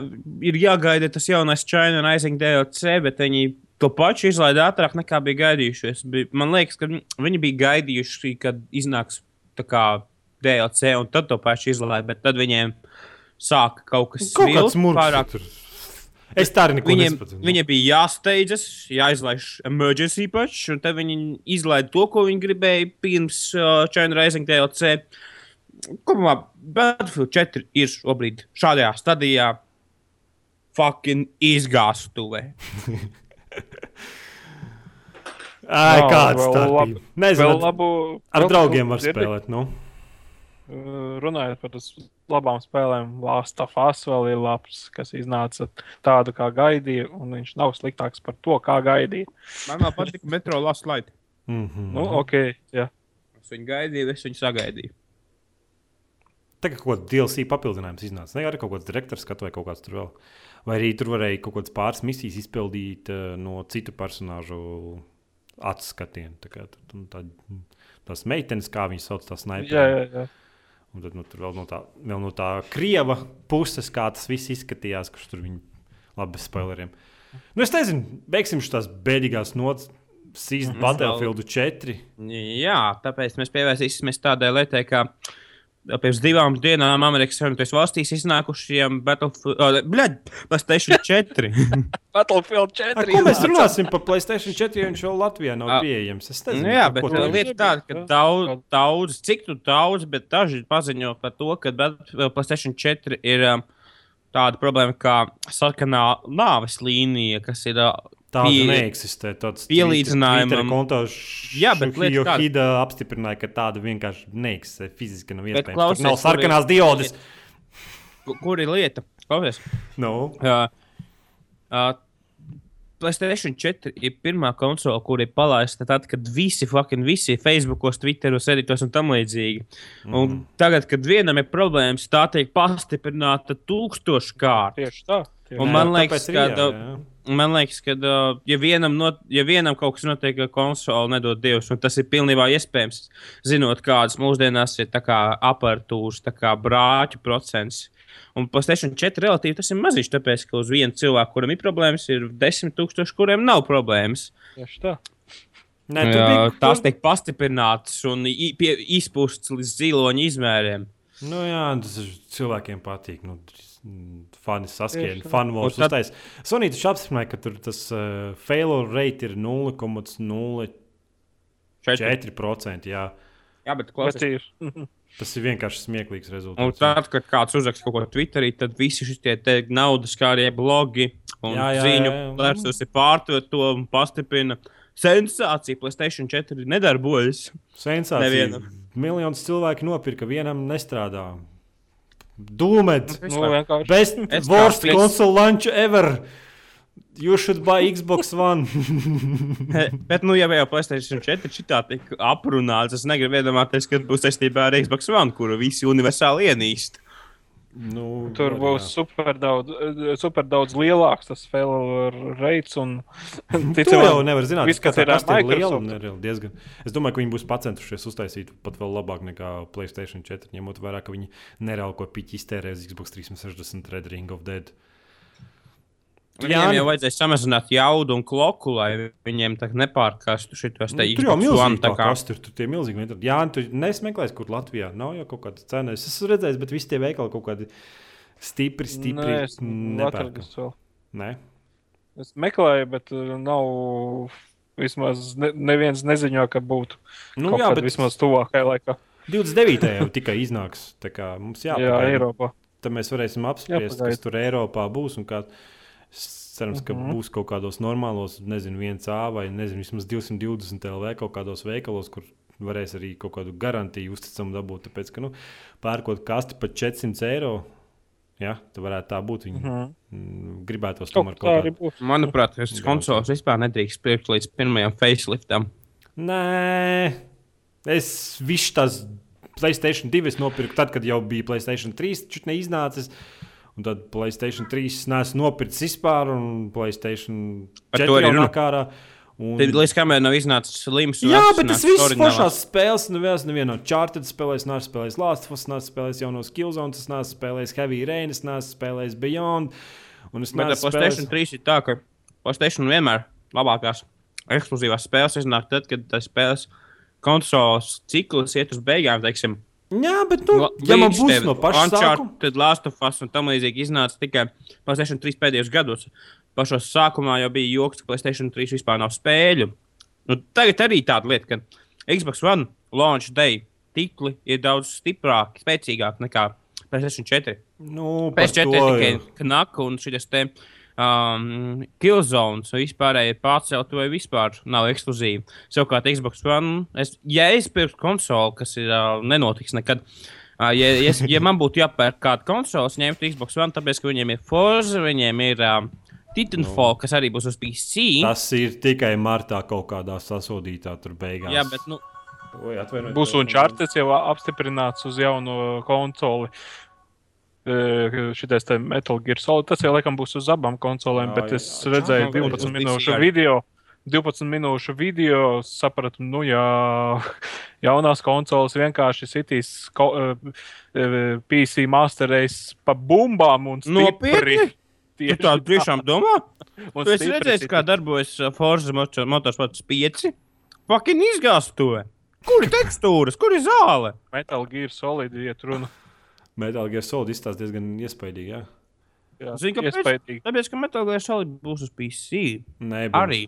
ir jāgaida tas jaunais China Rising DLC, bet viņi to pašu izlaida ātrāk nekā bija gaidījušies. Man liekas, ka viņi bija gaidījuši, kad iznāks DLC, un tad to pašu izlaida. Bet tad viņiem sāka kaut kas murgs pārāk. tur. Es tā arī neko Viņiem, nesapratu. viņiem bija jāsteidzas, jāizlaiž emergency patch, un tad viņi izlaiž to, ko viņi gribēja pirms uh, China Rising DLC. Kopumā Battlefield 4 ir šobrīd šādajā stadijā, fucking izgāztuvē. Ai, Nav, kāds vēl tā labi-? Nezinu, labu, ar draugiem var spēlēt. Nu. Uh, Runājot par tas labām spēlēm, Last of Us vēl ir labs, kas iznāca tādu, kā gaidīja, un viņš nav sliktāks par to, kā gaidīja. Man vēl patīk Metro Last Light. Mm -hmm. Nu, ok, jā. Es viņu gaidīju, es viņu sagaidīju. Tagad kaut kāds DLC papildinājums iznāca. Ne arī kaut kāds direktors skatu vai kaut kāds tur vēl. Vai arī tur varēja kaut kādas pāris misijas izpildīt uh, no citu personāžu acu skatiena. Tā kā nu, tā, tās meitenes, kā viņas sauc, tās jā. Un tad nu, tur vēl no, tā, vēl no tā krieva puses, kā tas viss izskatījās, kurš tur bija labi bez spoileriem. Nu, es nezinu, beigsim šīs bēdīgās nots. Sīst Mhm. Battlefield 4. Jā, tāpēc mēs pievērsīsimies tādai lietai, kā pirms divām dienām Amerikas Savienotajās valstīs iznākušajiem Battlefield, oh, bļaļ, PlayStation 4. Battlefield Ar 4. ko mēs runāsim par Playstation 4, ja viņš vēl Latvijā nav pieejams? Es nezinu, Nu, jā, bet runā. lieta ir tāda, ka daudz, daudz, cik tu daudz, bet daži paziņo par to, ka PlayStation 4 ir um, tāda problēma kā sarkanā nāves līnija, kas ir uh, Tā Tāda Pie- neeksistē. Tāds pielīdzinājumam- Twitter konto Jā, bet kāda- Hida apstiprināja, ka tāda vienkārši neeksistē. Fiziski nav iespējams. klausies, Tur nav sarkanās diodes. Ku- Kur ir lieta? Klausies. Nu, Uh, uh, PlayStation 4 ir pirmā konsole, kur ir palaista tad, kad visi, fucking visi Facebookos, Twitteros, editos un tam līdzīgi. Mm. Un Mhm. tagad, kad vienam ir problēmas, tā tiek pastiprināta tūkstoškārt. Tieši tā. Tieši Un man jā, liekas, arī ka, jā, jā. Man liekas, ka, uh, ja vienam, not, ja vienam kaut kas notiek ar konsoli, nedod Dievs, un tas ir pilnībā iespējams, zinot, kādas mūsdienās ir kā aparatūras, tā kā brāķu procents. Un PlayStation 4 relatīvi tas ir maziņš, tāpēc, ka uz vienu cilvēku, kuram ir problēmas, ir 10 tūkstoši, kuriem nav problēmas. Tieši tā. Nē, tur Jā, bija, tās tiek pastiprinātas un izpūstas līdz ziloņa izmēriem. Nu, jā, tas cilvēkiem patīk. Nu, Fani fanu vārds Un tad- uztais. Sonī taču apstiprināja, ka tur tas uh, failure rate ir 0,04%. Četri. Jā. Jā, bet klausies. ir. Tas ir vienkārši smieklīgs Un rezultāts. tad, kad kāds uzraksta kaut ko Twitterī, tad visi šie naudas kārie blogi un Jā, jā, ziņu jā. plēsus pārtver to un pastiprina. Sensācija, PlayStation 4 nedarbojas. Sensācija. Nevienam. Miljonus cilvēku nopirka, vienam nestrādā. Dūmet! Nu, vienkārši. Best Es worst kā- console launch ever! You should buy Xbox One. Bet, nu, ja jau PlayStation 4 šitā tika aprunāts, es negribu iedomāties, ka būs saistībā ar Xbox One, kuru visi universāli ienīst. Nu, Tur var, būs jā. super daudz, super daudz lielāks tas failure rates. Un, Tu jau nevar zināt, kas kas ir ar ir liela un ir diezgan. Es domāju, ka viņi būs pacentušies uztaisīt pat vēl labāk nekā Playstation 4, ņemot vērā, ka viņi nereāli ko piķi iztērē uz Xbox 360 Red Ring of Dead. Viņiem Jā, jau vajadzēja samazināt jaudu un kloku, lai viņiem tā nepārkastu šitos te Nu, tur jau milzīgi tā kā- kā tur, tur tie milzīgi. Jā, tu nesmeklēsi, kur Latvijā nav jau kaut kāda cena. Es esmu redzējis, bet visi tie veikali kaut kādi stipri, stipri vēl. Nē, Es meklēju, bet uh, nav. Vismaz ne, neviens neziņo, ka būtu. nu, kaut jā, bet vismaz tuvākajā laikā. 29. jau tikai iznāks. Tā kā mums Jā, jāpagaida. Eiropā. Tad mēs varēsim apspriest, Jāpagaida. kas tur Eiropā būs. un Kā... Cerams, ka Mhm. būs kaut kādos normālos, nezinu, viens A vai nezinu, vismaz 220 LV kaut kādos veikalos, kur varēs arī kaut kādu garantiju uzticamu dabūt. Tāpēc, ka, nu, pērkot kasti par 400 eiro, jā, tad varētu tā būt. Viņi Mhm. mm, gribētos Kaut tomēr kaut arī kā. būs. Manuprāt, tas konsoles vispār nedrīkst pirkt līdz pirmajam faceliftam. Nē, es visu tās Playstation 2 es nopirku tad, kad jau bija Playstation 3 čut neiznācis. Un tad Playstation 3 nesu nopircis vispār, un Playstation Par 4 to arī jau runa. nāk ārā. Un... Tad līdz kamēr nav iznācis slims. bet tas atrisināts viss oriģinālās- pašās spēlēs, nu nevienu no Charted spēlēs, neesmu spēlējis Last of Us, neesmu spēlējis jaunos Killzones, es neesmu spēlējis Heavy Rain, neesmu spēlējis Beyond. Un es ar neesmu PlayStation spēlējis... 3 ir tā, ka PlayStation vienmēr labākās ekskluzīvās spēles iznāk tad, kad tas spēles konsoles cikls iet uz beigām. Teiksim, Jā, bet, nu, ja man būs no paša sākuma, Tad Last of Us un tam līdzīgi iznāca tikai PlayStation 3 pēdējos gados. Pašos sākumā jau bija joks, ka PlayStation 3 vispār nav spēļu. Nu, tagad arī tāda lieta, ka Xbox One launch day tīkli ir daudz stiprāki, spēcīgāki nekā PlayStation 4. nu, par PS4 to tikai knaka un šis te um, killzones un vispārēji ir pārcelt vai vispār nav ekskluzīvi. Savukārt Xbox One, es, ja es pirktu konsoli, kas ir uh, nenotiks nekad. Uh, ja, ja, es- ja man būtu jāpērk kāda konsole, es ņemtu Xbox One, tāpēc, ka viņiem ir Forza, viņiem ir um, Titanfall, kas arī būs uz PC. Tas ir tikai martā kaut kādā sasodītā tur beigās. Jā, bet nu, Oi, atvainojiet, Būs un čārtes jau apstiprināts uz jauno konsoli. Šitais te Metal Gear Solid, tas jau laikam būs uz abām konsolēm, Jā, bet jā, es jā, redzēju jā, 12 jā, minūšu video. 12 minūšu video, sapratu, nu, jā, jaunās konsoles vienkārši sitīs ko, eh, PC masterēs pa bumbām un stipri. Nopietni? tu Tieši tādu tiešām domā? un Tu esi redzējis, kā darbojas Forza Motor- Motorsports 5? Fucking izgāzt to! Kur ir tekstūras, kur ir zāle? Metal Gear Solid iet runa. Metal Gear Solid izstāsta diezgan iespaidīgi. Jā. Jā, Zini, kāpēc? iespaidīgi. Tāpēc, ka Metal Gear Solid būs uz PC. Nebūs. Arī.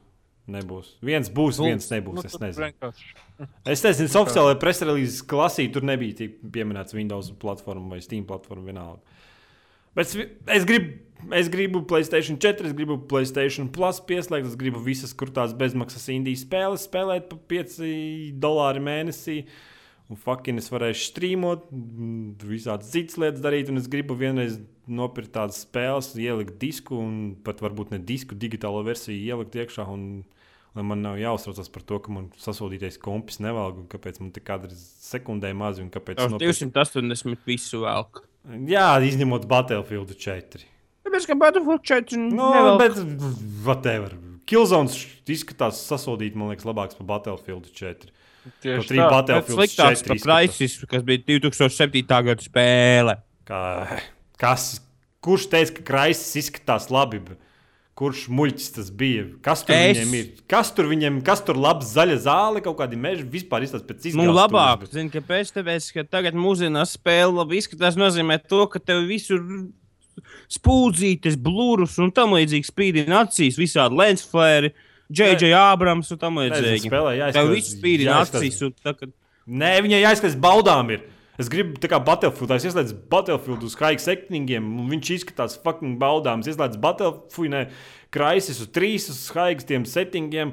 Nebūs. Viens būs, viens nebūs. Nu, Es nezinu. vienkārši- Es nezinu, tas oficiālajā presrelīzes klasī tur nebija tik pieminēts Windows platforma vai Steam platforma vienalga. Bet es, es gribu. Es gribu Placēta 4, es gribu Placēta Plus pieslēgt, es gribu visas krūtās bezmaksas indijas spēles spēlēt par 5 dolāru mēnesī. Un fucking es varēšu streamot, mm, visādas citas lietas darīt, un es gribu vienreiz nopirkt tādas spēles, ielikt disku, un pat varbūt ne disku, digitālo versiju ielikt iekšā. Un, lai man nav jāuztraucas par to, ka man sasodītais kompis nevalk, un kāpēc man te kāda ir sekundē maz, un kāpēc Ar nopirkt- 280 visu velk. Jā, izņemot Battlefield 4. Tāpēc, ka Battlefield 4 Nu, nevelk. bet, whatever. Killzones izskatās sasodīt, man liekas, labāks par Battlefield 4. Tieši tā. Battlefield sliktāks 4 par izskatās. Crisis, kas bija 2007. gada spēle. Kā, kas, kurš teica, ka Kraisis izskatās labi? Kurš muļķis tas bija? Kas tur Es. viņam ir? Kas tur viņam, kas tur labs zaļa zāle, kaut kādi meži vispār izskatās pēc izskatās. Nu, labāk, zini, kāpēc? Tāpēc, ka tagad mūsdienās spēle labi izskatās, nozīmē to, ka tev visur spūdzītes, blūrus un tam līdzīgi spīdina acīs, visādi lensflēri, JJ Abrams un tam līdzīgi. Tev viss spīdina acīs un tā, ka Nē, viņai jāizskatās baudām. Ir. Es gribu tā kā Battlefield, es ieslēdzu Battlefield uz High Sectingiem, un viņš izskatās fucking baudāms. Es ieslēdzu Battlefield, ne, Crisis uz trīs uz High tiem settingiem.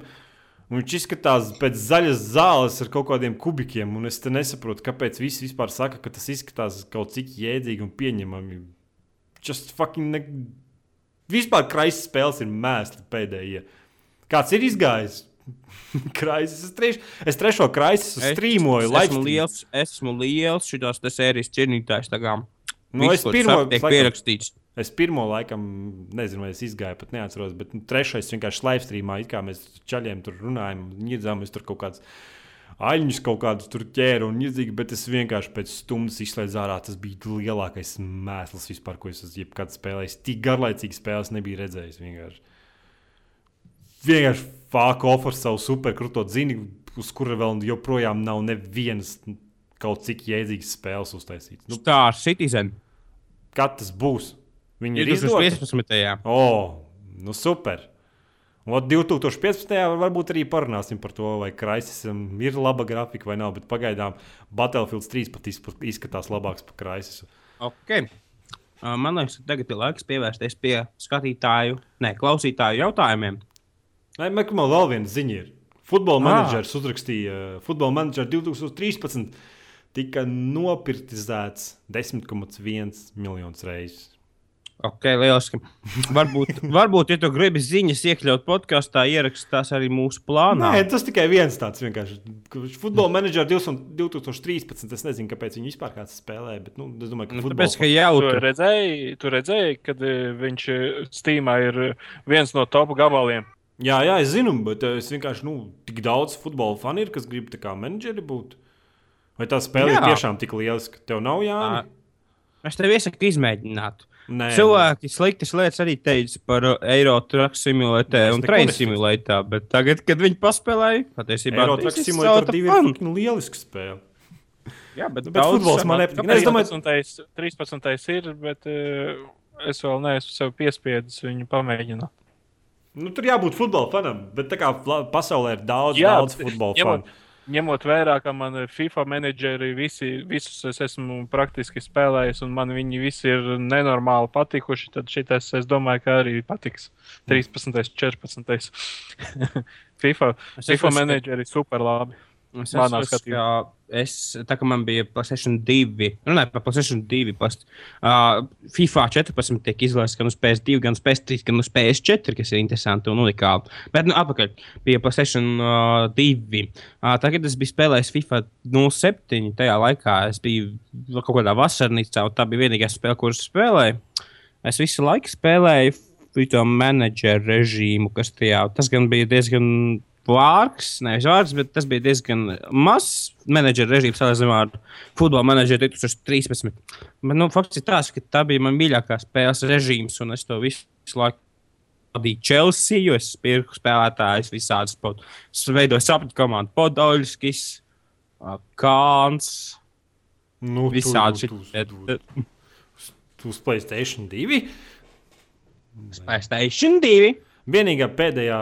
Un viņš izskatās pēc zaļas zāles ar kaut kādiem kubikiem. Un es te nesaprotu, kāpēc visi vispār saka, ka tas izskatās kaut cik jēdzīgi un pieņemami. Just fucking. Ne... Vispār Crisis spēles ir mēsli pēdējie. Kāds ir izgājis? Crisis. Es, treš... es trešo Crisis streamoju. es esmu liels, esmu liels šitās sērijas cienītājs. Nu, es viss, ko pirmo- laikam- pierakstīts. Es pirmo laikam, nezinu, vai es izgāju, pat neatceros, bet nu, trešais vienkārši live streamā, kā mēs čaļiem tur runājam, niedzām, es tur kaut kāds aļņus kaut kādus tur ķēru un niedzīgi, bet es vienkārši pēc stundas izslēdzu ārā. Tas bija lielākais mēsls vispār, ko es esmu jebkad spēlējis. Tik garlaicīgas spēles nebija redzējis vienkārši. Vienkārši fuck off ar savu superkrūto zini, uz kura vēl joprojām nav nevienas kaut cik jēdzīgas spēles uztaisītas. Nu, Star Citizen. kad tas būs? Viņi ir izdoti. 2015. O, nu super. Un 2015. varbūt arī parunāsim par to, vai Kraisisam ir laba grafika vai nav. Bet pagaidām Battlefield 3 pat izskatās labāks par Kraisisu. Okay. Man liekas, ka tagad ir laiks pievērsties pie skatītāju, ne klausītāju jautājumiem. Nē, man vēl viena ziņa ir. Futbola Ah. menedžers uzrakstīja, Futbola menedžers 2013 tika nopirktizēts 10,1 miljonus reizes. Ok, lieliski. Varbūt, varbūt ja tu gribi ziņas iekļaut podkāstā, ierakstīt tās arī mūsu plānā. Nē, tas tikai viens tāds vienkārši. Futbola menedžers 2013. Es nezinu, kāpēc viņi vispār kāds spēlē, bet nu, es domāju, ka Nu, futbola Tāpēc, ka Tu redzēji, tu redzēji, kad eh, viņš eh, Steamā ir eh, viens no top gabaliem. Jā, jā, es zinu, bet eh, es vienkārši, nu, tik daudz futbola fani ir, kas grib kā menedžeri būt. Vai tā spēle Jā. ir tiešām tik liela, ka tev nav jāņem? Es tev iesaku izmēģināt. Nē, Cilvēki sliktas lietas arī teica par uh, Eiro truck simulētē un nesaka. simulētā, bet tagad, kad viņi paspēlēja, patiesībā 2 ir fun. fucking lieliska spēle. Jā, bet, Nu, bet futbols man nepatīk. Es domāju- 13. 13. ir, bet eh, es vēl neesmu sev piespiedis viņu pamēģināt. Nu, tur jābūt futbola fanam, bet tā kā pasaulē ir daudz, Jā, daudz futbola ņemot- fanu. Ņemot vērā, ka man ir FIFA menedžeri, visi, visus es esmu praktiski spēlējis, un man viņi visi ir nenormāli patikuši, tad šitas, es domāju, ka arī patiks 13. 14. FIFA, Es FIFA menedžeri super labi. Es Manā skatījumā. ka es, tā kā man bija PlayStation 2, runājot par PlayStation 2, past, uh, FIFA 14 tiek izlaists gan uz PS2, gan uz PS3, gan uz PS4, kas ir interesanti un unikāli. Bet, nu, atpakaļ pie PlayStation uh, 2. Uh, tagad es biju spēlējis FIFA 07. Tajā laikā es biju kaut kādā vasarnīcā, un tā bija vienīgā spēle, kuras spēlēju. Es visu laiku spēlēju to menedžeru režīmu, kas tajā, tas gan bija diezgan vārgs, nevis vārgs, bet tas bija diezgan mazs menedžera režīms salīdzinājumā ar futbola menedžeru 2013. Bet, nu, fakts ir tāds, ka tā bija mana mīļākā spēles režīms, un es to visu laiku vadīju Chelsea, jo es pirku spēlētājus visādas. pod- Es veidoju sapņu komandu Podolskis, Kāns, Nu, visādi tu- Tu uz Playstation 2. PlayStation 2. Vienīgā pēdējā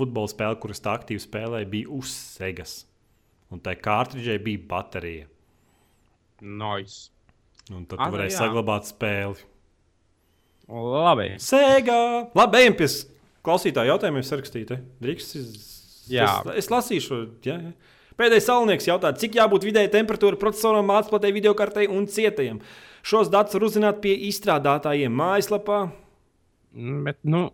futbola spēle, kuras tā aktīvi spēlēja, bija uz Segas. Un tai kārtridžai bija baterija. Nice. Un tad Ah, tu nu varēsi jā. saglabāt spēli. Labi. Sēgā! Labi, ejam pie klausītāju jautājumiem sarakstīt. eh? Drīkst, es, es, es lasīšu. Jā, jā. Pēdējais salnieks jautā, cik jābūt vidēji temperatūra procesoram, māksliniekam, video kartei un cietajam. Šos datus var uzzināt pie izstrādātājiem mājaslapā. Bet, nu,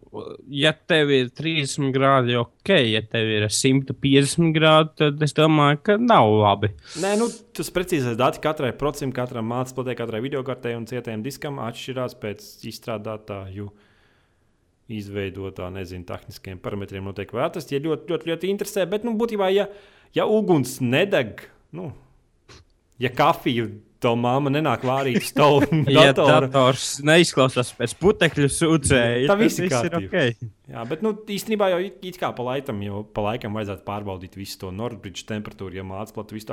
ja tev ir 30 grādi, ok, ja tev ir 150 grādi, tad es domāju, ka nav labi. Nē, nu, tas precīzais dati katrai procentam, katram māksliniekam, katrai video kartei un cietajam diskam atšķirās pēc izstrādātāju izveidotā, nezinu, tehniskiem parametriem. Noteikti var atrast, ja ļoti, ļoti, ļoti interesē. Bet, nu, būtībā, ja, ja uguns nedeg, nu, ja kafija to māma nenāk tavu Ja datoru. dators neizklausās pēc putekļu sūcēja, Tā viss ir ok. Jā, bet nu, īstenībā jau it, it kā pa laikam, jau pa laikam vajadzētu pārbaudīt visu to Nordbridge temperatūru, ja mācās platu visu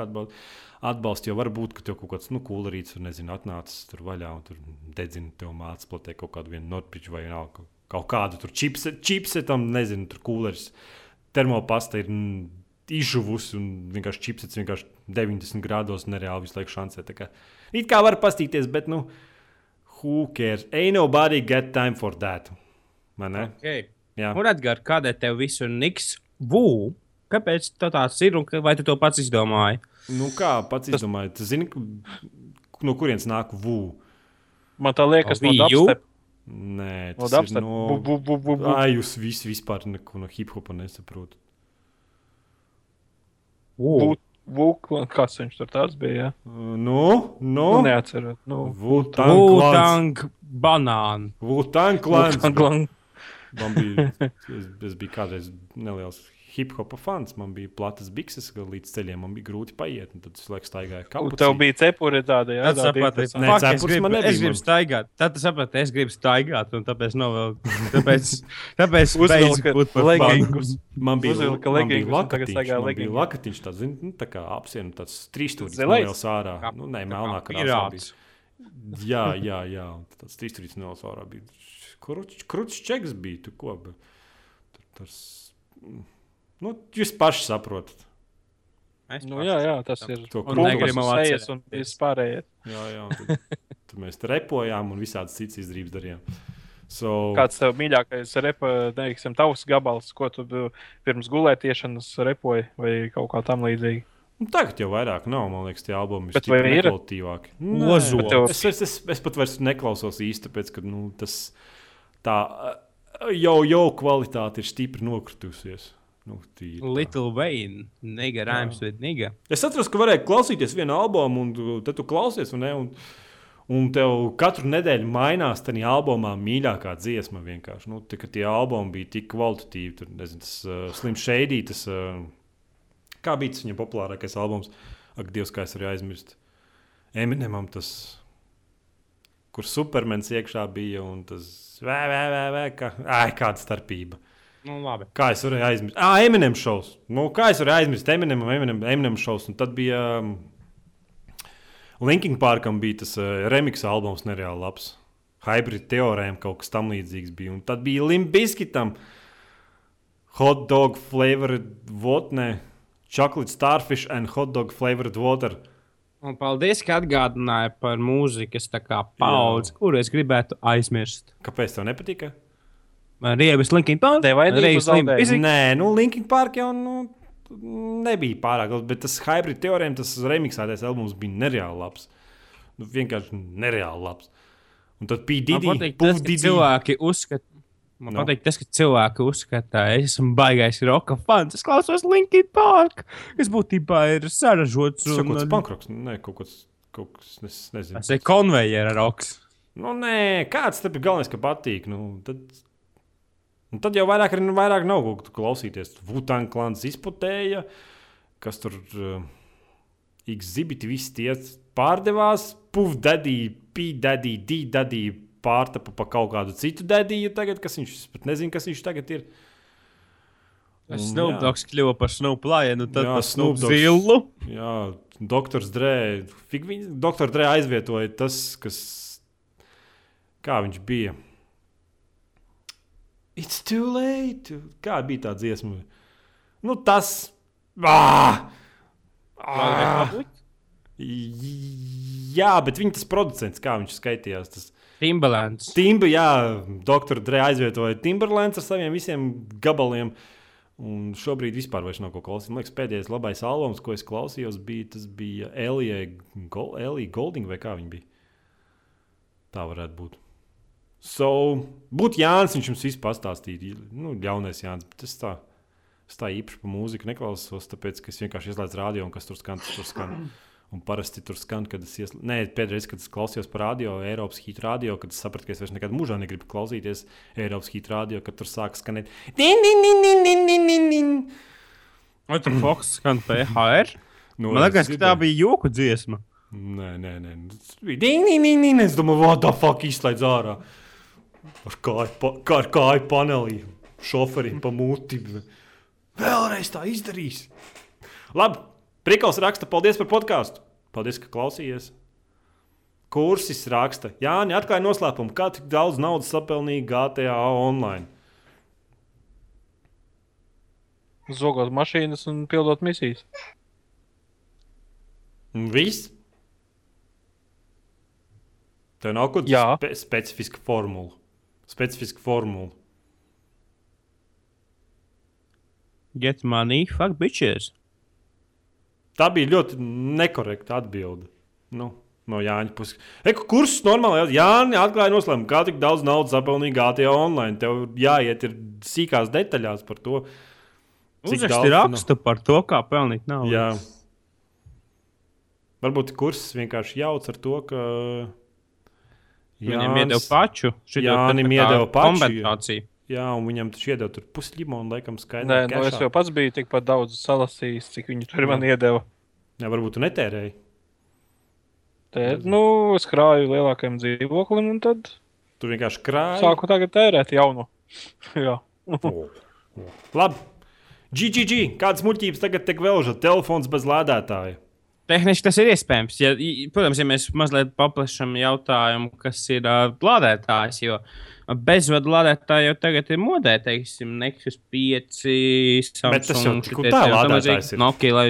atbalstu. Jo varbūt, ka tev kaut kāds nu, kūlerīts, tur nezinu, atnācis tur vaļā un tur dedzina tev mācās platē kaut kādu Nordbridge vai nav, kaut- kādu tur chipse- chipsetam, nezinu, tur kūleris. Termopasta ir mm, izžuvusi un vienkārši chipsets vienkārši 90 grādos nereāli visu laiku šancē. Tā kā, it kā var pastīties, bet nu, who cares? Ain't nobody got time for that. Vai ne? Okay. Jā. Un atgādāt, kādēļ tev visur niks vū? Kāpēc tā tāds ir un vai tu to pats izdomāji? Nu, kā pats izdomāji, tu zini, no kurienes nāk VU? Man tā liekas, no dubstep. Nē, No tas ir no... Bu- bu. Ai, jūs visi vispār neko no hip hopa nesaprotat. Bu- Vuk, kas viņš tur tāds bija? Nu, nu, Nu, neatceros. Nu. Wu-Tang klans. Wu-Tang Clan. Man bija, es, es biju kādreiz neliels hip hopa fans. Man bija platas bikses ka līdz ceļiem, man bija grūti paiet. Tad es laiku staigāju Un kapucī. Tev bija cepuri tāda, jā, tāda saprati. Nē, cepures gribu, man nebija, es gribu staigāt. Tad tu saprati, es gribu staigāt, un tāpēc novēlu. Tāpēc, tāpēc Uzvilka legingus. Man bija, Uzvilka legingus un tagad lakatiņš, staigā man bija lakatiņš tāds, zin, nu, tā kā apsienu, tāds trīsstūris Zilais? neliels ārā. Nu, nē, tā melnā krāsā. Jā, jā, jā, un tāds trīsstūris neliels ārā bija. Krūtis čeks bija, tu ko? Tur tas, nu, jūs paši saprotat. Es Nu, jā, jā, tas ir. To sejas atcerēties. un vispārējais. Jā, jā, tad, tad mēs repojām un visādas citas izdarības darījām. So, Kāds tev mīļākais repa, teiksim, tavs gabals, ko tu pirms gulētiešanas repoji vai kaut kā tam līdzīga? nu, tagad jau vairāk nav, man liekas, tie albumi Bet vai ir? kvalitīvāki. Tev- Es, es, es, es pat vairs neklausos īsti, tāpēc, ka nu, tas tā jau, jau kvalitāte ir stipri nokritusies. Nu, tīri tā. Little Wayne, nigga, rhymes with nigga. Es atceros, ka varēja klausīties vienu albumu, un tad tu klausies, un, ne, un, un tev katru nedēļu mainās tā albumā mīļākā dziesma. vienkārši. Nu, tā, tie albumi bija tik kvalitatīvi. Tur nezinu, tas uh, Slims Shady, tas uh, kā bija tas viņa populārākais albums. Ak, Dievs, kā es varu aizmirst. Eminemam tas, kur supermens iekšā bija, un tas vē, vē, vē, vē, kā, ai, kāda starpība. Nu, labi. Kā es varēju aizmirst? Ah, Eminem šovs. Nu, kā es varēju aizmirst Eminem, Eminem, Eminem šovs? Un tad bija um, Linkin Parkam bija tas uh, remix albums nereāli labs. Hybrid teorēm kaut kas tam līdzīgs bija. Un tad bija Limbiskitam hot dog flavored water, chocolate starfish and hot dog flavored water. Un paldies, ka atgādināji par mūzikas paudzi, kuru es gribētu aizmirst. Kāpēc tev nepatika? Man riebas Linkin Park. Zaudēji. Limp Bizkit. Nē, nu Linkin Park jau nu, nebija pārāk labs, bet tas hybrid teorēm, tas remixētais albums bija nereāli labs. Nu, vienkārši nereāli labs. Un tad bija Didi. cilvēki uzskata. Man no. patīk tas, ka cilvēki uzskata, ka es esmu baigais roka fans. Es klausos Linkin Park, kas būtībā ir sarežģīts. Tas jau kaut kāds pankroks, nē, kaut kas, kaut kas es nezinu. Tas ir konvejera roks. Nu, nē, kāds tam ir galvenais, ka patīk. Nu, tad, nu, tad jau vairāk, arī, vairāk nav ko klausīties. Vutāna klāns izputēja, kas tur uh, exhibiti visi tie pārdevās. Puf, dadī, pīdadī, dīdadī pārtapa pa kaut kādu citu dadīju tagad, kas viņš, pat nezinu, kas viņš tagad ir. Un, Snoop jā. Dogs kļuva par Snoop Lionu, tad par Snoop Snoop Dogs. Zillu. Jā, doktors Drē. Fig viņ- Doktor Drē aizvietoja tas, kas. Kā viņš bija? It's too late. Kā bija tā dziesma? Nu, tas. Ah! Ah! Jā, bet viņa tas producents, kā viņš skaitījās. Tas Timberlands. Timba, jā, doktora Dre aizvietoja Timberlands ar saviem visiem gabaliem. Un šobrīd vispār nav ko klausīt. Man liekas, pēdējais labais albums, ko es klausījos, bija, tas bija Elija Gol Golding vai kā viņa bija. Tā varētu būt. So, būtu Jānis, viņš jums visu pastāstīja. Nu, jaunais Jānis, bet es tā, es tā īpaši pa mūziku neklausos, tāpēc, es vienkārši izlaidu radio un kas tur skan, tas tur skan. Un parasti tur skan, kad es iesl... Nē, pēdējais, kad es klausījos par radio, Eiropas hītu radio, kad es sapratu, ka es vairs nekad mūžā negribu klausīties Eiropas hītu radio, kad tur sāk skanēt. Din, din, din, din, din, din, din, din. Vai tur Fox skan PHR? Nu, Man liekas, ka tā bija joku dziesma. Nē, nē, nē. Ding, ding, ding, ding. Es domāju, what the fuck izslēdz ārā. Ar kāju, pa, kā ar kāju panelī, šoferim pa muti. Vēlreiz tā izdarīs. Labi, Prikals raksta, paldies par podkāstu. Paldies, ka klausījies. Kursis raksta, Jāni, atklāja noslēpumu, kā tik daudz naudas sapelnīja GTA online. Zogot mašīnas un pildot misijas. Viss? Tev nav kaut kāda spe specifiska formula. Specifiska formula. Get money, fuck bitches. Tā bija ļoti nekorekta atbilde. Nu, no Jāņa puses. Eku, kurs normāli Jānis atklāja noslēpumu, kā tik daudz naudas apelnīja GTA online. Tev jāiet ir sīkās detaļās par to. Uzraksti rakstu par to, kā pelnīt naudu. Jā. Varbūt kurs vienkārši jauc ar to, ka. Viņam iedeva pašu. kā iedeva pašu, Kompensāciju. Jā, un viņam taču iedeva tur puslimonu, laikam, skaidrs. Nē, nu, es jau pats biju tikpat daudz salasījis, cik viņi tur man iedeva. Jā, varbūt tu netērēji. Te, nu, es krāju lielākajam dzīvoklim, un tad Tu vienkārši krāji. sāku tagad tērēt jaunu. Jā. Labi. GGG, kādas muļķības tagad tiek vēlžat? Telefons bez lādētāja. Tehniski tas ir iespējams. Ja, protams, ja mēs mazliet paplašam jautājumu, kas ir uh, lādētājs, jo bezvadu lādētāji jau tagad ir modē, teiksim, Nexus 5, Samsung. Bet tas jau tik un šitie tā lādētājs ir. Nokia, lai...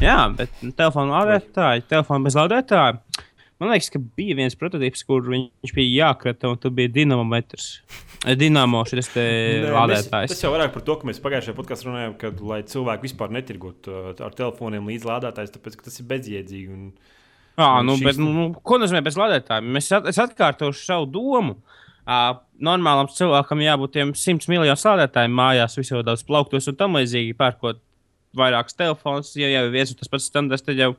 Jā, bet telefonu lādētāji, telefonu bez lādētāja. Man liekas, ka bija viens prototyps, kur viņš bija jākrata, un tur bija dinamometrs. Eh, Dinamo šis te lādētājs. Tas jau vairāk par to, ka mēs pagājušajā podkāstā runājām, ka lai cilvēki vispār netirgotu uh, ar telefoniem līdz lādētājiem, tāpēc ka tas ir bezjēdzīgi. Un... Jā, Un nu, šis bet, nu, nu, ko nozīmē bez lādētājiem? Mēs at, es atkārtošu savu domu. Uh, normālam cilvēkam jābūt tiem 100 miljonu lādētājiem mājās, visādos plauktos un tam līdzīgi, pērkot vairākus telefonus. Ja jau ir viens un tas pats standarts, tad jau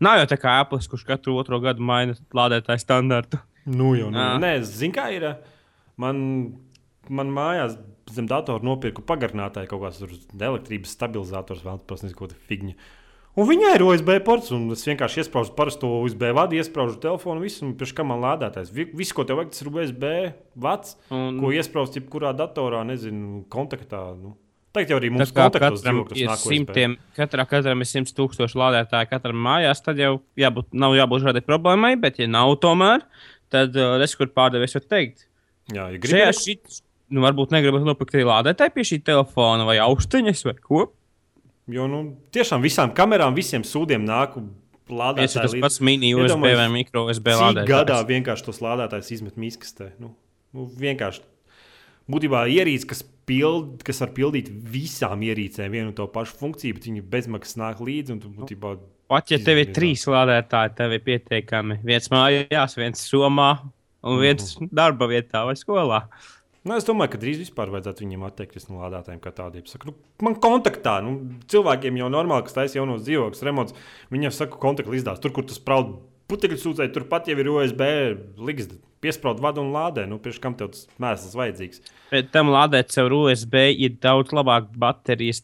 nav jau tā kā Apple, kurš katru otro gadu maina lādētāju standartu. Nu, jau nu, Jā. nē, zinu, kā ir. uh, Man, man mājās zem datora nopirku pagarinātāju kaut kāds tur elektrības stabilizators, vēl tas nezinu, ko tā figņa. Un viņai ir USB ports, un es vienkārši iesprāstu parasto USB vadu, iesprāstu telefonu, visu, un pēc tam man lādētājs. Vi- Viss, ko tev vajag, tas ir USB vats, Un- ko iesprāst jebkurā datorā, nezinu, kontaktā. Nu. Tagad jau arī mums kā katram ir simtiem, katrā, katram ir simts tūkstoši lādētāju, katram mājās. Tad jau jābūt, nav jābūt šādai problēmai, bet, ja nav tomēr, tad uh, es kur pārdevējs var teikt. Jā, ja gribi, šit, nu, varbūt negribat nopirkt arī lādētāju pie šī telefona vai austiņas vai ko. jo nu, tiešām visām kamerām, visiem sūdiem nāk lādētāji. tas līdz- pats mini USB vai micro USB lādētājs. gadā vienkārši tos lādētājus izmet mīkstē? Nu, nu, vienkārši. Būtībā ierīce, kas, pild, kas var pildīt visām ierīcēm vienu un to pašu funkciju, bet viņi bezmaksas nāk līdzi. tu Būtībā, Pat ja tev ir trīs lādētāji, tev ir pietiekami. Viens mājās, viens somā un viens darba vietā vai skolā. nu, es domāju, ka drīz vispār vajadzētu viņiem atteikties no lādētājiem kā tādiem. Saku, nu, man kontaktā, nu, cilvēkiem jau normāli, kas taisa jaunos dzīvokļus, remonts, viņiem saka, kontakta izdās. Tur, kur tas spraud putekļu sūdzēji, turpat jau ir USB līgsts, piesprāud vadu un lādē. Nu, Pirms kam tev tas mēsls vajadzīgs? Bet tam lādēt sev USB ir daudz labāk baterijas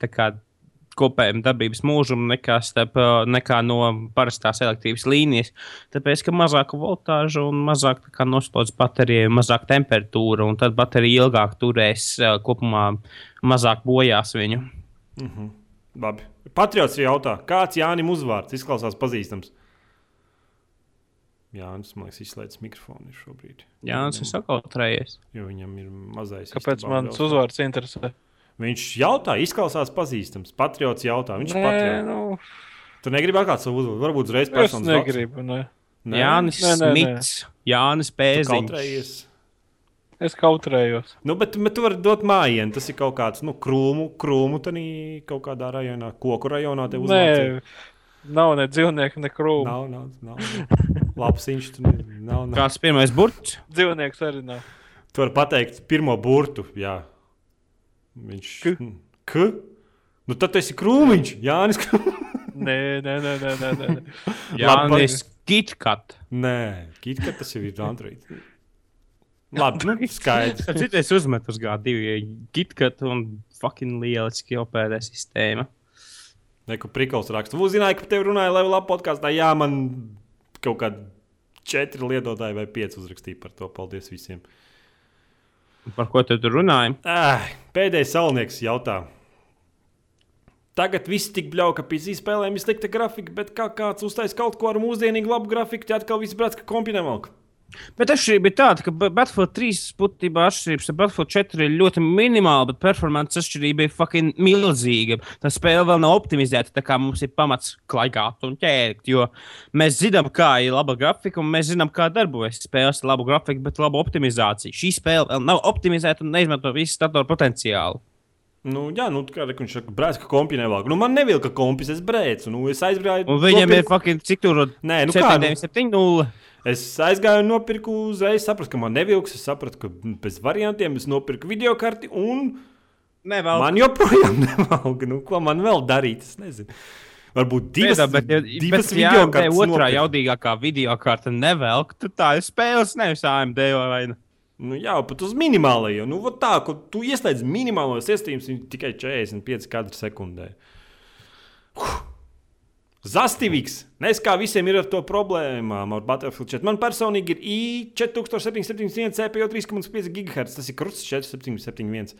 kopējiem darbības mūžam nekā, starp, ā, nekā no parastās elektrības līnijas. Tāpēc, ka mazāka voltāža un mazāk noslodzes baterija, mazāk temperatūra, un tad baterija ilgāk turēs ā, kopumā, mazāk bojās viņu. Labi. Patriots jautā, kāds Jānis uzvārds izklausās pazīstams? Jā, tas man liekas, izslēdzis mikrofonu šobrīd. Jā, tas ir sakautrējies. Jo viņam ir mazais. Kāpēc istabā man brauc. tas uzvārds interesē? Viņš jautā, izklausās pazīstams. Patriots jautā, viņš ir Nē, patriots. nu, Tu negribi atklāt savu uzvārdu, varbūt uzreiz es personas vārds? negribu. Ne. Nē? Jānis Nē, nē, nē. Smits, Jānis Tu Pēziņš. Es kautrējos. Nu, bet, bet tu vari dot mājienu. Tas ir kaut kāds nu, krūmu, krūmu tanī kaut kādā rajonā, koku rajonā. Nē, nav ne dzīvnieku, ne krūmu. Nav, nav, nav. Labs viņš tur ne- nav. nav. Kāds pirmais burts? Dzīvnieks arī nav. Tu vari pateikt pirmo burtu. Jā. Viņš K. K. Nu, tad tas ir krūmiņš. Jānis. Nē, nē, nē, nē. nē, nē. Jānis Kitkat. Nē, Kitka tas jau ir Android. Labi, nu, skaidrs. Citais uzmet uz gādu divi Kitkat un fucking lieliski opērē sistēma. Neko prikals raksta. Jūs zinājāt, ka tev runāja Level Up podkāstā. Jā, man kaut kādi četri lietotāji vai pieci uzrakstīja par to. Paldies visiem. Par ko tu runāji? Ai, pēdējais salnieks jautā. Tagad viss tik bļauka, ka PC spēlēm ir slikta grafika, bet kā kāds uztais kaut ko ar mūsdienīgu labu grafiku, tad atkal viss brāc, ka kompi nevalk. Bet atšķirība ir tāda, ka Ba- Battlefield 3 būtībā atšķirības ar Battlefield 4 ir ļoti minimāla, bet performance atšķirība ir fucking milzīga. Tā spēle vēl nav optimizēta, tā kā mums ir pamats klaigāt un ķērt. Jo mēs zinām, kā ir laba grafika, un mēs zinām, kā darbojas spēles ar labu grafiku, bet labu optimizāciju. Šī spēle vēl nav optimizēta un neizmanto visu datoru potenciālu. Nu, jā, nu, kā re, viņš saka, brāc, ka kompi nevalk. Nu, man nevilka kompis, es brēcu. Nu, es aizbraucu. Un viņam ir fucking cik tur Nē, nu kā, nu? 7,0. Es aizgāju nopirku uzreiz, sapratu, ka man nevilks. Es sapratu, ka bez variantiem es nopirku video karti un Nevēl. man joprojām nevalk. Nu, ko man vēl darīt? Es nezinu. Varbūt divas, Piedā, bet, ja, divas bet, ja video te kartes. otrā nopirkt. jaudīgākā video kārta nevelk, tad tā ir spēles, nevis AMD vai ne. Nu, jā, pat uz minimālajiem. Nu, tā, ka tu ieslēdz minimālos iestādījumus, tikai 45 kadri sekundē. Huh. Zastīvīgs. Nezinu, kā visiem ir ar to problēmām ar Battlefield 4. Man personīgi ir i4771 CPU 3,5 GHz. Tas ir krusts 4771.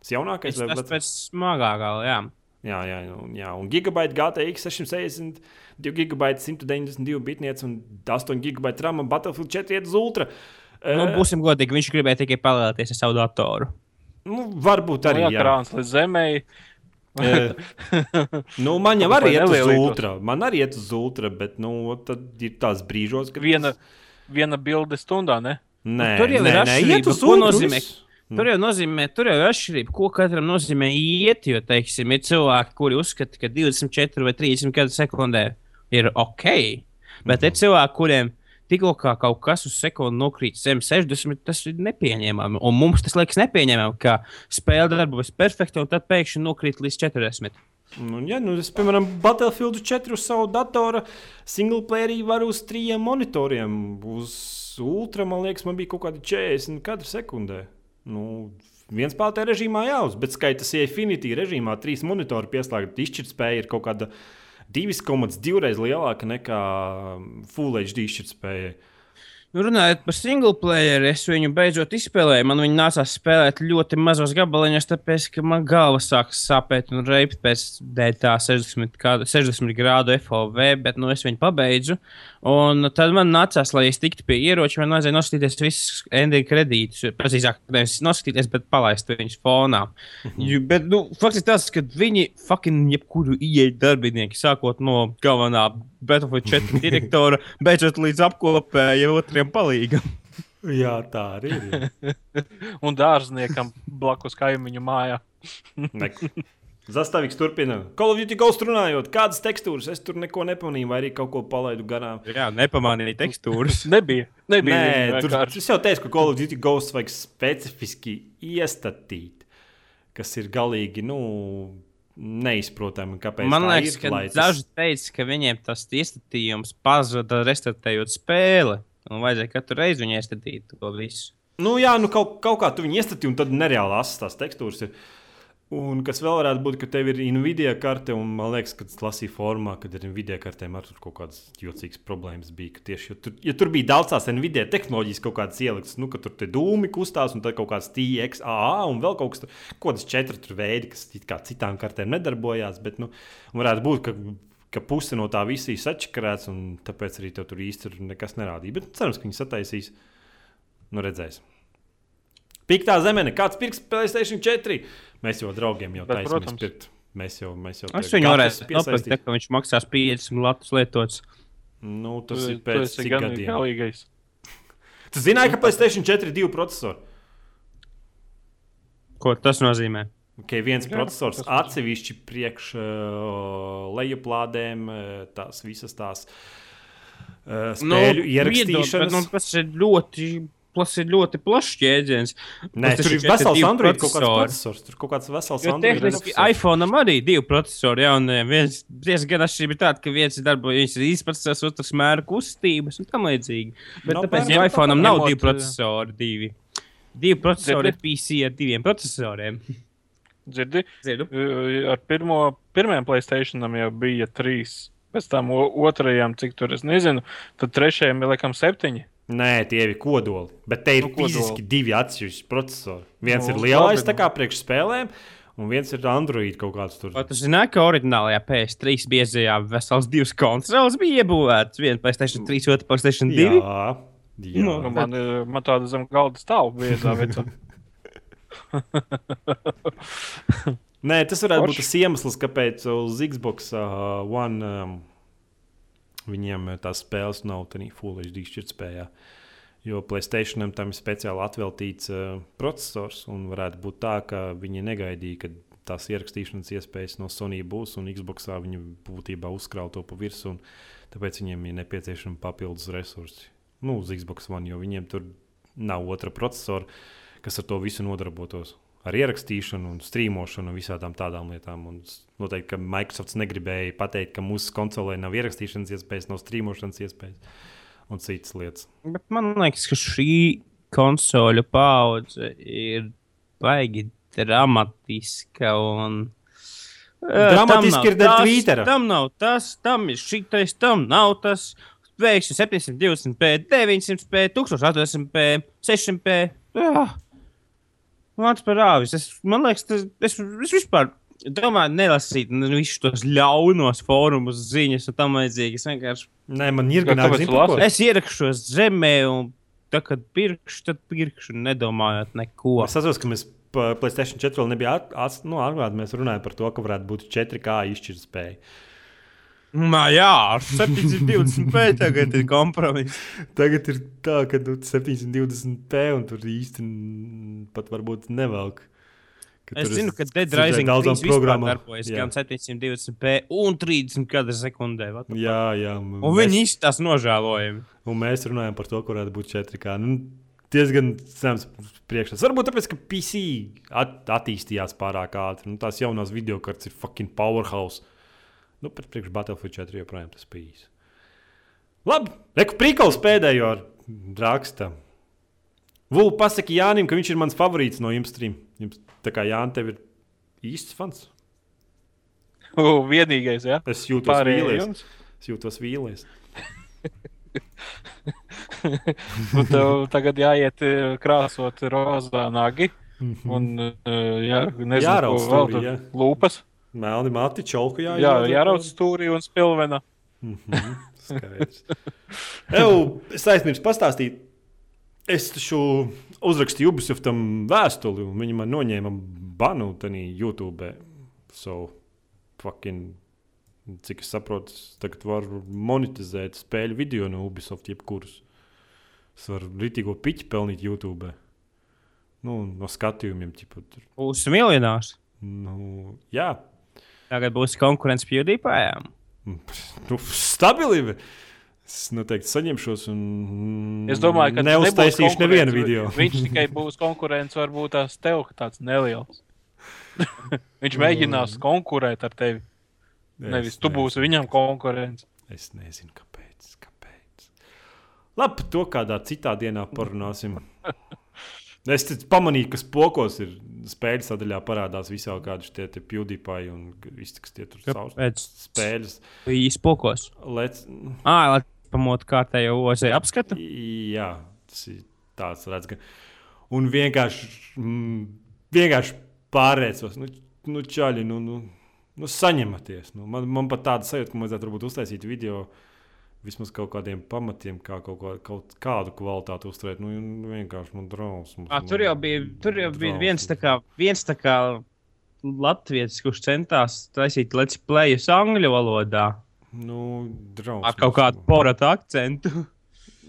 Tas jaunākais vai tas pēc smagākā, jā. Jā, jā, un, jā. un gigabaita GTX 660, 2 gigabaita 192 bitniets un 8 gigabaita RAM un Battlefield 4 iet uz ultra. Nu, Eh, būsim godīgi, viņš gribēja tikai palēties ar savu datoru. nu, varbūt arī. Nu, jā, krāns līdz zemē. Eh, nu, man jau arī iet uz ultra. Man arī iet uz ultra, bet nu, tad ir tās brīžos, kad Viena, viena bilde stundā, ne? Nē, Tur jau ir nē, nē, atšķirība, ko nozīmē- viss. Tur jau nozīmē, tur jau ir atšķirība, ko katram nozīmē iet. Jo, teiksim, ir cilvēki, kuri uzskata, ka 24 vai 30 kadru sekundē ir ok. Bet ir cilvēki, kuriem tikko kaut kas uz sekundi nokrīt zem 60, tas ir nepieņemami. Un mums tas liekas nepieņemami, ka spēle darbojas perfekti, un tad pēkšņi nokrīt līdz 40. Nu, ja, nu, es, piemēram, Battlefield 4 uz savu datoru single playerī varu uz trījiem monitoriem. Uz ultra, man liekas, man bija kaut kādi 40 kadri sekundē. Nu, viens spēlētāja režīmā jāuz, bet skaitas Infinity režīmā trīs monitori pieslēgta. Izšķirtspēja ir kaut kāda 2,2 reizes lielāka nekā Full HD izšķirtspēja. Nu, runājot par single player, es viņu beidzot izspēlēju. Man viņa nācās spēlēt ļoti mazos gabaliņos, tāpēc, ka man galva sāka sāpēt un reibt pēc tā 60, kādu, 60 grādu FOV, bet nu, es viņu pabeidzu. Un tad man nācās, lai es tiktu pie ieroča, man vajadzēja noskatīties visus ending kredītus. Precīzāk, nevis noskatīties, bet palaist viņus fonā. Jo, bet, nu, faktiski tas, ka viņi fucking jebkuru ieeju darbinieki, sākot no galvenā Battlefield 4 direktora, beidzot līdz apkopējai otriem palīgam. Jā, tā arī ir. Un dārzniekam blakus kaimiņu mājā. Zastāvīgs turpina. Call of Duty Ghost runājot, kādas tekstūras es tur neko nepamanīju, vai arī kaut ko palaidu garām. Jā, nepamanīja tekstūras. Nebija. Nebija Nē, tur, es jau teicu, ka Call of Duty Ghost vajag specifiski iestatīt, kas ir galīgi nu, neizprotami. Kāpēc Man tā liekas, ir, ka lai tas- daži teica, ka viņiem tas iestatījums pazuda restartējot spēli. Un vajadzēja katru reizi viņu iestatīt to visu. Nu, jā, nu kaut, kaut kā tu viņu iestatīji, un tad nereāli asas tās tekstūras ir. Un kas vēl varētu būt, ka tev ir Nvidia karte, un man liekas, ka tas lasīja formā, kad ar Nvidia kartēm ar tur kaut kādas jocīgas problēmas bija. Tieši, jo tur, ja tur bija daudz tās Nvidia tehnoloģijas, kaut kādas ieliktas, nu, ka tur tie dūmi kustās, un tad kaut kāds TXAA un vēl kaut kas tāds - kaut kādas četri tur veidi, kas kā citām kartēm nedarbojās. Bet, nu, varētu būt, ka, ka puse no tā visa ir sačakarēts, un tāpēc arī tev tur īsti tur nekas nerādīja. Bet cerams, ka viņi sataisīs. Nu, redzēs. Piktā zemene, kāds pirks Playstation 4? Mēs jau draugiem jau protams. pirkt. Mēs jau, mēs jau Es viņu varēšu nopirkt, ka viņš maksās 50 latus lietots. Nu, tas Tu- ir pēc cik gadiem? galīgais. Tu zināji, ka PlayStation 4 ir divi procesori? Ko tas nozīmē? Ka ir viens Jā, processors atsevišķi priekš uh, lejuplādēm, uh, tās visas tās uh, spēļu nu, ierakstīšanas. Piedod, bet, nu, tas ir ļoti. Tas ir ļoti plašs jēdziens. Nē, tas tur ir vesels Android kaut kāds processors. Tur kaut kāds vesels Jo Android tehniski iPhone arī divi procesori. Jā, un eh, viens diezgan atšķirīgs ir tāds, ka viens ir darbojas īstenībā, otrs mēra kustības un tam līdzīgi. Bet Nav tāpēc jau iPhone nav ņemot, divi procesori. Divi, divi procesori ir PC ar diviem procesoriem. Dzirdi? Uh, Ar pirmo, pirmajam Placēšanam jau bija trīs. Pēc tam otrajam, cik tur es nezinu, tad trešajam ir laikam septiņi. Nē, tie ir kodoli. Bet te ir Nu, nu, kodoli. fiziski divi atsevišķi procesori. Viens Nu, nu, ir lielais, labi, tā kā priekš spēlēm, un viens ir Android kaut kāds tur. Vai tu zināji, ka oriģinālajā PS3 biezajā vesels divas konsoles bija iebūvētas? Viena PlayStation 3, otra PlayStation 2. Jā, jā. Nu, Nu, man, ir- man tāda zem galda stāv biezā vecā. Nē, tas varētu būt Forši. tas iemesls, kāpēc uz Xbox uh, One um, viņiem uh, tās spēles nav tādā Full HD šķirtspējā. Jo Placēšanam tam ir speciāli atveltīts uh, processors, un varētu būt tā, ka viņi negaidīja, ka tās ierakstīšanas iespējas no Sony būs, un Xbox viņi būtībā uzkrāja to pa virsmu, un tāpēc viņiem ir nepieciešami papildus resursi. Nu, uz Xbox One, jo viņiem tur nav otra procesora, kas ar to visu nodarbotos. Ar ierakstīšanu, un strīmošanu un visām tādām lietām. Un noteikti, ka Microsoft negribēja pateikt, ka mūsu konsolē nav ierakstīšanas iespējas, nav strīmošanas iespējas un citas lietas. Bet man liekas, ka šī konsoļu paudze ir baigi dramatiska. Un... Eh, Dramatiski ir tas, Twittera. Tam nav tas, tam ir šitais, tam nav tas. Pēkšņi 720p, 900p, 1080p, 600p. Jā. Mans par āvis. Es, man liekas, tas, es, es vispār domāju, nelasīt nu, visus tos ļaunos fórumus, ziņas un tam līdzīgi. Es vienkārši Nē, man ir gan lasi? Es ierakšos zemē, un tā, kad pirkšu, tad pirkšu, nedomājot neko. Es atceros, ka mēs Playstation 4 vēl nebija at- at- nu, atklāti. Mēs runājām par to, ka varētu būt 4K izšķirtspēja. Nā, jā, ar 720p tagad ir kompromiss. Tagad ir tā, ka nu, 720p un tur īsti n- pat varbūt nevelk. Es zinu, ka Dead Rising daudzām 3 vispār programmām. darbojas Jā. gan 720p un 30 kadru sekundē. Jā, jā. Un viņi mēs- izskatās nožēlojami. Un mēs runājam par to, ka varētu būt 4K. Nu, diezgan zems priekšstats. Varbūt tāpēc, ka PC at attīstījās pārāk ātri. Nu, tās jaunās video kartes ir fucking powerhouse. Nu, pēc priekš Battlefield 4 joprojām tas bijis. Labi, reku prikals pēdējo raksta. Vulu pasaki Jānim, ka viņš ir mans favorīts no jums trim. Jums, tā kā Jānis tev ir īsts fans. U, Vienīgais, ja? Es jūtos Pārējie vīlies. jums. Es jūtos vīlies. Nu, tev tagad jāiet eh, krāsot rozā nagi. Un, eh, jā, nezinu, Jārauc vēl tur jā. lūpas. Melni mati, čolku jā. Jā, jārauc stūrī un spilvena. Mhm, skaidrs. Ew, es aizmirsu pastāstīt. Es taču uzrakstīju Ubisoftam vēstuli, un viņi man noņēma banu tajā YouTube. So, fucking, cik es saprotu, tagad varu monetizēt spēļu video no Ubisoft jebkurus. Es varu rītīgo piķi pelnīt YouTube. Nu, no skatījumiem. Būs miljonārs. Nu, jā, Tagad būs konkurence PewDiePie. nu, stabili. Es noteikti saņemšos, un Es domāju, ka neuztaisīšu nevienu konkurence. video. Viņš tikai būs konkurence, varbūt tās tev tāds neliels. Viņš mēģinās konkurēt ar tevi. Nevis tu būsi viņam konkurence. Es nezinu, kāpēc. kāpēc. Labi, to kādā citā dienā parunāsim. Es te pamanīju, ka spokos ir spēļu sadaļā parādās visādi kādi šie PewDiePie un viss, kas tie tur sauc. Pēc Spēļas. īsta pokos. Let's... Ah, lai pamotu kārtējo ozē apskatu. Jā, tas ir tāds redz. Ka... Un vienkārši, mm, vienkārši pārēcos. Nu, nu čaļi, nu, nu, nu saņematies. Nu, man, man pat tāda sajūta, ka man vajadzētu varbūt uztaisīt video. Vismaz kaut kādiem pamatiem, kā kaut, kā, kaut kādu kvalitāti uzturēt. Nu, vienkārši man drausmas. Ah, tur jau bija, tur jau bija viens tā kā, viens tā kā Latvijas, kurš centās taisīt let's play angļu valodā. Nu, draugs. Ar kaut kādu poratu akcentu.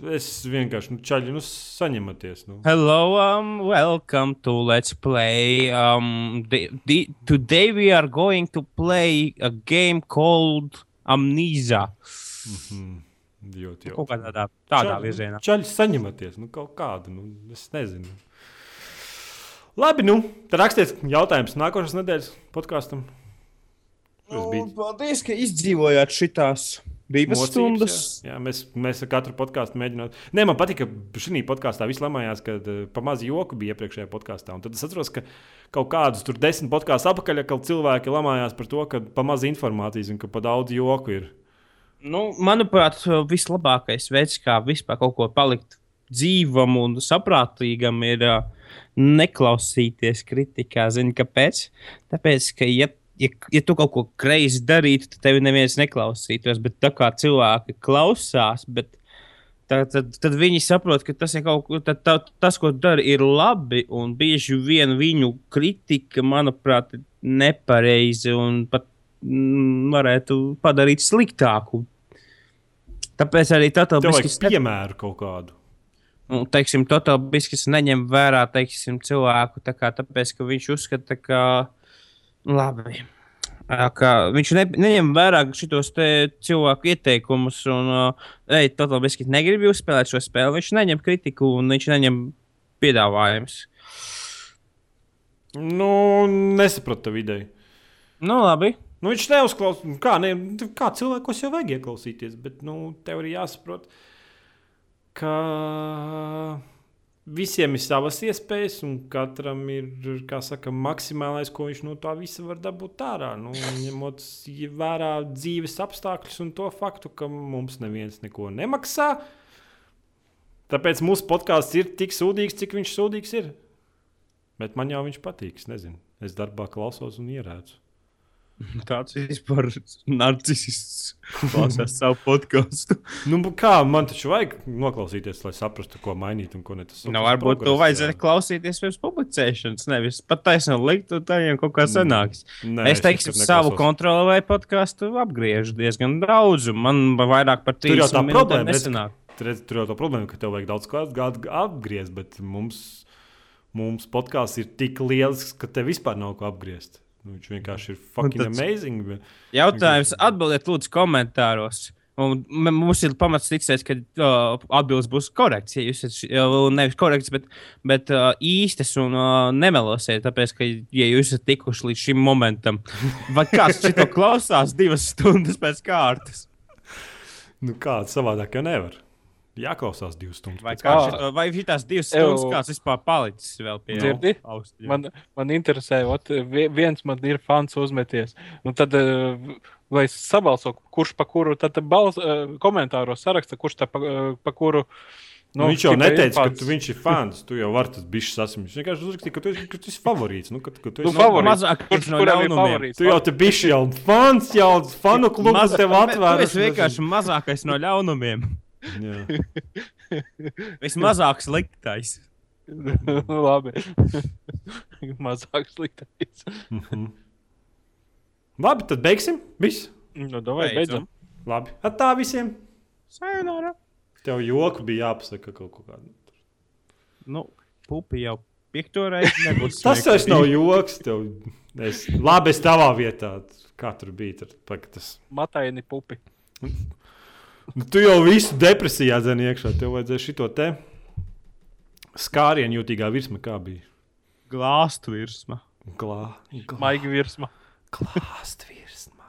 Es vienkārši, nu, čaļi, nu, saņematies. Nu. Hello, um, welcome to Let's Play. Um, the, the, today we are going to play a game called Amnesia. Jūt, jau. Kaut kādā tādā, tādā Čaļi- virzienā. Čaļi saņematies, nu, kaut kādu, nu, es nezinu. Labi, nu, tad rakstiet jautājumus nākošais nedēļas podkāstam. Nu, paldies, ka izdzīvojāt šitās divas Mocības, stundas. Jā, jā mēs, mēs ar katru podkāstu mēģinām. Nē, man patīk, ka šī podkāstā viss lamājās, ka uh, pa maz joku bija iepriekšējā podkāstā. Un Tad es atceros, ka kaut kādus tur desmit podkāstus apakaļ, ka cilvēki lamājās par to, ka pa maz informācijas un ka pa daudz joku ir. Nu, manuprāt, vislabākais veids, kā vispār kaut ko palikt dzīvam un saprātīgam, ir uh, neklausīties kritikā. Zini, kāpēc? Tāpēc, ka, ja, ja, ja tu kaut ko greizi darītu, tad tevi neviens neklausītos. Bet tā kā cilvēki klausās, bet tad, tad, tad viņi saprot, ka tas, kaut, tad, tā, tas ko dara, ir labi. Un bieži vien viņu kritika, manuprāt, ir nepareiza un pat mm, varētu padarīt sliktāku. Tāpēc arī Total Biscuits, piemēru kaut kādu. nu, teiksim, Total Biscuits neņem vērā teiksim, cilvēku, tā kā, tāpēc ka viņš uzskata, ka labi. ā, Ka viņš ne, neņem vērā šos cilvēku ieteikumus, un, ej, Total Biscuits negrib uzspēlēt šo spēli. Viņš neņem kritiku un viņš neņem piedāvājumus. Nu, nesapratu tev ideju. Nu, labi. Nu, viņš neuzklausās, nu, kā, ne, kā cilvēkos jau vajag ieklausīties, bet nu, tev ir jāsaprot, ka visiem ir savas iespējas, un katram ir saka, maksimālais, ko viņš no tā visa var dabūt ārā. Nu, ņemot vērā dzīves apstākļus un to faktu, ka mums neviens neko nemaksā. Tāpēc mūsu podkāsts ir tik sūdīgs, cik viņš sūdīgs ir. Bet man jau viņš patīk. Es nezinu, es darbā klausos un ierēdzu. Tāds vispār narcisists klausās savu podkāstu. Nu, kā man taču vajag noklausīties, lai saprastu, ko mainīt un ko ne. Tas Nu, varbūt to vajadzēja klausīties pirms publicēšanas, nevis pat taisnām likt, un tā jau kaut kā sanāks. Nē, es teiktu, savu kontroli vai podkāstu apgriežu diezgan daudz, un man vairāk par Tur jau 30 tā minūtēm nesanāk. Tur, tur jau tā problēma, ka tev vajag daudz ko apgriezt, bet mums, mums podkāsts ir tik liels, ka tev vispār nav ko apgriezt. Nu, viņš vienkārši ir fucking tad- amazing. bet- Jautājums atbildiet lūdzu komentāros. Un mums ir pamats ticēt, ka uh, atbildes būs korekts. Ja jūs esat uh, nevis korekts, bet, bet uh, īstas un uh, nemelosiet. Tāpēc, ka, ja jūs esat tikuši līdz šim momentam, vai kāds šito klausās divas stundas pēc kārtas, Nu, Kāda savādāk jau nevar. Jāklausās divas stundas. vai, kā šito, vai šitās divas stundas kāds vispār palicis vēl pie Dzirdi? austiem? Man, man interesē, ot, vi- viens man ir fans uzmeties. Nu, tad, eh, lai es sabalso, kurš pa kuru tad bals, eh, komentāros saraksta, kurš tā pa, eh, pa kuru. Nu, viņš jau neteica, ka tu, viņš ir fans. Tu jau vari tas bijis sasprāstīt. Viņš vienkārši uzrakstīja, ka tu esi, ka tu esi favorīts. Nu, ka, ka tu Nu, esi favorīts. mazāk Kurš no kuram ir favorīts? Tu jau te biji jau fans, jau fanu klubs tev atvērs. esi vienkārši mazākais no ļaunumiem. Vismazāk sliktais. Labi. Mazāk sliktais. Mhm. Labi, tad beigsim. Viss. Nu, davai, Beidzam. beidzam. Labi. At tā visiem. Sayonara. Tev joku bija jāpasaka kaut ko kādu. Nu, pupi jau piekto reizi nebūs. Tas vairs nav joks. Tev... Es... Labi, es tavā vietā. Kā tur bija? Tur, tas... Mataini pupi. Nu, tu jau visu depresijā dzēni iekšā. Tev vajadzēja šito te skārienu jūtīgā virsma, kā bija. glāstu virsma. Glā, glā, Maigi virsma. glāst virsma.